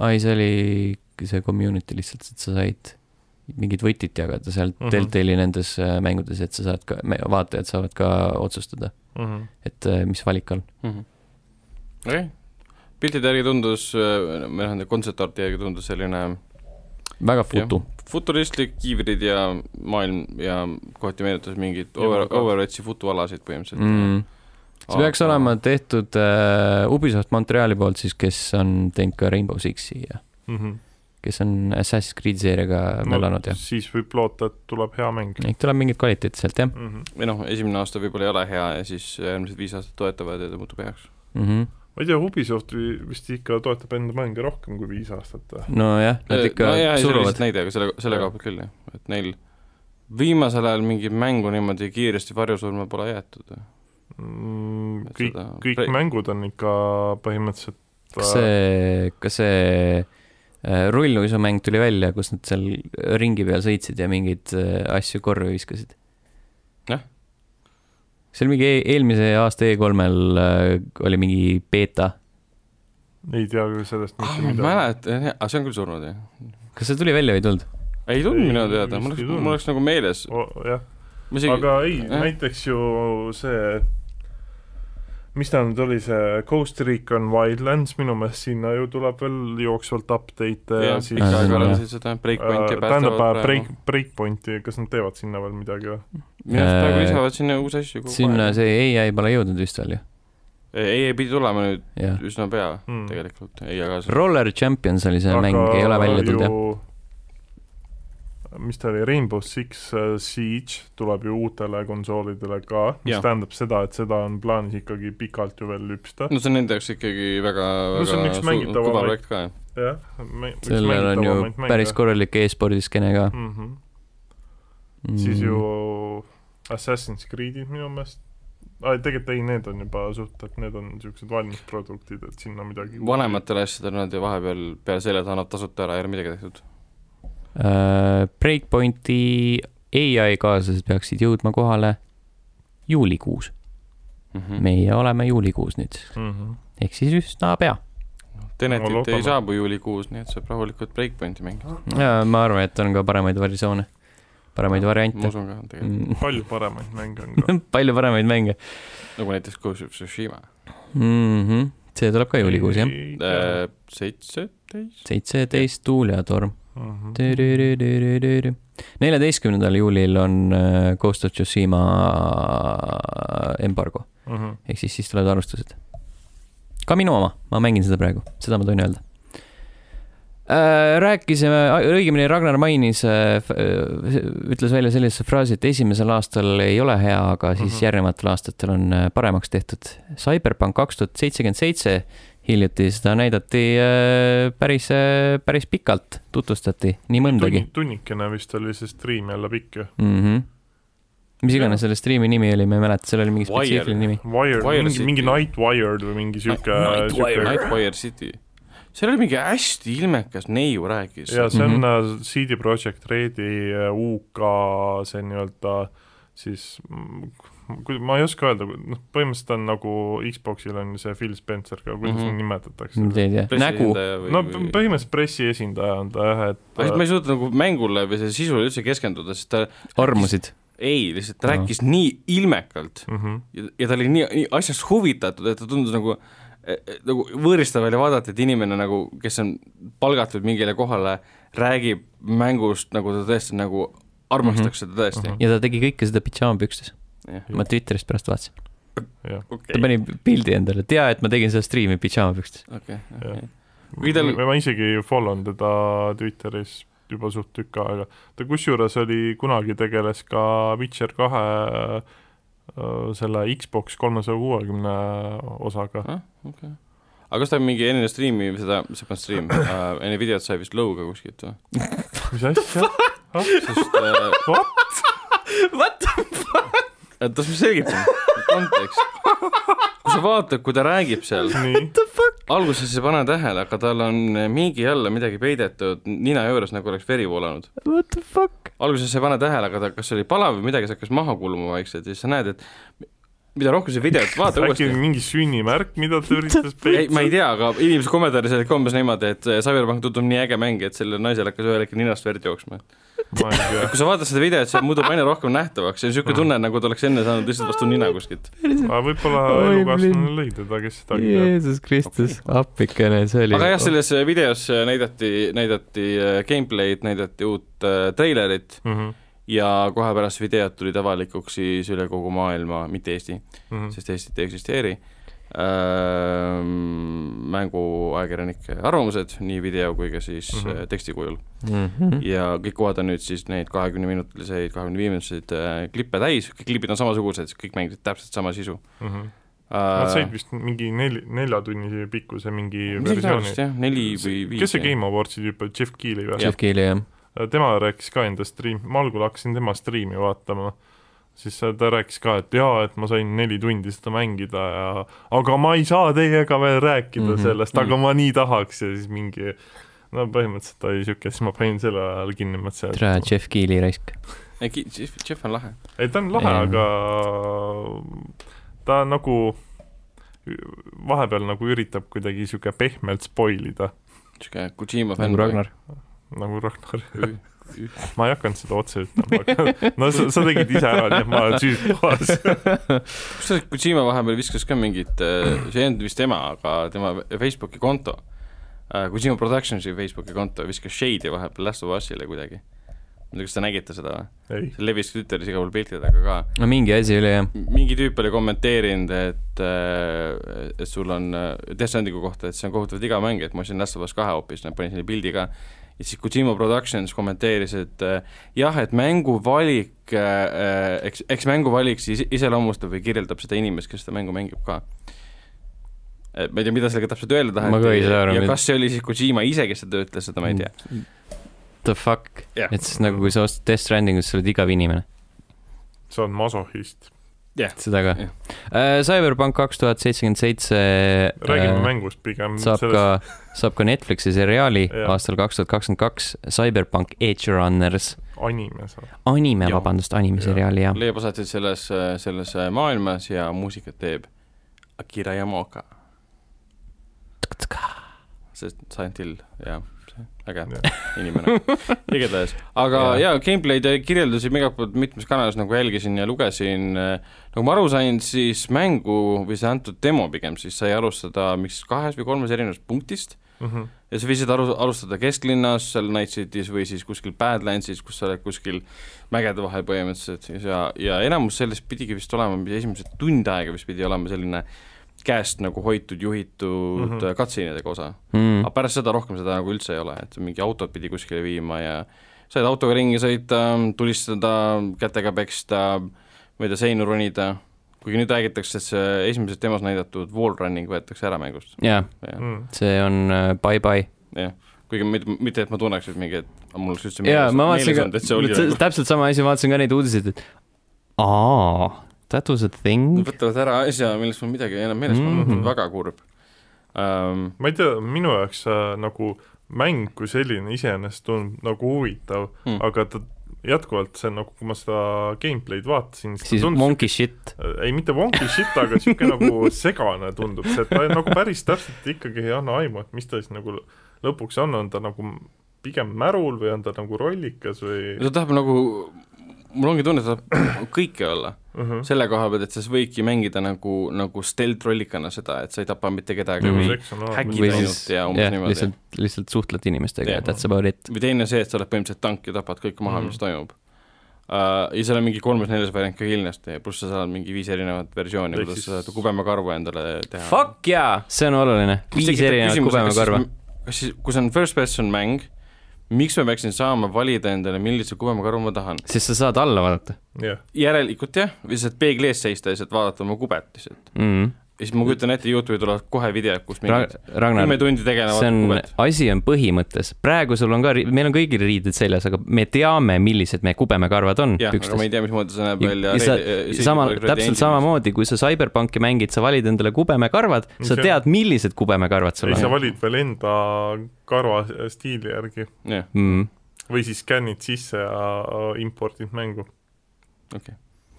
ai, see oli see community lihtsalt, et sa said mingit võtit jagada seal mm. -hmm. Deltali nendes äh, mängudes, et sa saad ka, vaatajad saavad ka otsustada, Mhm. et äh, mis valik on. Mhm. okei, piltide järgi tundus, või noh, nende kontsertarti järgi tundus selline väga futu. futuristlik, kiivrid ja maailm ja kohati meenutas mingeid over, Overwatchi futualasid põhimõtteliselt Mm. see peaks olema tehtud äh, Ubisoft Montreali poolt siis, kes on teinud ka Rainbow Sixi ja Mhm. Kes on Assassin's Creed seeriaga möllanud ja siis võib loota, et tuleb hea mäng. ehk tuleb mingit kvaliteeti sealt jah Mhm. või noh, esimene aasta võib-olla ei ole hea ja siis järgmised viis aastat toetavad ja ta muutub heaks. mm. -hmm. ma ei tea, Ubisoft vi- vist ikka toetab enda mänge rohkem kui viis aastat või? nojah, nad ikka no oli suruvad näide, aga selle, selle Jah. koha pealt küll jah, et neil viimasel ajal mingit mängu niimoodi kiiresti varjusurma pole jäetud. Mm, kõik kõik Pre- mängud on ikka põhimõtteliselt kas see, kas see äh, rulluisumäng tuli välja, kus nad seal ringi peal sõitsid ja mingeid äh, asju korvi viskasid? Jah. see oli mingi e eelmise aasta E3-l äh, oli mingi beeta, ei tea küll sellest ah, mitte ma midagi. mäletan, aga see on küll surnud jah. kas see tuli välja või ei tulnud? ei tulnud minu teada, mul oleks mul oleks nagu meeles, jah, ma aga ei, näiteks ju see, mis ta nüüd oli, see Coast Recon Wildlands, minu meelest sinna ju tuleb veel jooksvalt update'e ja jah, siis pikka Äh, aega jah. arvasin seda, Breakpointi äh, tähendab äh, Break, Breakpointi, kas nad teevad sinna veel midagi või? minu arust praegu Äh, lisavad sinna uusi asju kogu sinna aeg. see ai pole jõudnud vist veel ju, ei, ei pidi tulema nüüd jah. üsna pea Mm. tegelikult, ei aga see Roller Champions oli see mäng, ei ole välja tulnud jah. Mis ta oli, Rainbow Six äh, Siege tuleb ju uutele konsoolidele ka, mis Jah. tähendab seda, et seda on plaanis ikkagi pikalt ju veel lüpsta. no see on nende jaoks ikkagi väga, No väga mängitavamaid- kõva projekt ka jah. jah, sellel on ju päris korralik e-spordi skeene ka mm. -hmm. mm.. siis ju Assassin's Creed'id minu meelest aa, tegelikult ei, need on juba suht, et need on niisugused valmisproduktid, et sinna midagi vanematele asjadele nad ju vahepeal peale selle, et annab tasuta ära, ei ole midagi tehtud. uh,. Breakpointi ai kaaslased peaksid jõudma kohale juulikuus, Mhm. meie oleme juulikuus nüüd, mm. -hmm. ehk siis üsna pea. No Tenetit loodame. ei saabu juulikuus, nii et saab rahulikult Breakpointi mängida. ja ma arvan, et on ka paremaid versioone, paremaid ma variante usun ka tegelikult, mm.. palju paremaid mänge on ka. palju paremaid mänge nagu näiteks Ghost of Tsushima. mm. -hmm. see tuleb ka juulikuus jah, Äh, seitseteist, seitseteist Tuul ja torm. Mhm. neljateistkümnendal juulil on äh, Ghost of Tsushima embargo, Mhm. ehk siis siis tulevad arvustused. ka minu oma, ma mängin seda praegu, seda ma tohin öelda. rääkisime, õigemini Ragnar mainis, ütles välja sellise fraasi, et esimesel aastal ei ole hea, aga siis Mhm. järgnevatel aastatel on äh, paremaks tehtud. Cyberpunk kaks tuhat seitsekümmend seitse hiljuti, seda näidati äh, päris, päris pikalt, tutvustati nii mõndagi. tunnikene vist oli see striim jälle pikk ju. mm. -hmm. mis iganes selle striimi nimi oli, ma ei mäleta, seal oli mingi spetsiifiline nimi. Wire, Wire mingi, mingi Night Wired või mingi sihuke, Nightwire. City. seal oli mingi hästi ilmekas neiu rääkis. ja see on mm -hmm. CD Projekt Redi äh, UK see nii-öelda siis kui ma ei oska öelda, noh, põhimõtteliselt on nagu Xboxil on see Phil Spencer ka, kuidas mm -hmm. nimetatakse? nägu. no põhimõtteliselt pressiesindaja on ta jah, et aga siis ma ei suutnud nagu mängule või selle sisule üldse keskenduda, sest ta armusid. ei, lihtsalt ta Aa. rääkis nii ilmekalt mm -hmm. ja, ja ta oli nii, nii asjast huvitatud, et ta tundus nagu nagu võõristav oli vaadata, et inimene nagu, kes on palgatud mingile kohale, räägib mängust nagu ta tõesti nagu armastaks seda tõesti Mhm. ja ta tegi kõike seda pidžaamapükstes. jah, ma Twitterist pärast vaatasin. jah. ta okei, pani pildi endale, tea, et ma tegin seda striimi pidžaamapükstes. okei, Jah. okei. Kui tal- ma isegi follow n teda Twitteris juba suht tükk aega. ta kusjuures oli, kunagi tegeles ka Witcher kahe äh, selle Xbox kolmesaja kuuekümne osaga. ah,. okei okay.. aga kas ta mingi enne striimi või seda, mis see on stream uh,, enne videot sai vist lõuga kuskilt või? mis asja? What? What? Et las ma selgitan, kontekst. kui sa vaatad, kui ta räägib seal, alguses ei pane tähele, aga tal on mingi alla midagi peidetud nina juures, nagu oleks veri voolanud. What the fuck? alguses ei pane tähele, aga ta, kas oli palav või midagi, see hakkas maha kuluma vaikselt ja siis sa näed, et mida rohkem sa videot vaata äkki uuesti. mingi sünnimärk, mida ta üritas ei, ma ei peita? tea, aga inimese kommentaaris olid ka umbes niimoodi, et Cyberpunk tundub nii äge mäng, et sellel naisel hakkas ühel hetkel ninast verd jooksma. ma ei tea. kui sa vaatad seda videot, see muutub aina rohkem nähtavaks ja niisugune tunne, nagu ta oleks enne saanud lihtsalt vastu nina kuskilt. aga võib-olla Oi, elukaaslane lõi teda, kes seda. Jeesus Kristus, appikene, see oli. aga jah, selles videos näidati, näidati äh, gameplay'd, näidati uut treilerit Mhm, ja kohe pärast videot tulid avalikuks siis üle kogu maailma, mitte Eesti, mhm. sest Eestit ei eksisteeri äh,, mänguajakirjanike arvamused nii video kui ka siis mm Mhm. -hmm. teksti kujul. Mhm. ja kõik kohad on nüüd siis neid kahekümneminutiseid, kahekümne viieminutilisi äh, klippe täis, kõik klipid on samasugused, kõik mängisid täpselt sama sisu Mhm. äh, Nad said vist mingi nel-, neljatunnise pikkuse mingi versiooni neli või viis. kes see Game Awardsi tüüp oli, Jeff Keighley või? Jeff Keighley, jah. Tema rääkis ka enda striim, ma algul hakkasin tema striimi vaatama, siis ta rääkis ka, et jaa, et ma sain neli tundi seda mängida ja aga ma ei saa teiega veel rääkida mm. -hmm. sellest, aga Mhm. ma nii tahaks ja siis mingi no põhimõtteliselt ta oli niisugune, siis ma panin selle ajal kinni, mõtlesin, tere, Jeff Keighley raisk. Jeff, Jeff on lahe. ei ta on lahe, aga ta nagu vahepeal nagu üritab kuidagi niisugune pehmelt spoil ida, niisugune Kojima nagu fänn. Ragnar. Nagu Ragnar. ma ei hakanud seda otse ütlema, aga no sa, sa tegid ise ära, nii et ma olen süüdkohas. kusjuures Kojima vahepeal viskas ka mingit, see ei olnud vist tema, aga tema Facebooki konto, Kojima Productionsi Facebooki konto viskas shade'i vahepeal Last of Usile kuidagi. ma ei tea, kas te nägite seda või? ei, see levis Twitteris igal pool piltidega ka. no mingi asi oli jah. mingi tüüp oli kommenteerinud, et, et sul on Death Strandingu kohta, et see on kohutavalt igav mäng, et ma ostsin Last of Us kahe hoopis, panin sinna pildi ka. Ja siis Kojima Productions kommenteeris, et äh, jah, et mänguvalik, eks, eks mänguvalik siis iseloomustab või kirjeldab seda inimest, kes seda mängu mängib ka. et ma ei tea, mida sellega täpselt öelda taheti. Ja mida- kas see oli siis Kojima ise, kes seda ütles, seda ma ei tea. The fuck, jah, et siis nagu kui sa ostad Death Strandingut, sa oled igav inimene, sa oled masohhist. Seda ka Jah.. Cyberpunk kaks tuhat seitsekümmend seitse räägime mängust pigem. Äh, saab ka, saab ka Netflixi seriaali Jah. aastal kaks tuhat kakskümmend kaks, Cyberpunk Edge Runners, anime saab. anime, Jah. vabandust, animeseriaali jah. leiab aset siis selles, selles maailmas ja muusikat teeb Akira Yamaoka, sest Silent Hill ja see äge inimene, igatahes. aga Jaa. jaa, gameplay'd ja kirjeldusi ma igalt poolt mitmes kanalis nagu jälgisin ja lugesin, nagu ma aru sain, siis mängu või see antud demo pigem siis sai alustada miks kahes või kolmes erinevas punktist Mhm. ja sa võisid aru, alustada kesklinnas, seal Night City's või siis kuskil Badlandsis, kus sa oled kuskil mägede vahel põhimõtteliselt ja, ja enamus sellest pidigi vist olema, esimesed tund aega vist pidi olema selline käest nagu hoitud, juhitud mm. -hmm. cutscene'idega osa. Mm. aga pärast seda rohkem seda nagu üldse ei ole, et mingi autod pidi kuskile viima ja said autoga ringi sõita, tulistada, kätega peksta, mööda seinu ronida, kuigi nüüd räägitakse, et see esimeses demos näidatud wall running võetakse ära mängust, jah, Mm. see on äh, bye-bye. jah. kuigi mitte, mitte et ma tunneks, et mingi, et mul oleks üldse ma vaatasin olnud, et see oli nagu täpselt sama asi, vaatasin ka neid uudiseid, et aa, that was a thing. võtavad ära asja, millest mul midagi ei enam meeles pole mm. -hmm. väga kurb um,. ma ei tea, minu jaoks äh, nagu mäng kui selline iseenesest tundub nagu huvitav mm., aga ta jätkuvalt see nagu, kui ma seda gameplay'd vaatasin, siis siis tundus monkey shit. ei mitte wonky shit, aga niisugune nagu segane tundub see, et ta nagu päris täpselt ikkagi ei anna aimu, et mis ta siis nagu lõpuks on, on ta nagu pigem märul või on ta nagu rollikas või ta tahab nagu, mul ongi tunne, et tahab kõike olla uh -huh. selle koha pealt, et sa võidki mängida nagu, nagu stealth-rollikana seda, et sa ei tapa mitte kedagi Mhm. või sekssionaalne häkid või ainult ja umbes jah, niimoodi. lihtsalt, lihtsalt suhtled inimestega Jah. that's about it. või teine see, et sa oled põhimõtteliselt tank ja tapad kõike maha mm, Mhm. -hmm. mis toimub uh,. ja seal on mingi kolmes-neljas variant ka kindlasti, pluss sa saad mingi viis erinevat versiooni, kuidas siis- sa saad kubemakarvu endale teha. Fuck jaa, see on oluline. viis erinevat kubemakarva. kas siis, kui see on first person mäng miks ma peaksin saama valida endale, millise kubemakarva ma tahan? sest sa saad alla vaadata jah, järelikult jah, lihtsalt peegli ees seista ja lihtsalt vaadata oma kubet lihtsalt. mm. -hmm. Ja siis ma kujutan ette, Youtube'i tulevad kohe videod, kus mingid kümme, tundi tegelevad see on asi on põhimõttes, praegu sul on ka, meil on kõigil riided seljas, aga me teame, millised meie kubemekarvad on jah, aga ma pükstes ei. tea, mismoodi see näeb ja, välja ja sa, sama, täpselt. samamoodi, kui sa CyberPunki mängid, sa valid endale kubemekarvad, sa See- tead, millised kubemekarvad sul ei sa on. valid veel enda karva stiili järgi jah, Mm, või siis skännid sisse ja impordid mängu. okei.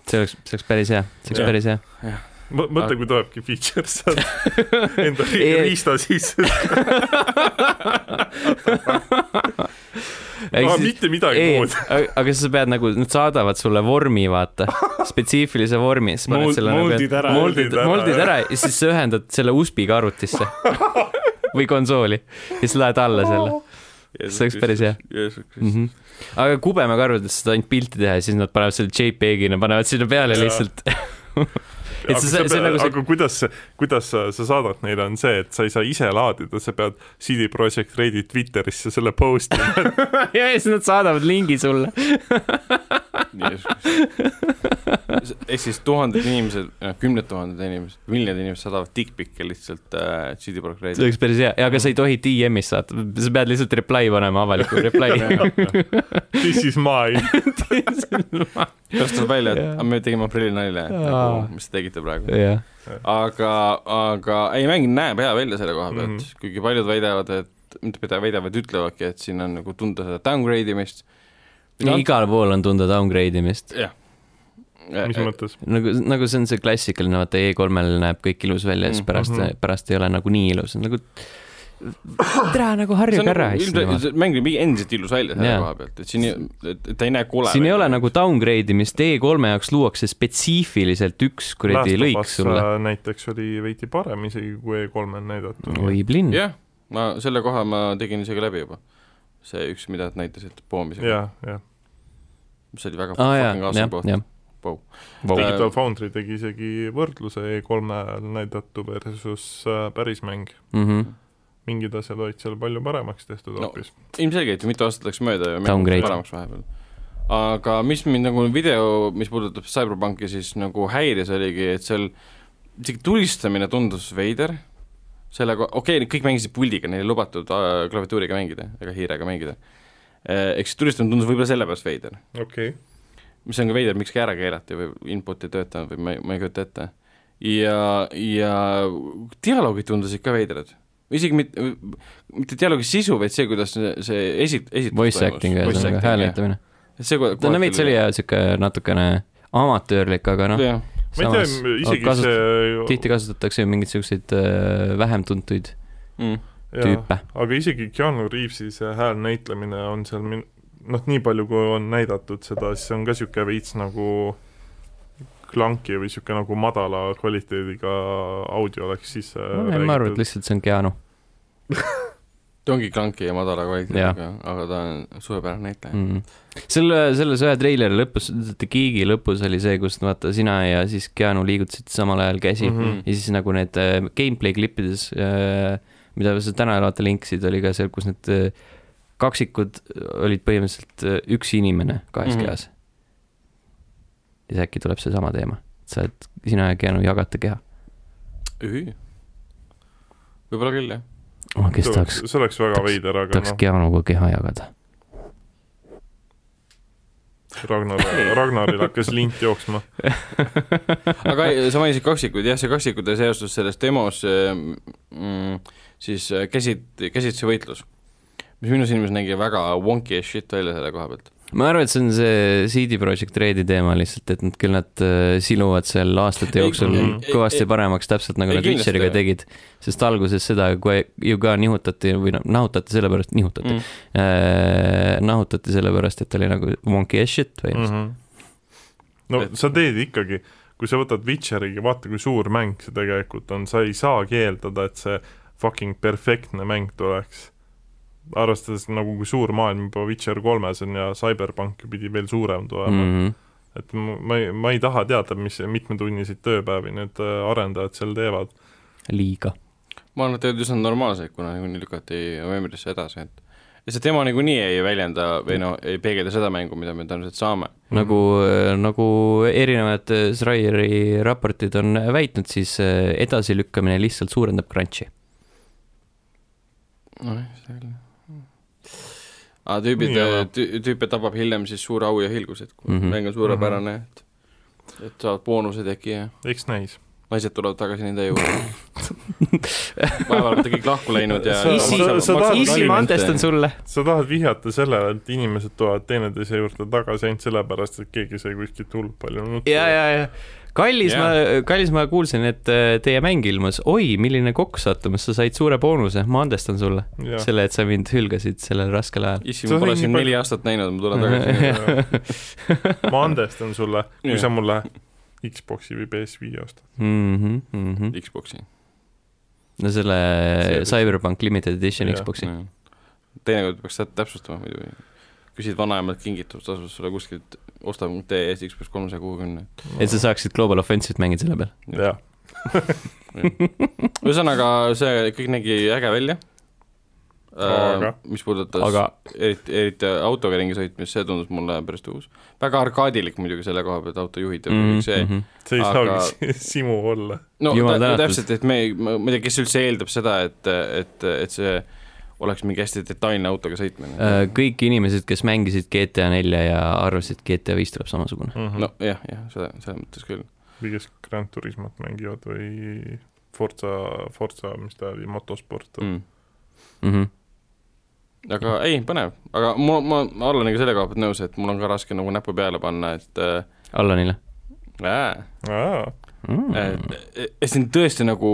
see oleks, see oleks päris hea, see oleks Jah. päris hea. mõtle, kui tulebki feature, saad enda riista sisse, mitte midagi ei muud., aga sa pead nagu, nad saadavad sulle vormi, vaata, spetsiifilise vormi, siis paned Mold- selle moldid ära. moldid, Moldid ära, moldid jah. ära ja siis sa ühendad selle USB-ga arvutisse või konsooli ja siis laed alla selle See oleks päris hea. mm. -hmm. aga kubemekarvadest saad ainult pilti teha ja siis nad panevad selle JPEG-ina, panevad sinna peale Jaa. lihtsalt. Aga, see, see nagu see, aga kuidas, kuidas sa, sa saadad neile, on see, et sa ei saa ise laadida, sa pead CD Projekt Redi Twitterisse selle post ima. ja siis nad saadavad lingi sulle. ehk siis tuhanded inimesed, kümned tuhanded inimesed, miljonid inimesed saadavad dickpic'e lihtsalt äh, CD see Projekti. oleks päris hea, aga sa ei tohi DM-is saata, sa pead lihtsalt reply panema, avaliku reply. This is mine. pärast tuleb välja, et. "Aga me tegime aprilli nalja, nagu, mis te tegite praegu. jah, aga, aga ei, mäng näeb hea välja selle koha pealt mm. -hmm. kuigi paljud väidavad, et mitte väidavad, ütlevadki, et siin on nagu tunda seda downgrade imist. Igal pool on tunda downgrade imist. jah. mis mõttes? nagu, nagu see on see klassikaline, vaata E3-l näeb kõik ilus välja ja siis pärast mm, -hmm. pärast ei ole nagu nii ilus, nagu tere nagu harjuge on ära nagu, mäng näeb endiselt ilus välja selle koha pealt, et siin, et ta ei näe kole siin ei ole nagu downgrade imist, E3-e jaoks luuakse spetsiifiliselt üks kuradi lõik sulle. näiteks oli veidi parem isegi kui E3-l näidatud. oi plinn. jah, ma selle koha ma tegin isegi läbi juba. see üks, mida nad näitasid poomisega, jah, jah. Mis oli väga aa fucking awesome koht. jah. Vau. Digital Foundry tegi isegi võrdluse E3-l näidatu versus äh, päris mäng. Mhm. mingid asjad olid seal palju paremaks tehtud No, hoopis. ilmselgelt ju mitu aastat läks mööda ja paremaks vahepeal. aga mis mind nagu video, mis puudutab CyberPunki, siis nagu häiris, oligi, et seal isegi tulistamine tundus veider, sellega, okei okay,, kõik mängisid puldiga, neil ei lubatud äh, klaviatuuriga mängida ega hiirega mängida. Ehk siis tulistamine tundus võib-olla sellepärast veider, okei okay.. mis on ka veider, miks ka ära keelati või input ei töötanud või ma ei, ma ei kujuta ette. ja, ja dialoogid tundusid ka veidrad, isegi mitte, mitte dialoogi sisu, vaid see, kuidas see, esit-, esitus Voice acting ühesõnaga, hääle näitamine. see ta on veits oli jah, sihuke natukene amatöörlik, aga noh, jah, ma ei tea Samas, isegi kasut- see tihti kasutatakse ju mingeid siukseid äh, vähem tuntuid mm. tüüpe. aga isegi Keanu Reavesi see hääl näitlemine on seal min-, noh, nii palju, kui on näidatud seda, siis see on ka niisugune veits nagu klanki või niisugune nagu madala kvaliteediga audio oleks sisse ma arvan, et lihtsalt see on Keanu. ta ongi klanki ja madala kvaliteediga, aga ta on suurepärane näitleja mm.. mm.. selle, selles ühe treileri lõpus, The Geek'i lõpus oli see, kus vaata sina ja siis Keanu liigutasite samal ajal käsi mm. -hmm. ja siis nagu need äh, gameplay klippides äh,, mida sa täna vaata linkisid, oli ka seal, kus need äh, kaksikud olid põhimõtteliselt äh, üks inimene kahes mm -hmm. kehas. ja siis äkki tuleb seesama teema, sa oled, sina ja Keanu jagate keha ühü. võib-olla küll, jah. oh,. kes tahaks, see oleks väga tahaks- veider, aga tahaks noh, Keanuga keha jagada. Ragnar, Ragnaril hakkas lint jooksma. aga sa mainisid kaksikuid, jah, see kaksikute seostus selles demos mm, siis äh, käsit-, käsitsi võitlus, mis minu silmis nägi väga wonky as shit välja selle koha pealt. ma arvan, et see on see CD Projekt Redi teema lihtsalt, et nad küll nad äh, siluvad seal aastate jooksul ei, kõvasti ei, paremaks, täpselt nagu ei, nad Witcheriga tegid. sest alguses seda kui ju ka nihutati või noh, nahutati sellepärast, nihutati Mm. äh, nahutati sellepärast, et oli nagu monkey as shit põhimõtteliselt mm. -hmm. no Et- sa teed ikkagi, kui sa võtad Witcheriga, vaata kui suur mäng see tegelikult on, sa ei saagi eeldada, et see fucking perfektne mäng tuleks. arvestades nagu kui suur maailm juba Witcher kolmes on ja Cyberpunk pidi veel suurem tulema mm., -hmm. et ma ma ei, ma ei taha teada, mis mitmetunniseid tööpäevi need äh, arendajad seal teevad. liiga. ma arvan, et olid üsna normaalsed, kuna niikuinii lükati novembrisse edasi, et ja see demo niikuinii ei väljenda või no ei peegelda seda mängu, mida me tõenäoliselt saame. nagu, nagu erinevad äh, Schreieri raportid on väitnud, siis äh, edasilükkamine lihtsalt suurendab crunch'i. nojah, seda küll. aga tüübid tüüpe tabab hiljem siis suur au ja hilgus, et kui mm. -hmm. mäng on suurepärane, et et saavad boonused äkki ja eks näis. naised tulevad tagasi nende juurde. vahepeal olete kõik lahku läinud ja Sa- Issi- issi, ma andestan sulle. sa tahad vihjata sellele, et inimesed tulevad teineteise juurde tagasi ainult sellepärast, et keegi sai kuskilt hullult palju nutta. ja, ja, ja kallis Jaa. ma, kallis ma kuulsin, et äh, teie mäng ilmus, oi, milline kokkusattumus, sa said suure boonuse, ma andestan sulle ja. selle, et sa mind hülgasid sellel raskel ajal. issi, ma pole sind neli aastat näinud, ma tulen tagasi. ma andestan sulle, kui Jah. sa mulle Xbox'i või PS5 ostad. mm. -hmm. Xbox'i. no selle See- Cyberpunk Limited Edition Jah. Xbox'i. teinekord peaks tä- täpsustama muidu. küsid vanaemalt kingitust, tasub sulle kuskilt, osta.ee eest Xbox kolmesaja kuuekümne. et sa saaksid Global Offensive'it mängida selle peal. jah, ühesõnaga, see kõik nägi äge välja. Aga? mis puudutas aga eriti, eriti autoga ringi sõitmist, see tundus mulle päris uus. väga arkaadilik muidugi selle koha pealt, autojuhid ja mm kõik see. -hmm. see ei Aga- saagi simu olla. no Jumal tä- tänatud. täpselt, et me ma ma ei tea, kes üldse eeldab seda, et, et, et see oleks mingi hästi detailne autoga sõitmine Äh, kõik inimesed, kes mängisid GTA nelja ja arvasid, et GTA viis tuleb samasugune. no. no jah, jah, seda, selles mõttes küll. või kes Grand Turismot mängivad või Forza, Forza, mis ta oli, motosport mm.. Mm. Mm -hmm. aga ei, põnev, aga ma, ma, ma olen nagu selle koha pealt nõus, et mul on ka raske nagu näppu peale panna, et äh, Allanile äh, aa, mm.. et, et see on tõesti nagu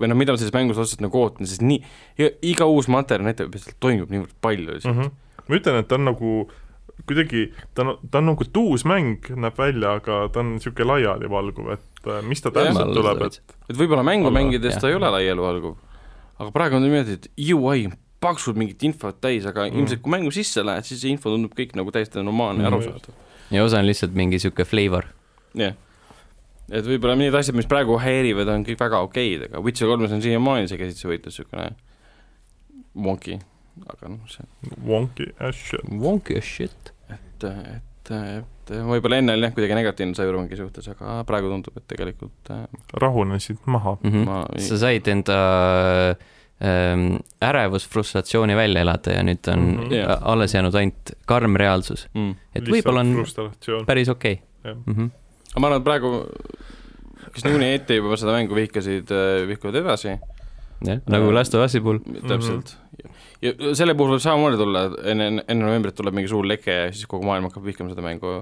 või noh, mida ma sellest mängust otseselt nagu ootan, sest nii, iga uus materjal näitab, et seal toimub niivõrd palju lihtsalt mm. -hmm. ma ütlen, et ta on nagu kuidagi, ta on, ta on nagu uus mäng, näeb välja, aga ta on niisugune laialivalguv, et äh, mis ta täpselt tuleb, et et võib-olla mängu Olla, mängides jah. ta ei ole laialivalguv, aga praegu on niimoodi, et UI on paksult mingit infot täis, aga Mm. ilmselt kui mängu sisse lähed, siis see info tundub kõik nagu täiesti normaalne ja Mm. arusaadav. ja osa on lihtsalt mingi sihuke flavor. jah. Et võib-olla need asjad, mis praegu häirivad, on kõik väga okeid, aga Witcher kolmes on siiamaani see käsitsi võitlus niisugune wonky, aga noh, see, wonky as shit. Wonky as shit. et, et, et võib-olla enne oli jah, kuidagi negatiivne Cyberpunki suhtes, aga praegu tundub, et tegelikult äh, rahunesid maha. mm. -hmm. ma sa said enda ähm, ärevus, frustratsiooni välja elada ja nüüd on mm. -hmm. Jah. alles jäänud ainult karm reaalsus. mm. et võib-olla on frustratsioon. päris okei okay. Jah. mm. -hmm. Aga ma arvan, et praegu kes niikuinii ette juba seda mängu vihkasid, vihkavad edasi jah, nagu Last of Us'i puhul. täpselt. ja selle puhul võib samamoodi tulla, enne, enne novembrit tuleb mingi suur leke ja siis kogu maailm hakkab vihkama seda mängu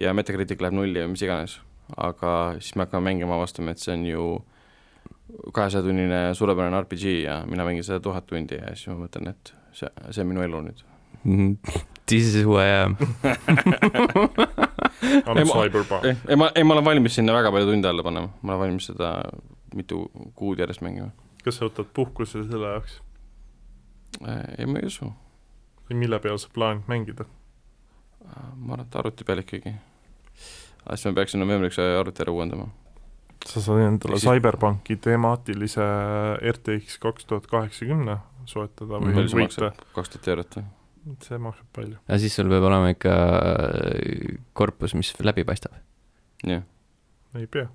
ja Metacritic läheb nulli ja mis iganes. aga siis me hakkame mängima, avastame, et see on ju kahesajatunnine suurepärane RPG ja mina mängin seda tuhat tundi ja siis ma mõtlen, et see, see on minu elu nüüd. Mhm. This is who I am. on Cyberpunk. ei, ei ma, ei ma olen valmis sinna väga palju tunde alla panema, ma olen valmis seda mitu kuud järjest mängima. kas sa võtad puhkuse selle jaoks ei, ma ei usu. mille peal sa plaanid mängida? ma arvan, et arvuti peal ikkagi. aga siis ma peaksin novembriks arvuti ära uuendama. sa saad endale siis- Cyberpunki temaatilise RTX kaks tuhat kaheksakümne soetada või võita, kaks tuhat eurot või? See maksab palju. aga siis sul peab olema ikka äh, korpus, mis läbi paistab. jah. ei pea.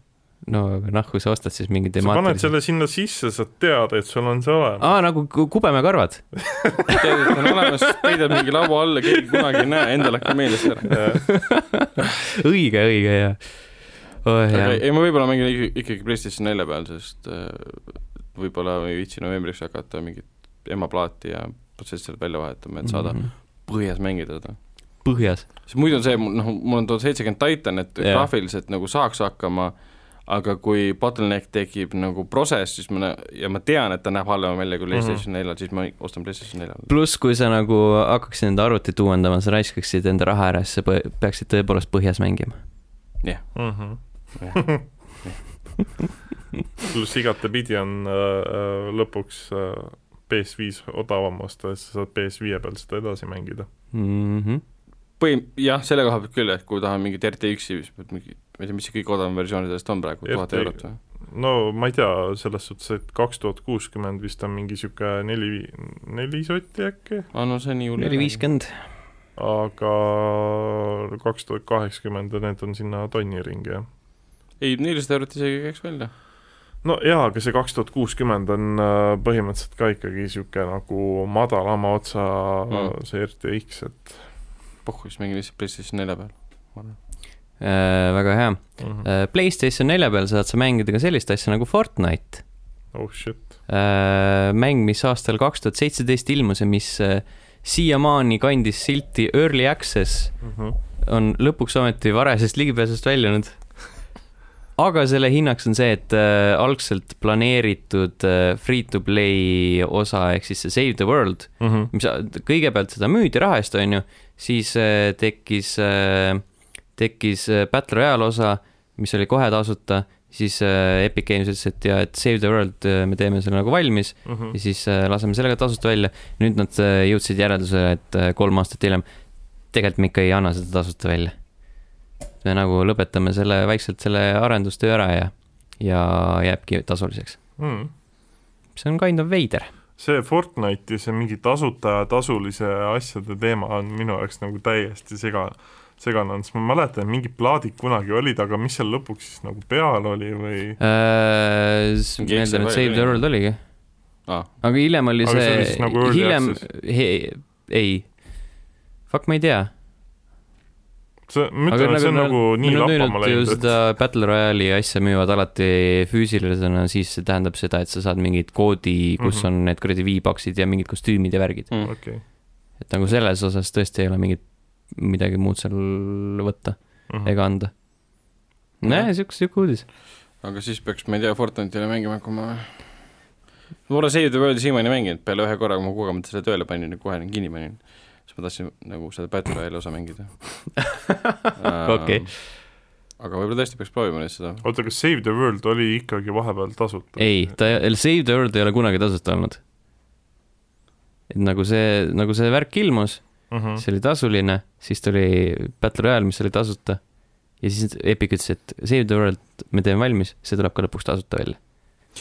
no aga noh, kui sa ostad siis mingi sa paned temaatilise. selle sinna sisse, sa tead, et sul on see olemas. aa, nagu ku- kubemekarvad. tead, et on olemas, peidad mingi laua alla, keegi kunagi ei näe, endale hakkab meeles ära. õige, õige ja. oh aga ei, ma võib-olla mängin ikka- ikkagi PlayStation nelja peal, sest äh, võib-olla ei viitsi novembriks hakata mingit emaplaati ja protsessorit välja vahetama, et saada Mhm. põhjas mängida seda. põhjas. sest muidu on see, noh, mul on tuhat seitsekümmend Titan, et Jah. graafiliselt nagu saaks hakkama, aga kui bottleneck tekib nagu process, siis ma, ja ma tean, et ta näeb halvem välja kui PlayStation neljal, siis ma ostan PlayStation neljal. pluss, kui sa nagu hakkaksid enda arvutit uuendama, sa raiskaksid enda raha ära, siis sa peaksid tõepoolest põhjas mängima. Mhm. pluss igatepidi on äh, lõpuks äh, PS5 odavam osta, siis sa saad PS5 peal seda edasi mängida. Mm -hmm. põhi, jah, selle koha pealt küll, et kui tahan mingit RTX-i, siis pead mingi, ma ei tea, mis see kõige odavam versioon sellest on praegu, tuhat eurot või? no ma ei tea, selles suhtes, et kaks tuhat kuuskümmend vist on mingi niisugune neli, neli sotti äkki, aa no see nii hull neli viiskümmend. aga kaks tuhat kaheksakümmend ja need on sinna tonni ringi, jah. ei, nelisada eurot isegi käiks välja. No jaa, aga see kaks tuhat kuuskümmend on äh, põhimõtteliselt ka ikkagi niisugune nagu madalama otsa Mm. see RTX, et pohhu, siis mängin lihtsalt PlayStation nelja peal. Äh, väga hea. mm -hmm. Äh, PlayStation nelja peal saad sa mängida ka sellist asja nagu Fortnite. oh shit, mäng, mis aastal kaks tuhat seitseteist ilmus ja mis äh, siiamaani kandis silti Early Access, mm -hmm. on lõpuks ometi varasest ligipääsust väljunud. Aga selle hinnaks on see, et äh, algselt planeeritud äh, free-to-play osa ehk siis see Save the World, mm -hmm. mis kõigepealt seda müüdi raha eest, on ju, siis äh, tekkis äh,, tekkis äh, Battle Royale osa, mis oli kohe tasuta, siis äh, Epic Games ütles, et ja, et Save the World äh, me teeme selle nagu valmis Mm -hmm. ja siis äh, laseme selle ka tasuta välja. nüüd nad äh, jõudsid järeldusele, et äh, kolm aastat hiljem tegelikult me ikka ei anna seda tasuta välja. Me nagu lõpetame selle vaikselt selle arendustöö ära ja, ja jääbki tasuliseks. mm. see on kind of veider. see Fortnite'i see mingi tasuta ja tasulise asjade teema on minu jaoks nagu täiesti sega, segane sest ma mäletan, et mingid plaadid kunagi olid, aga mis seal lõpuks siis nagu peal oli või Äh, Excel et Save the World oligi. aa, aga hiljem oli Aga see see, nagu hiljem ei, fuck, ma ei tea. see, ma ütlen, et see on nagu nii lappama läinud, seda Battle Royale'i asja müüvad alati füüsilisena, siis see tähendab seda, et sa saad mingit koodi, kus Mhm. on need kuradi V-Boxid ja mingid kostüümid ja värgid. mm. okei okay. et nagu selles osas tõesti ei ole mingit, midagi muud seal võtta mm. -hmm. ega anda. näe, siuke, siuke uudis. aga siis peaks, ma ei tea, Fortnite'ile mängima hakkama. ma pole Save the World'i siiamaani mänginud, peale ühe korra, kui ma kogemata selle tööle panin ja kohe kinni panin. Siis ma tahtsin nagu seda Battle Royale'i osa mängida. Okei. aga võib-olla tõesti peaks proovima nüüd seda. oota, kas Save the World oli ikkagi vahepeal tasuta? ei, ta, Save the World ei ole kunagi tasuta olnud. et nagu see, nagu see värk ilmus, mm. -hmm. see oli tasuline, siis tuli Battle Royale, mis oli tasuta. ja siis Epic ütles, et Save the World me teeme valmis, see tuleb ka lõpuks tasuta välja.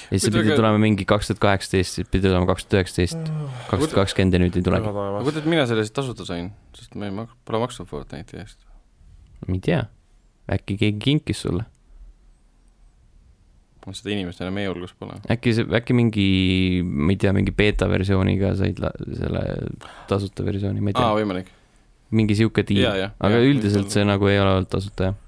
Ja siis pidi tulema mingi kaks tuhat kaheksateist, siis pidi tulema kaks tuhat üheksateist, kaks tuhat kakskümmend ja nüüd ei tulegi. aga kuidas mina selle siis tasuta sain, sest ma ei mak-, pole maksnud Fortnite'i eest. ma ei tea, äkki keegi kinkis sulle, seda inimest enam meie hulgas pole. äkki see, äkki mingi, ma ei tea, mingi beeta versiooniga said la, selle tasuta versiooni, ma ei aa, tea, võimalik. mingi sihuke jah, aga jah, üldiselt see nagu ei ole olnud tasuta jah.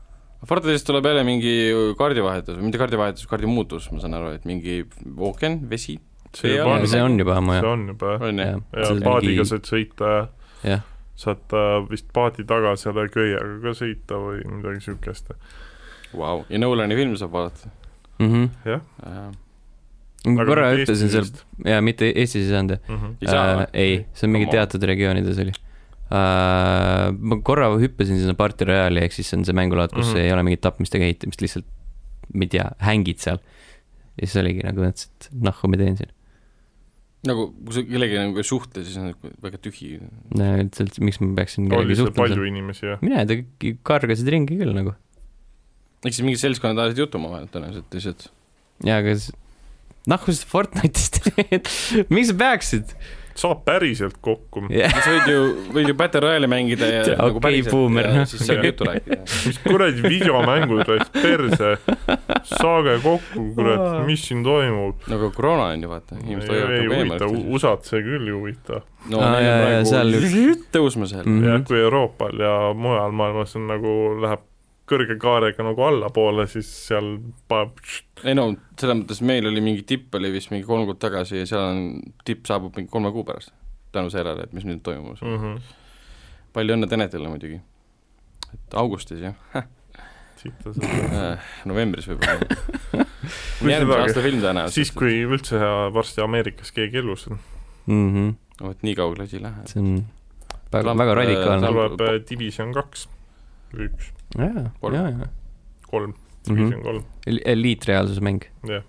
Fortnite'ist tuleb jälle mingi kaardivahetus või mitte kaardivahetus, kaardi muutus, ma saan aru, et mingi ookean, vesi, see on, see on juba ammu see jah, on juba jah. ja paadiga saad sõita ja saad äh, vist paadi taga selle köiega ka sõita või midagi siukest. Vau, ja Nolani film saab vaadata. Mhm. jah, äh,. ma korra ütlesin seal jaa, mitte Eestis ei saanud jah mm. -hmm. ei äh, ei, see on mingi teatud regioonides oli äh,. ma korra hüppasin sinna Party Royale'i ehk siis see on see mängulaad, kus mm. -hmm. ei ole mingit tapmist ega ehitamist, lihtsalt ma ei tea, hängid seal. ja siis oligi nagu et nahku ma teen siin. nagu, kui sa kellegagi nagu ei suhtle, siis on nagu väga tühi. üldse, miks ma peaksin oli kellegagi suhtlema palju seal. inimesi jah? mine, kõik kargasid ringi küll nagu. eks siis mingid seltskonnad ajasid juttu omavahel tõenäoliselt lihtsalt. jaa, aga nahku sa Fortnite'ist teed, miks sa peaksid? Saab päriselt kokku. sa võid ju, võid ju Battle Royale'i mängida ja Okei, nagu päriselt boomer, ja noh. siis seal juttu rääkida. mis kuradi videomängud raisk perse, saage kokku, kurat, mis siin toimub? nagu koroona on ju vaata, inimesed hoiavad ei nagu huvita, eemale. USA-d see küll ei huvita. no jaa, jaa, on seal tõusma seal Mhm. jah, kui Euroopal ja mujal maailmas on nagu, läheb kõrge kaarega nagu allapoole, siis seal paneb ei no selles mõttes meil oli mingi tipp oli vist mingi kolm kuud tagasi ja seal on, tipp saabub mingi kolme kuu pärast. tänu sellele, et mis nüüd toimus mm.. mm. -hmm. palju õnne Tenetile muidugi. et augustis jah siit ta saab. äh,, novembris võib-olla. Järgmise aasta film tõenäoliselt. siis, kui üldse varsti Ameerikas keegi elus on, Mhm. vot nii kaugele asi ei lähe. see on väga, väga äh, radikaalne. Trump- tuleb äh, Division kaks, üks, jaa, Kolm. jaa, jaa. kolm, Mhm. Division kolm, eliitreaalsuse mäng, jah.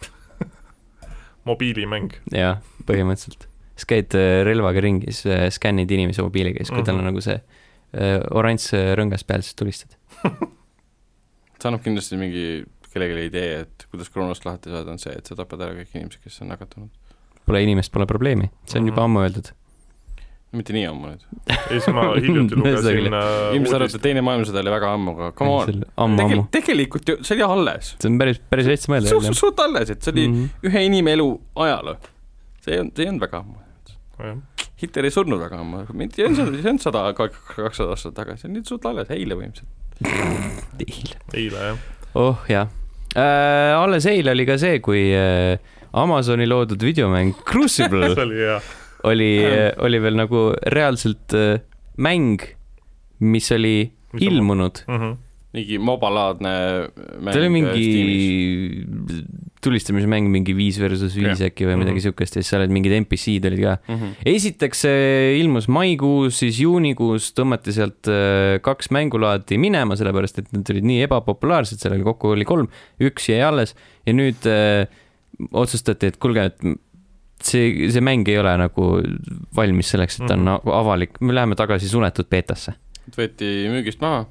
mobiilimäng, jaa, põhimõtteliselt. sa käid äh, relvaga ringi, siis äh, skännid inimese mobiiliga ja siis, kui tal on Mhm. nagu see äh, oranž rõngas peal, siis tulistad. see annab kindlasti mingi kellelegi idee, et kuidas koroonast lahti saada, on see, et sa tapad ära kõik inimesed, kes on nakatunud. Pole inimest, pole probleemi, see on juba ammu öeldud. Mitte nii ammu nüüd. ja siis ma hiljuti lugesin äh, ilmselt uudist et teine maailmasõda oli väga ammu, aga come on. ammu. tegelikult ju, see oli alles. see on päris, päris hästi mõelda suht, suht alles, et see oli Mhm. ühe inimelu ajaloo. see ei olnud, see ei olnud väga ammu. Hitler ei surnud väga ammu, mitte ei olnud, see ei olnud sada, kakssada aastat tagasi, see on nüüd suht alles, eile põhimõtteliselt. eile. eile jah, oh jah äh,. alles eile oli ka see, kui äh, Amazoni loodud videomäng Crucible see oli hea. oli, veel nagu reaalselt äh, mäng, mis oli Mis on- ilmunud. mingi mobalaadne mäng. ta oli mingi tulistamismäng, mingi viis versus viis äkki või midagi Mhm. siukest ja siis seal olid mingid NPC-d olid ka. mm. -hmm. esiteks see ilmus maikuus, siis juunikuus tõmmati sealt äh, kaks mängulaadi minema, sellepärast et need olid nii ebapopulaarsed, seal oli kokku oli kolm, üks jäi alles ja nüüd äh, otsustati, et kuulge, et see, see mäng ei ole nagu valmis selleks, et ta on Mhm. nagu avalik, me läheme tagasi suletud beetasse. võeti müügist maha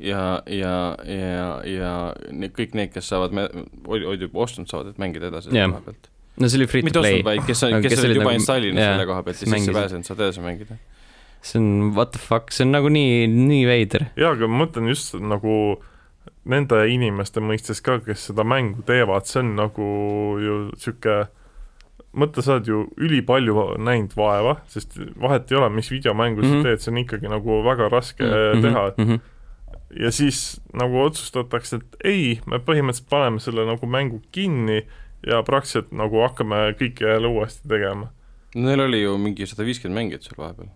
ja, ja, ja, ja need kõik need, kes saavad, olid juba ostnud, saavad nüüd mängida edasi selle koha pealt. no see oli free to play kes kes kes olid juba nagu- installinud jaa, selle koha pealt ja sisse pääsenud, saad edasi mängida. see on what the fuck, see on nagu nii, nii veider. jaa, aga ma mõtlen just nagu nende inimeste mõistes ka, kes seda mängu teevad, see on nagu ju niisugune mõtle, sa oled ju ülipalju näinud vaeva, sest vahet ei ole, mis videomängu sa Mhm. teed, see on ikkagi nagu väga raske teha, et -hmm. ja siis nagu otsustatakse, et ei, me põhimõtteliselt paneme selle nagu mängu kinni ja praktiliselt nagu hakkame kõike jälle uuesti tegema. Neil oli ju mingi sada viiskümmend mängijat seal vahepeal.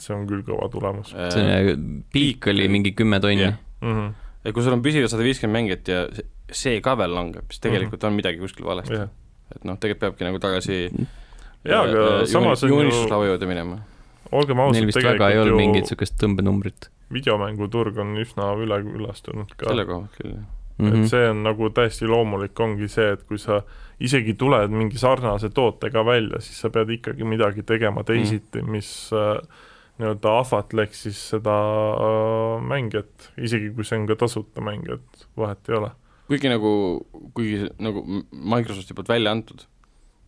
see on küll kõva tulemus see piik oli mingi kümme tonni Jah. mm. -hmm. ja kui sul on püsivalt sada viiskümmend mängijat ja see- ka veel langeb, siis tegelikult on midagi kuskil valesti. jah, et noh, tegelikult peabki nagu tagasi Jaa, aga äh, samas on ju- joonistuslava juurde minema. olgem ausad, Neil vist väga ei olnud mingit siukest tõmbenumbrit videomänguturg on üsna üleküllastunud ka selle koha pealt küll, jah. mm. et -hmm. see on nagu täiesti loomulik, ongi see, et kui sa isegi tuled mingi sarnase tootega välja, siis sa pead ikkagi midagi tegema teisiti mm., mis äh, nii-öelda ahvatleks siis seda äh, mängijat, isegi kui see on ka tasuta mäng, et vahet ei ole. Kuigi nagu, kuigi nagu Microsofti poolt välja antud,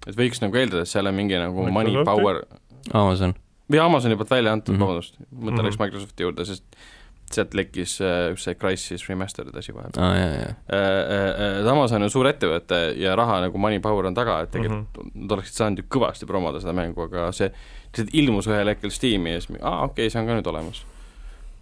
et võiks nagu eeldada, et seal on mingi nagu money Microsofti? power Amazon. või Amazoni poolt välja antud mm. -hmm. vabandust, mõte Mhm. läks Microsofti juurde, sest sealt lekkis äh, see Crysis Remastered asi vahepeal aa, jaa, jaa. äh,. äh, Amazon on suur ettevõte ja raha nagu money power on taga, et tegelikult mm -hmm. nad oleksid saanud ju kõvasti promoda seda mängu, aga see lihtsalt ilmus ühel hetkel Steam'i ja siis aa, okei okay,, see on ka nüüd olemas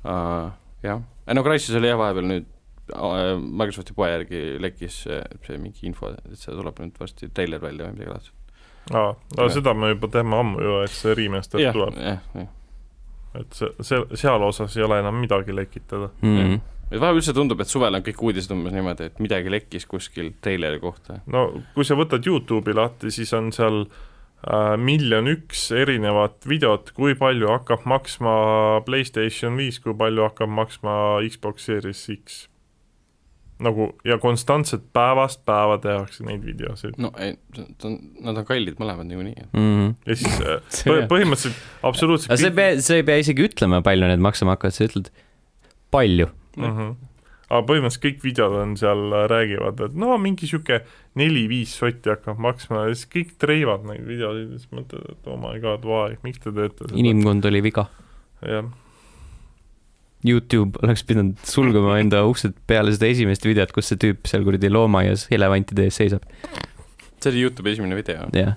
uh,. jah, no Crysis oli jah vahepeal nüüd Microsofti poe järgi lekkis see, see mingi info, et see tuleb nüüd varsti treiler välja või midagi laadset. aa, no seda me juba teeme ammu ju, et see remaster jah, tuleb, jah, jah. et see, see, seal osas ei ole enam midagi lekitada. Mhm. et vahepeal üldse tundub, et suvel on kõik uudised umbes niimoodi, et midagi lekkis kuskil treileri kohta. no kui sa võtad Youtube'i lahti, siis on seal äh, miljon üks erinevat videot, kui palju hakkab maksma PlayStation viis, kui palju hakkab maksma Xbox Series X. Nagu ja konstantselt päevast päeva tehakse neid videosid no ei, ta on, nad on kallid mõlemad niikuinii. Mhm. ja siis äh, See põ- põhimõtteliselt absoluutselt aga sa ei pea, sa ei pea isegi ütlema, palju need maksma hakkavad, sa ütled palju. mm. -hmm. aga põhimõtteliselt kõik videod on seal, räägivad, et no mingi sihuke neli-viis sotti hakkab maksma ja siis kõik treivad neid videosid ja siis mõtled, et oh my god, why, miks te teete seda. inimkond oli viga. jah, Youtube oleks pidanud sulgema enda uksed peale seda esimest videot, kus see tüüp seal kuradi loomaaias elevantide ees seisab. see oli Youtube'i esimene video, jah,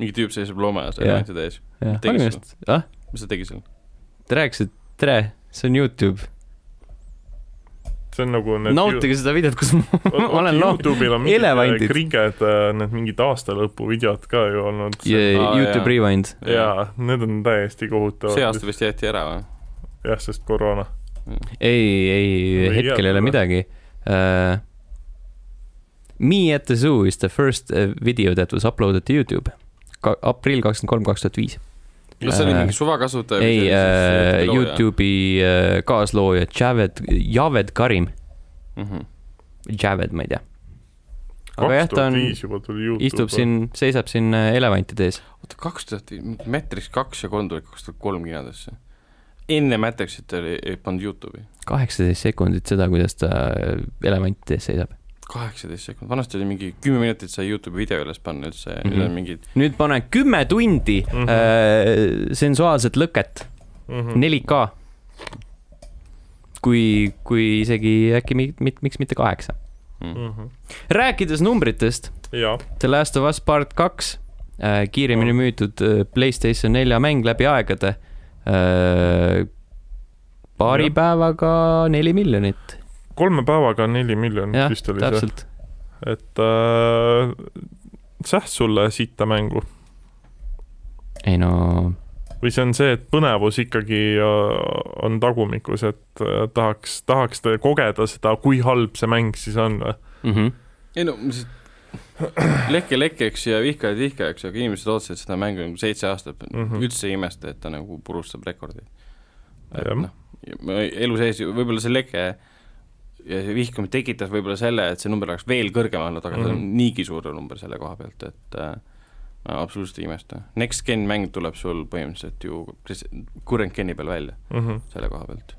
mingi tüüp seisab loomaaias elevantide ees. arust, ah, mis ta tegi seal? ta rääkis, et tere, see on Youtube, see on nagu need nautige seda videot, kus ma, ma olen loom-, Youtube'il on mingid elevandid. kriged, need mingid aastalõpu videod ka ju olnud. Aa, Youtube jaa. Rewind. jaa, need on täiesti kohutavad. see aasta vist jäeti ära või? jah, sest koroona. ei, ei, hetkel ei ole midagi uh,. Me at the Zoo is the first uh, video that was uploaded to Youtube. Ka-, aprill kakskümmend kolm, kaks tuhat viis. kas see oli Äh, mingi suvakasutaja? ei uh,, Youtube'i uh, kaaslooja Javed, Javed Karim, mm. -hmm. Javed, ma ei tea. aga jah, ta on, istub siin, seisab siin äh, elevantide ees. oota, kaks tuhat, Matrix kaks ja kolm tulid kaks tuhat kolm kinodesse. Enne Matrixit oli, ei pannud Youtube'i. kaheksateist sekundit seda, kuidas ta äh, elevantide ees seisab. kaheksateist sekundit, vanasti oli mingi kümme minutit sai Youtube'i video üles panna üldse mm, -hmm. nüüd Mhm. on mingid nüüd panen kümme tundi mm. -hmm. äh, sensuaalset lõket, Mhm. 4K. kui, kui isegi äkki mi-, mit-, miks mitte kaheksa. mm.. Mhm. rääkides numbritest, The Last of Us Part kaks, kiiremini müüdud äh, Playstation nelja mäng läbi aegade. Paari Jah. päevaga neli miljonit, kolme päevaga on neli miljonit vist oli see, täpselt. et äh, säht sulle sitta mängu ei no, või see on see, et põnevus ikkagi äh, on tagumikus, et äh, tahaks, tahaks te kogeda seda, kui halb see mäng siis on või? mm -hmm. ei no mis lehke lekkeks ja vihkajad vihkajaks, aga inimesed ootasid seda mängu nagu seitse aastat mm. -hmm. üldse ei imesta, et ta nagu purustab rekordeid. et noh, elu sees võib-olla see leke ja see vihkamine tekitas võib-olla selle, et see number oleks veel kõrgem olnud, aga mm -hmm. ta on niigi suur number selle koha pealt, et äh, ma absoluutselt ei imesta. Next Gen mäng tuleb sul põhimõtteliselt ju current gen'i peal välja, Mm -hmm. selle koha pealt.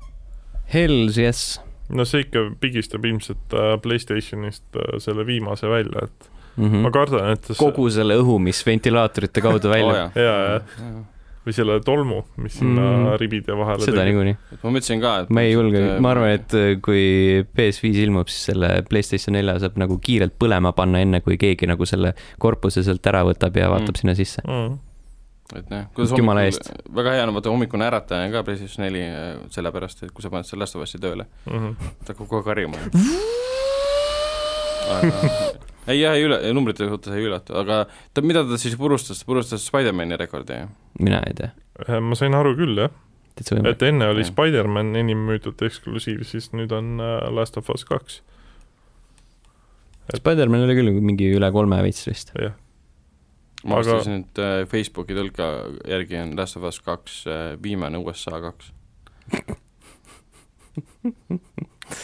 Hells yes no see ikka pigistab ilmselt äh, Playstationist äh, selle viimase välja, et mm. ma -hmm. kardan, et see kogu selle õhu, mis ventilaatorite kaudu välja oh,, jaa Jaa, jah. või selle tolmu, mis sinna mm. ribide vahele seda niikuinii. et ma mõtlesin ka, et ma ei julge, et, ma arvan, et äh, kui PS5 ilmub, siis selle Playstation nelja saab nagu kiirelt põlema panna, enne kui keegi nagu selle korpuse sealt ära võtab ja vaatab Mm. mm. sinna sisse. mm.. et noh, kuidas Jumala hommikul- eest. väga hea on vaata hommikune ärataja on ka PlayStation neli, sellepärast et kui sa paned selle Last of Us'i tööle, Mm -hmm. ta hakkab kogu aeg harjuma. ei jah, ei üle, numbrite suhtes ei üllata, aga ta, mida ta siis purustas, ta purustas Spider-man'i rekordi mina ei tea, Äh, ma sain aru küll, jah, et enne oli. Spider-man enim müüdud eksklusiiv, siis nüüd on äh, Last of Us kaks, Spider-man oli küll mingi üle kolme veits vist. jah. ma Aga- vastasin, et äh, Facebooki tõlka järgi on Last of Us kaks viimane USA kaks.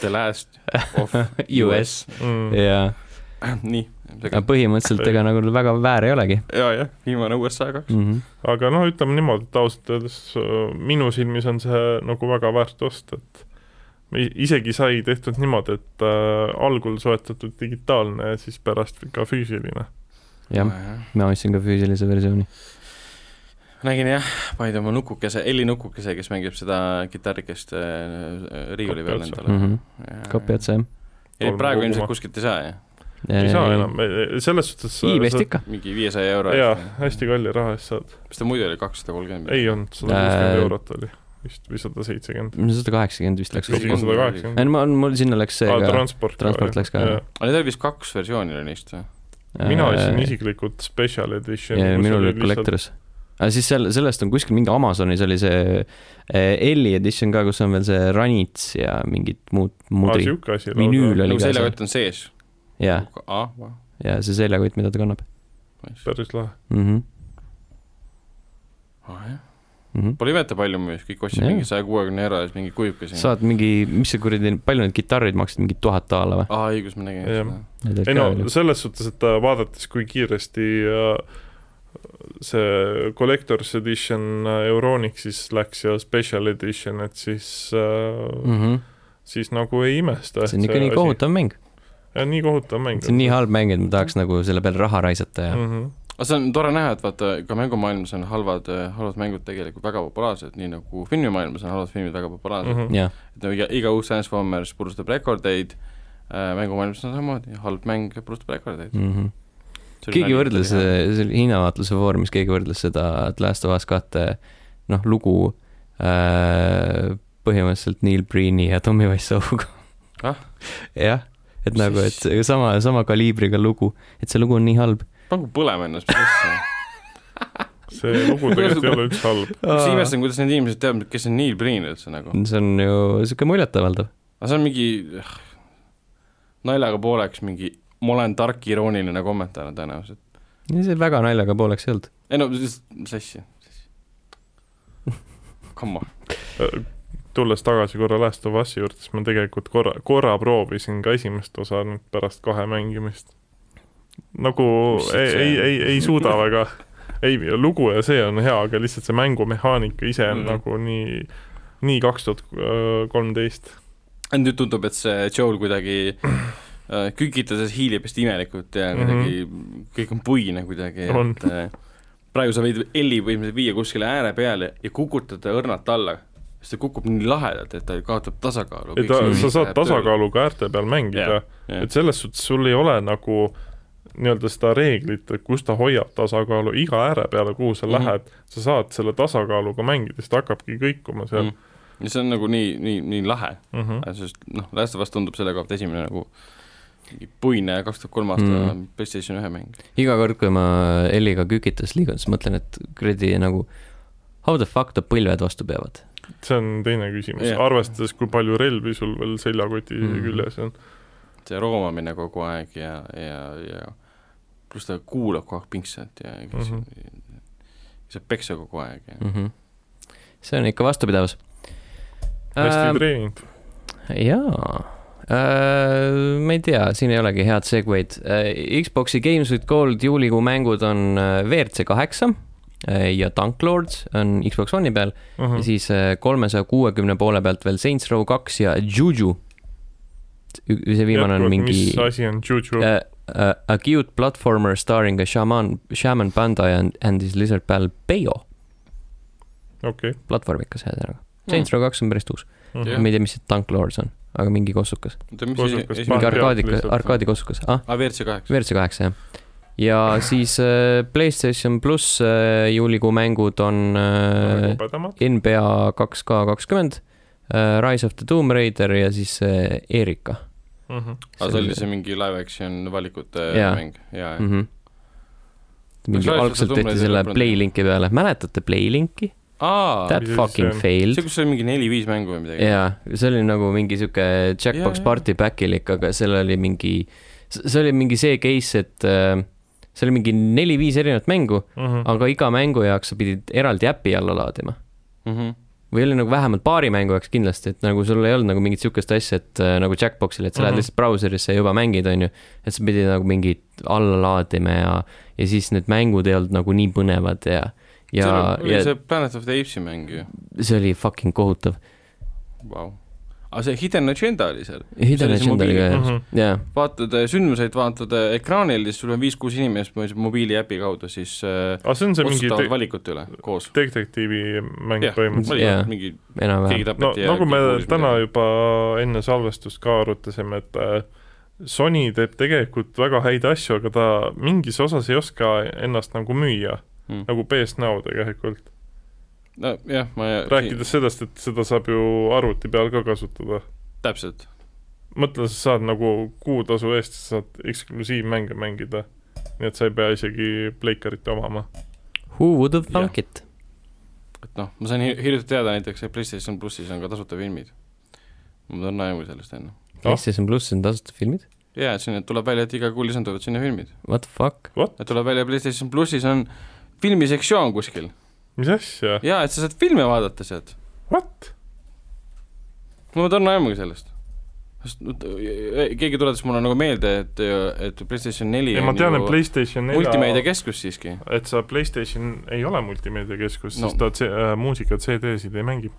The last of US Mm. ja, nii, aga põhimõtteliselt ega nagu väga väär ei olegi ja, jah, viimane USA kaks. mm. -hmm. aga noh, ütleme niimoodi, et ausalt öeldes äh, minu silmis on see nagu väga väärt ost, et isegi sai tehtud niimoodi, et äh, algul soetatud digitaalne ja siis pärast ka füüsiline. jah, ma ostsin ka füüsilise versiooni. nägin jah, panid oma nukukese, Elli nukukese, kes mängib seda kitarrikest äh, riiuli peal endale mm. kapi otsa jah. ei, praegu ilmselt kuskilt ei saa, jah? Ei saa enam, selles suhtes iibest ikka. mingi viiesaja euro jaa eest., hästi kalli raha eest saad. mis ta muidu oli, kakssada kolmkümmend? ei olnud, sada kuuskümmend Äh, eurot oli vist või sada seitsekümmend. sada kaheksakümmend vist läks kokku. sada kaheksakümmend. ei ma, mul sinna läks see aa, ka. transport. transport läks ka, aga need oli vist kaks versiooni oli neist või? mina ostsin isiklikult special edition. ja minul oli Collector's. aga siis seal, sellest on kuskil mingi Amazonis oli see Elli edition ka, kus on veel see ranits ja mingid muud aa, mudri. siuke asi. Vinüül oli ka seal. seljakott on sees. ja, aa, ja see seljakott, mida ta kannab päris lahe. mm. -hmm. jah. Mm -hmm. Pole imeta palju müüs, kõik ostsid mingi saja kuuekümne euro eest mingi kujukesi. saad mingi, mis see kuradi, palju need kitarrid maksid, mingi tuhat daala või? aa, õigus, ma nägin seda. ei no selles suhtes, et vaadates, kui kiiresti äh, see Collector's Edition äh, Euronixis läks ja Special Edition, et siis äh, mm. -hmm. siis nagu ei imesta. see on ikka nii. kohutav mäng. Nii kohutav mäng. see on nii halb mäng, et ma tahaks nagu selle peale raha raisata ja mm. mm. -hmm. aga see on tore näha, et vaata, ka mängumaailmas on halvad, halvad mängud tegelikult väga populaarsed, nii nagu filmimaailmas on halvad filmid väga populaarsed mm. Mm -hmm. jah, et no iga, iga uus Transformers purustab rekordeid äh,, mängumaailmas on samamoodi, halb mäng purustab rekordeid mm. -hmm. keegi võrdles, see oli hinnavaatluse foorumis, keegi võrdles seda The Last of Us kahte, noh, lugu äh, põhimõtteliselt Neil Breeni ja Tommy Wiseau'ga Ah?. jah, et nagu, et sama, sama kaliibriga lugu, et see lugu on nii halb. pangu põlema ennast, mis asja. see lugu tegelikult ei ole üldse halb. ma imestan, kuidas need inimesed teavad, kes on Neil Breen üldse nagu. see on ju sihuke muljetavaldav. aga see on mingi ah, naljaga pooleks mingi ma olen tark irooniline kommentaar tõenäoliselt. see väga naljaga pooleks ei olnud. ei no mis mis asja, mis asja. Come on. Tulles tagasi korra Last of Us'i juurde, siis ma tegelikult korra, korra proovisin ka esimest osa nüüd pärast kahe mängimist. nagu Mis ei, ei, ei, ei suuda väga, ei, lugu ja see on hea, aga lihtsalt see mängumehaanika ise on Mm. nagu nii, nii kaks tuhat kolmteist. nüüd tundub, et see Joel kuidagi äh, kükitades hiilib hästi imelikult ja Mhm. kuidagi mm -hmm. kõik on puine kuidagi, et äh, praegu sa võid Elli põhimõtteliselt viia kuskile ääre peale ja kukutada õrnalt alla, sest ta kukub nii lahedalt, et ta kaotab tasakaalu. et ta, sa saad tasakaaluga äärte peal mängida, et selles suhtes sul ei ole nagu nii-öelda seda reeglit, et kus ta hoiab tasakaalu, iga ääre peale, kuhu sa mm. -hmm. lähed, sa saad selle tasakaaluga mängida, siis ta hakkabki kõikuma seal mm. ja see on nagu nii, nii, nii lahe mm. -hmm. sest noh, Last of Us tundub selle pealt esimene nagu mingi puine kaks tuhat kolm aasta Mm. PlayStation ühe mäng. iga kord, kui ma Elliga kükitas liigun, siis mõtlen, et kuradi nagu how the fuck ta põlved vastu peavad. See on teine küsimus arvestades, kui palju relvi sul veel seljakoti mm. Mhm. küljes on. see roomamine kogu aeg ja, ja, ja pluss ta kuulab kogu aeg pingsalt ja mm. -hmm. saab peksa kogu aeg ja mm. -hmm. see on ikka vastupidavus. hästi treeninud. jaa äh,, ma ei tea, siin ei olegi head segway'd äh,. Xbox'i Games with Gold juulikuu mängud on äh, WRC kaheksa äh, ja Tanklords on Xbox One'i peal mm Mhm. ja siis kolmesaja kuuekümne poole pealt veel Saints Row kaks ja Juju. see viimane on mingi mis asi on Juju uh, uh, a cute platformer starring a shaman, shaman panda and, and his lizard pal Peyo. okei. platvormikas ühesõnaga. Saints Row kaks on päris uus. Jah. ma ei tea, mis see Tanklords on, aga mingi kossukas. mingi arkaadi lihtsalt., arkaadikossukas, ah, aa, WRC kaheksa. WRC kaheksa jah. Ja siis äh, Playstation pluss äh, juulikuu mängud on äh, NBA kaks K kakskümmend äh,, Rise of the Tomb Raider ja siis äh, Erika Mhm. aa, see oli see mingi live action valikute Jaa. mäng, jaa, jaa. mm. -hmm. mingi algselt tehti selle Playlinki peale, mäletate Playlinki? aa, That fucking see on? failed see, kus oli mingi neli-viis mängu või midagi. jaa, see oli nagu mingi sihuke Jackbox jaa. party back'ilik, aga seal oli mingi, see oli mingi see case, et äh, seal oli mingi neli-viis erinevat mängu, Mhm. aga iga mängu jaoks sa pidid eraldi äpi alla laadima. Mhm. või oli nagu vähemalt paari mängu jaoks kindlasti, et nagu sul ei olnud nagu mingit sihukest asja, et äh, nagu Jackboxil, et sa lähed Mhm. lihtsalt brauserisse ja juba mängid, on ju. et sa pidid nagu mingit alla laadima ja, ja siis need mängud ei olnud nagu nii põnevad ja, ja see, oli ja see Planet of the Apes'i mäng ju, see oli fucking kohutav. vau. Aga see Hidden Agenda oli seal, Hidden Agenda oli ka jah, Mhm. jaa, vaatad äh, sündmuseid, vaatad äh, ekraanil, siis sul on viis-kuus inimest mo- mobiiliäpi kaudu siis äh, aga see on see mingi valikute üle koos. detektiivi mäng põhimõtteliselt. mingi, keegi enam-vähem. no tapeti ja nagu me täna midagi. juba enne salvestust ka arutasime, et äh, Sony teeb tegelikult väga häid asju, aga ta mingis osas ei oska ennast nagu müüa, Mm. nagu PS Now tegelikult. nojah, ma rääkides sellest, et seda saab ju arvuti peal ka kasutada. täpselt, mõtle, sa saad nagu kuutasu eest, sa saad eksklusiivmänge mängida. nii et sa ei pea isegi pleikarit omama. Who would have thunk it? et noh, ma sain hi- hiljuti teada näiteks, et PlayStation plussis on ka tasuta filmid. ma tahan aimu sellest enne. PlayStation pluss on tasuta filmid? jaa, et sinna tuleb välja, et iga kuu lisanduvad sinna filmid. What the fuck? et tuleb välja, PlayStation plussis on filmisektsioon kuskil. Mis asja? jaa, et sa saad filme vaadata sealt. What? ma tahan aimugi sellest. nüüd, äh, keegi tuletas mulle nagu meelde, et, et PlayStation neli ei, ma tean, et PlayStation multimeediakeskus siiski. et sa PlayStation ei ole multimeediakeskus No. no., sest ta äh, muusika CD-sid ei mängi,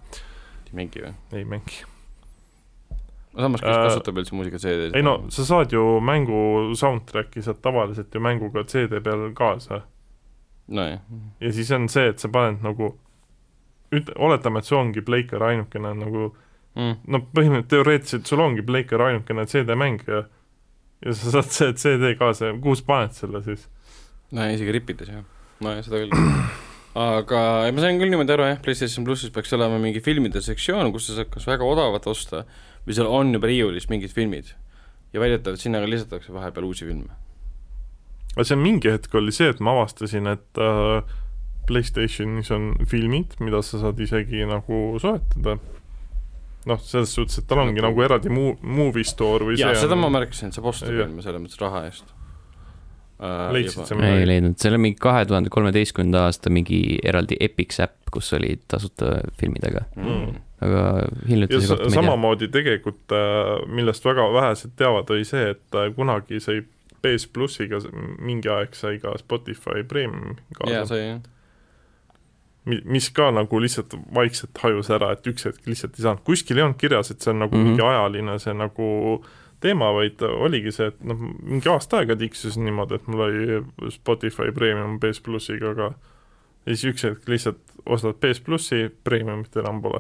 ei mängi või? ei mängi. samas, kes Äh, kasutab üldse muusika CD-sid? ei no sa saad ju mängu soundtrack'i saad tavaliselt ju mänguga CD peal kaasa nojah, ja siis on see, et sa paned nagu üt-, oletame, et see ongi Playker ainukene nagu mm. no põhimõtteliselt teoreetiliselt sul ongi Playker ainukene CD-mäng ja ja sa saad see CD kaasa ja kuhu sa paned selle siis? no isegi ripides jah, nojah, seda küll. aga ei, ma sain küll niimoodi aru jah, PlayStation plussis peaks olema mingi filmide sektsioon, kus sa saad kas väga odavat osta või seal on juba riiulis mingid filmid ja väidetavalt sinna ka lisatakse vahepeal uusi filme. Aga see mingi hetk oli see, et ma avastasin, et äh, Playstationis on filmid, mida sa saad isegi nagu soetada. noh, selles suhtes, et tal ongi Nagu- eraldi mu-, movie store või jaa, see seda on ma märkasin, et saab osta Jah. filme selles mõttes raha eest uh,. Leidsid sa ei midagi? leidnud, seal on mingi kahe tuhande kolmeteistkümnenda aasta mingi eraldi Epic äpp, kus oli tasuta filmidega, mm.? aga hiljuti ja sa- kohta ei samamoodi tegelikult, millest väga vähesed teavad, oli see, et äh, kunagi sai PS plussiga mingi aeg sai ka Spotify Premium jaa, kaasa, sai jah. mi- mis ka nagu lihtsalt vaikselt hajus ära, et üks hetk lihtsalt ei saanud, kuskil ei olnud kirjas, et see on nagu mm Mhm. -hmm. mingi ajaline see nagu teema, vaid oligi see, et noh, mingi aasta aega tiksus niimoodi, et mul oli Spotify Premium PS plussiga, aga ja siis üks hetk lihtsalt ostad PS plussi, Premiumit enam pole.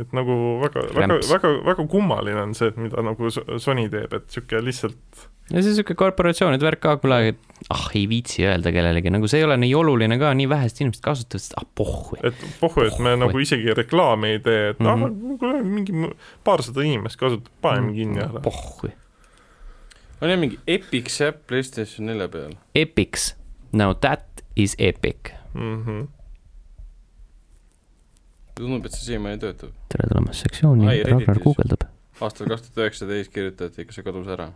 Et nagu väga, väga, väga, väga kummaline on see, et mida nagu So- Sony teeb, et niisugune lihtsalt ja see on siuke korporatsioonide värk ka kunagi, et ah, ei viitsi öelda kellelegi, nagu see ei ole nii oluline ka, nii vähesed inimesed kasutavad seda, ah pohhu. et pohhu, et me nagu isegi reklaami ei tee, et mm Mhm. -hmm. ah, kuule mingi paarsada inimest kasutab, paneme kinni ära. pohhu. on jah mingi Epic äpp Playstation nelja peal. Epics, no that is epic. Mm -hmm. tundub, et see siiamaani töötab. tere tulemast sektsiooni Ai,, Ragnar guugeldab. aastal kaks tuhat üheksateist kirjutati, kas see kadus ära.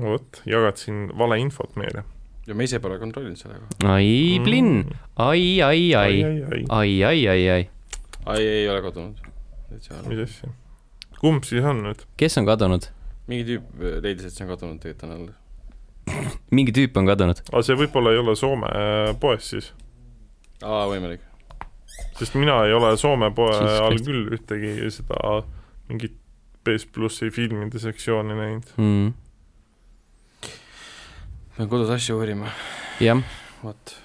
vot, jagad siin valeinfot meile. ja me ise pole kontrollinud selle kohta. ai, plinn, ai, ai, ai, ai, ai, ai, ai, ai, ai. ai, ei ole kadunud. mis asja. kumb siis on nüüd? kes on kadunud? mingi tüüp leidis, et see on kadunud, tegelikult on alles. mingi tüüp on kadunud. aga see võib-olla ei ole Soome äh, poes siis, aa, võimalik. Sest mina ei ole Soome poe all küll ühtegi seda mingit PS plussi filmide sektsiooni näinud. mm.. pean kodus asju uurima, jah, vot.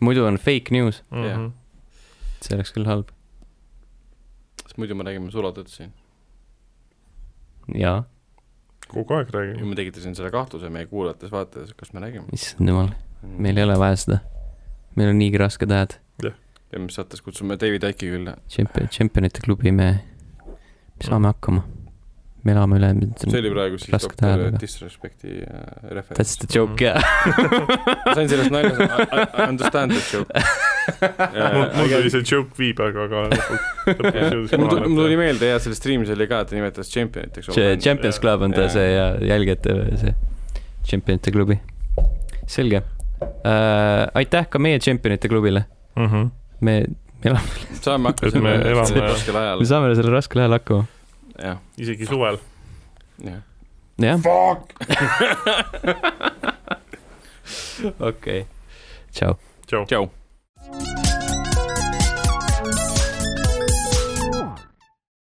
muidu on fake news, Jah. Mhm. see oleks küll halb. sest muidu me räägime sulatõtt siin. jaa, kogu aeg räägime. ma tekitasin selle kahtluse meie kuulajates-vaatajates, kas me räägime. issand jumal, meil ei ole vaja seda. meil on niigi rasked ajad. Ja mis saates kutsume David Icki külla. Tšempion, tšempionite klubi, me, me saame hakkama. me elame üle. see oli praegu siis doktor aga- Disrespecti äh, That's referents. the joke, jah. ma sain sellest nalja, I understand the joke. mul mul tuli see joke viibega ka lõpuks, mul tuli, meelde jah, selles stream'is oli ka, et ta nimetas championiteks. Champions Club on ta see ja jälgijate see tšempionite klubi. selge äh,. aitäh ka meie tšempionite klubile. Mhm. me, me elame, saame hakkama me selle elame- selle raskel ajal me. saame sellel raskel ajal hakkama. jah, isegi suvel. jah. jah. okei, tšau. tšau. tšau.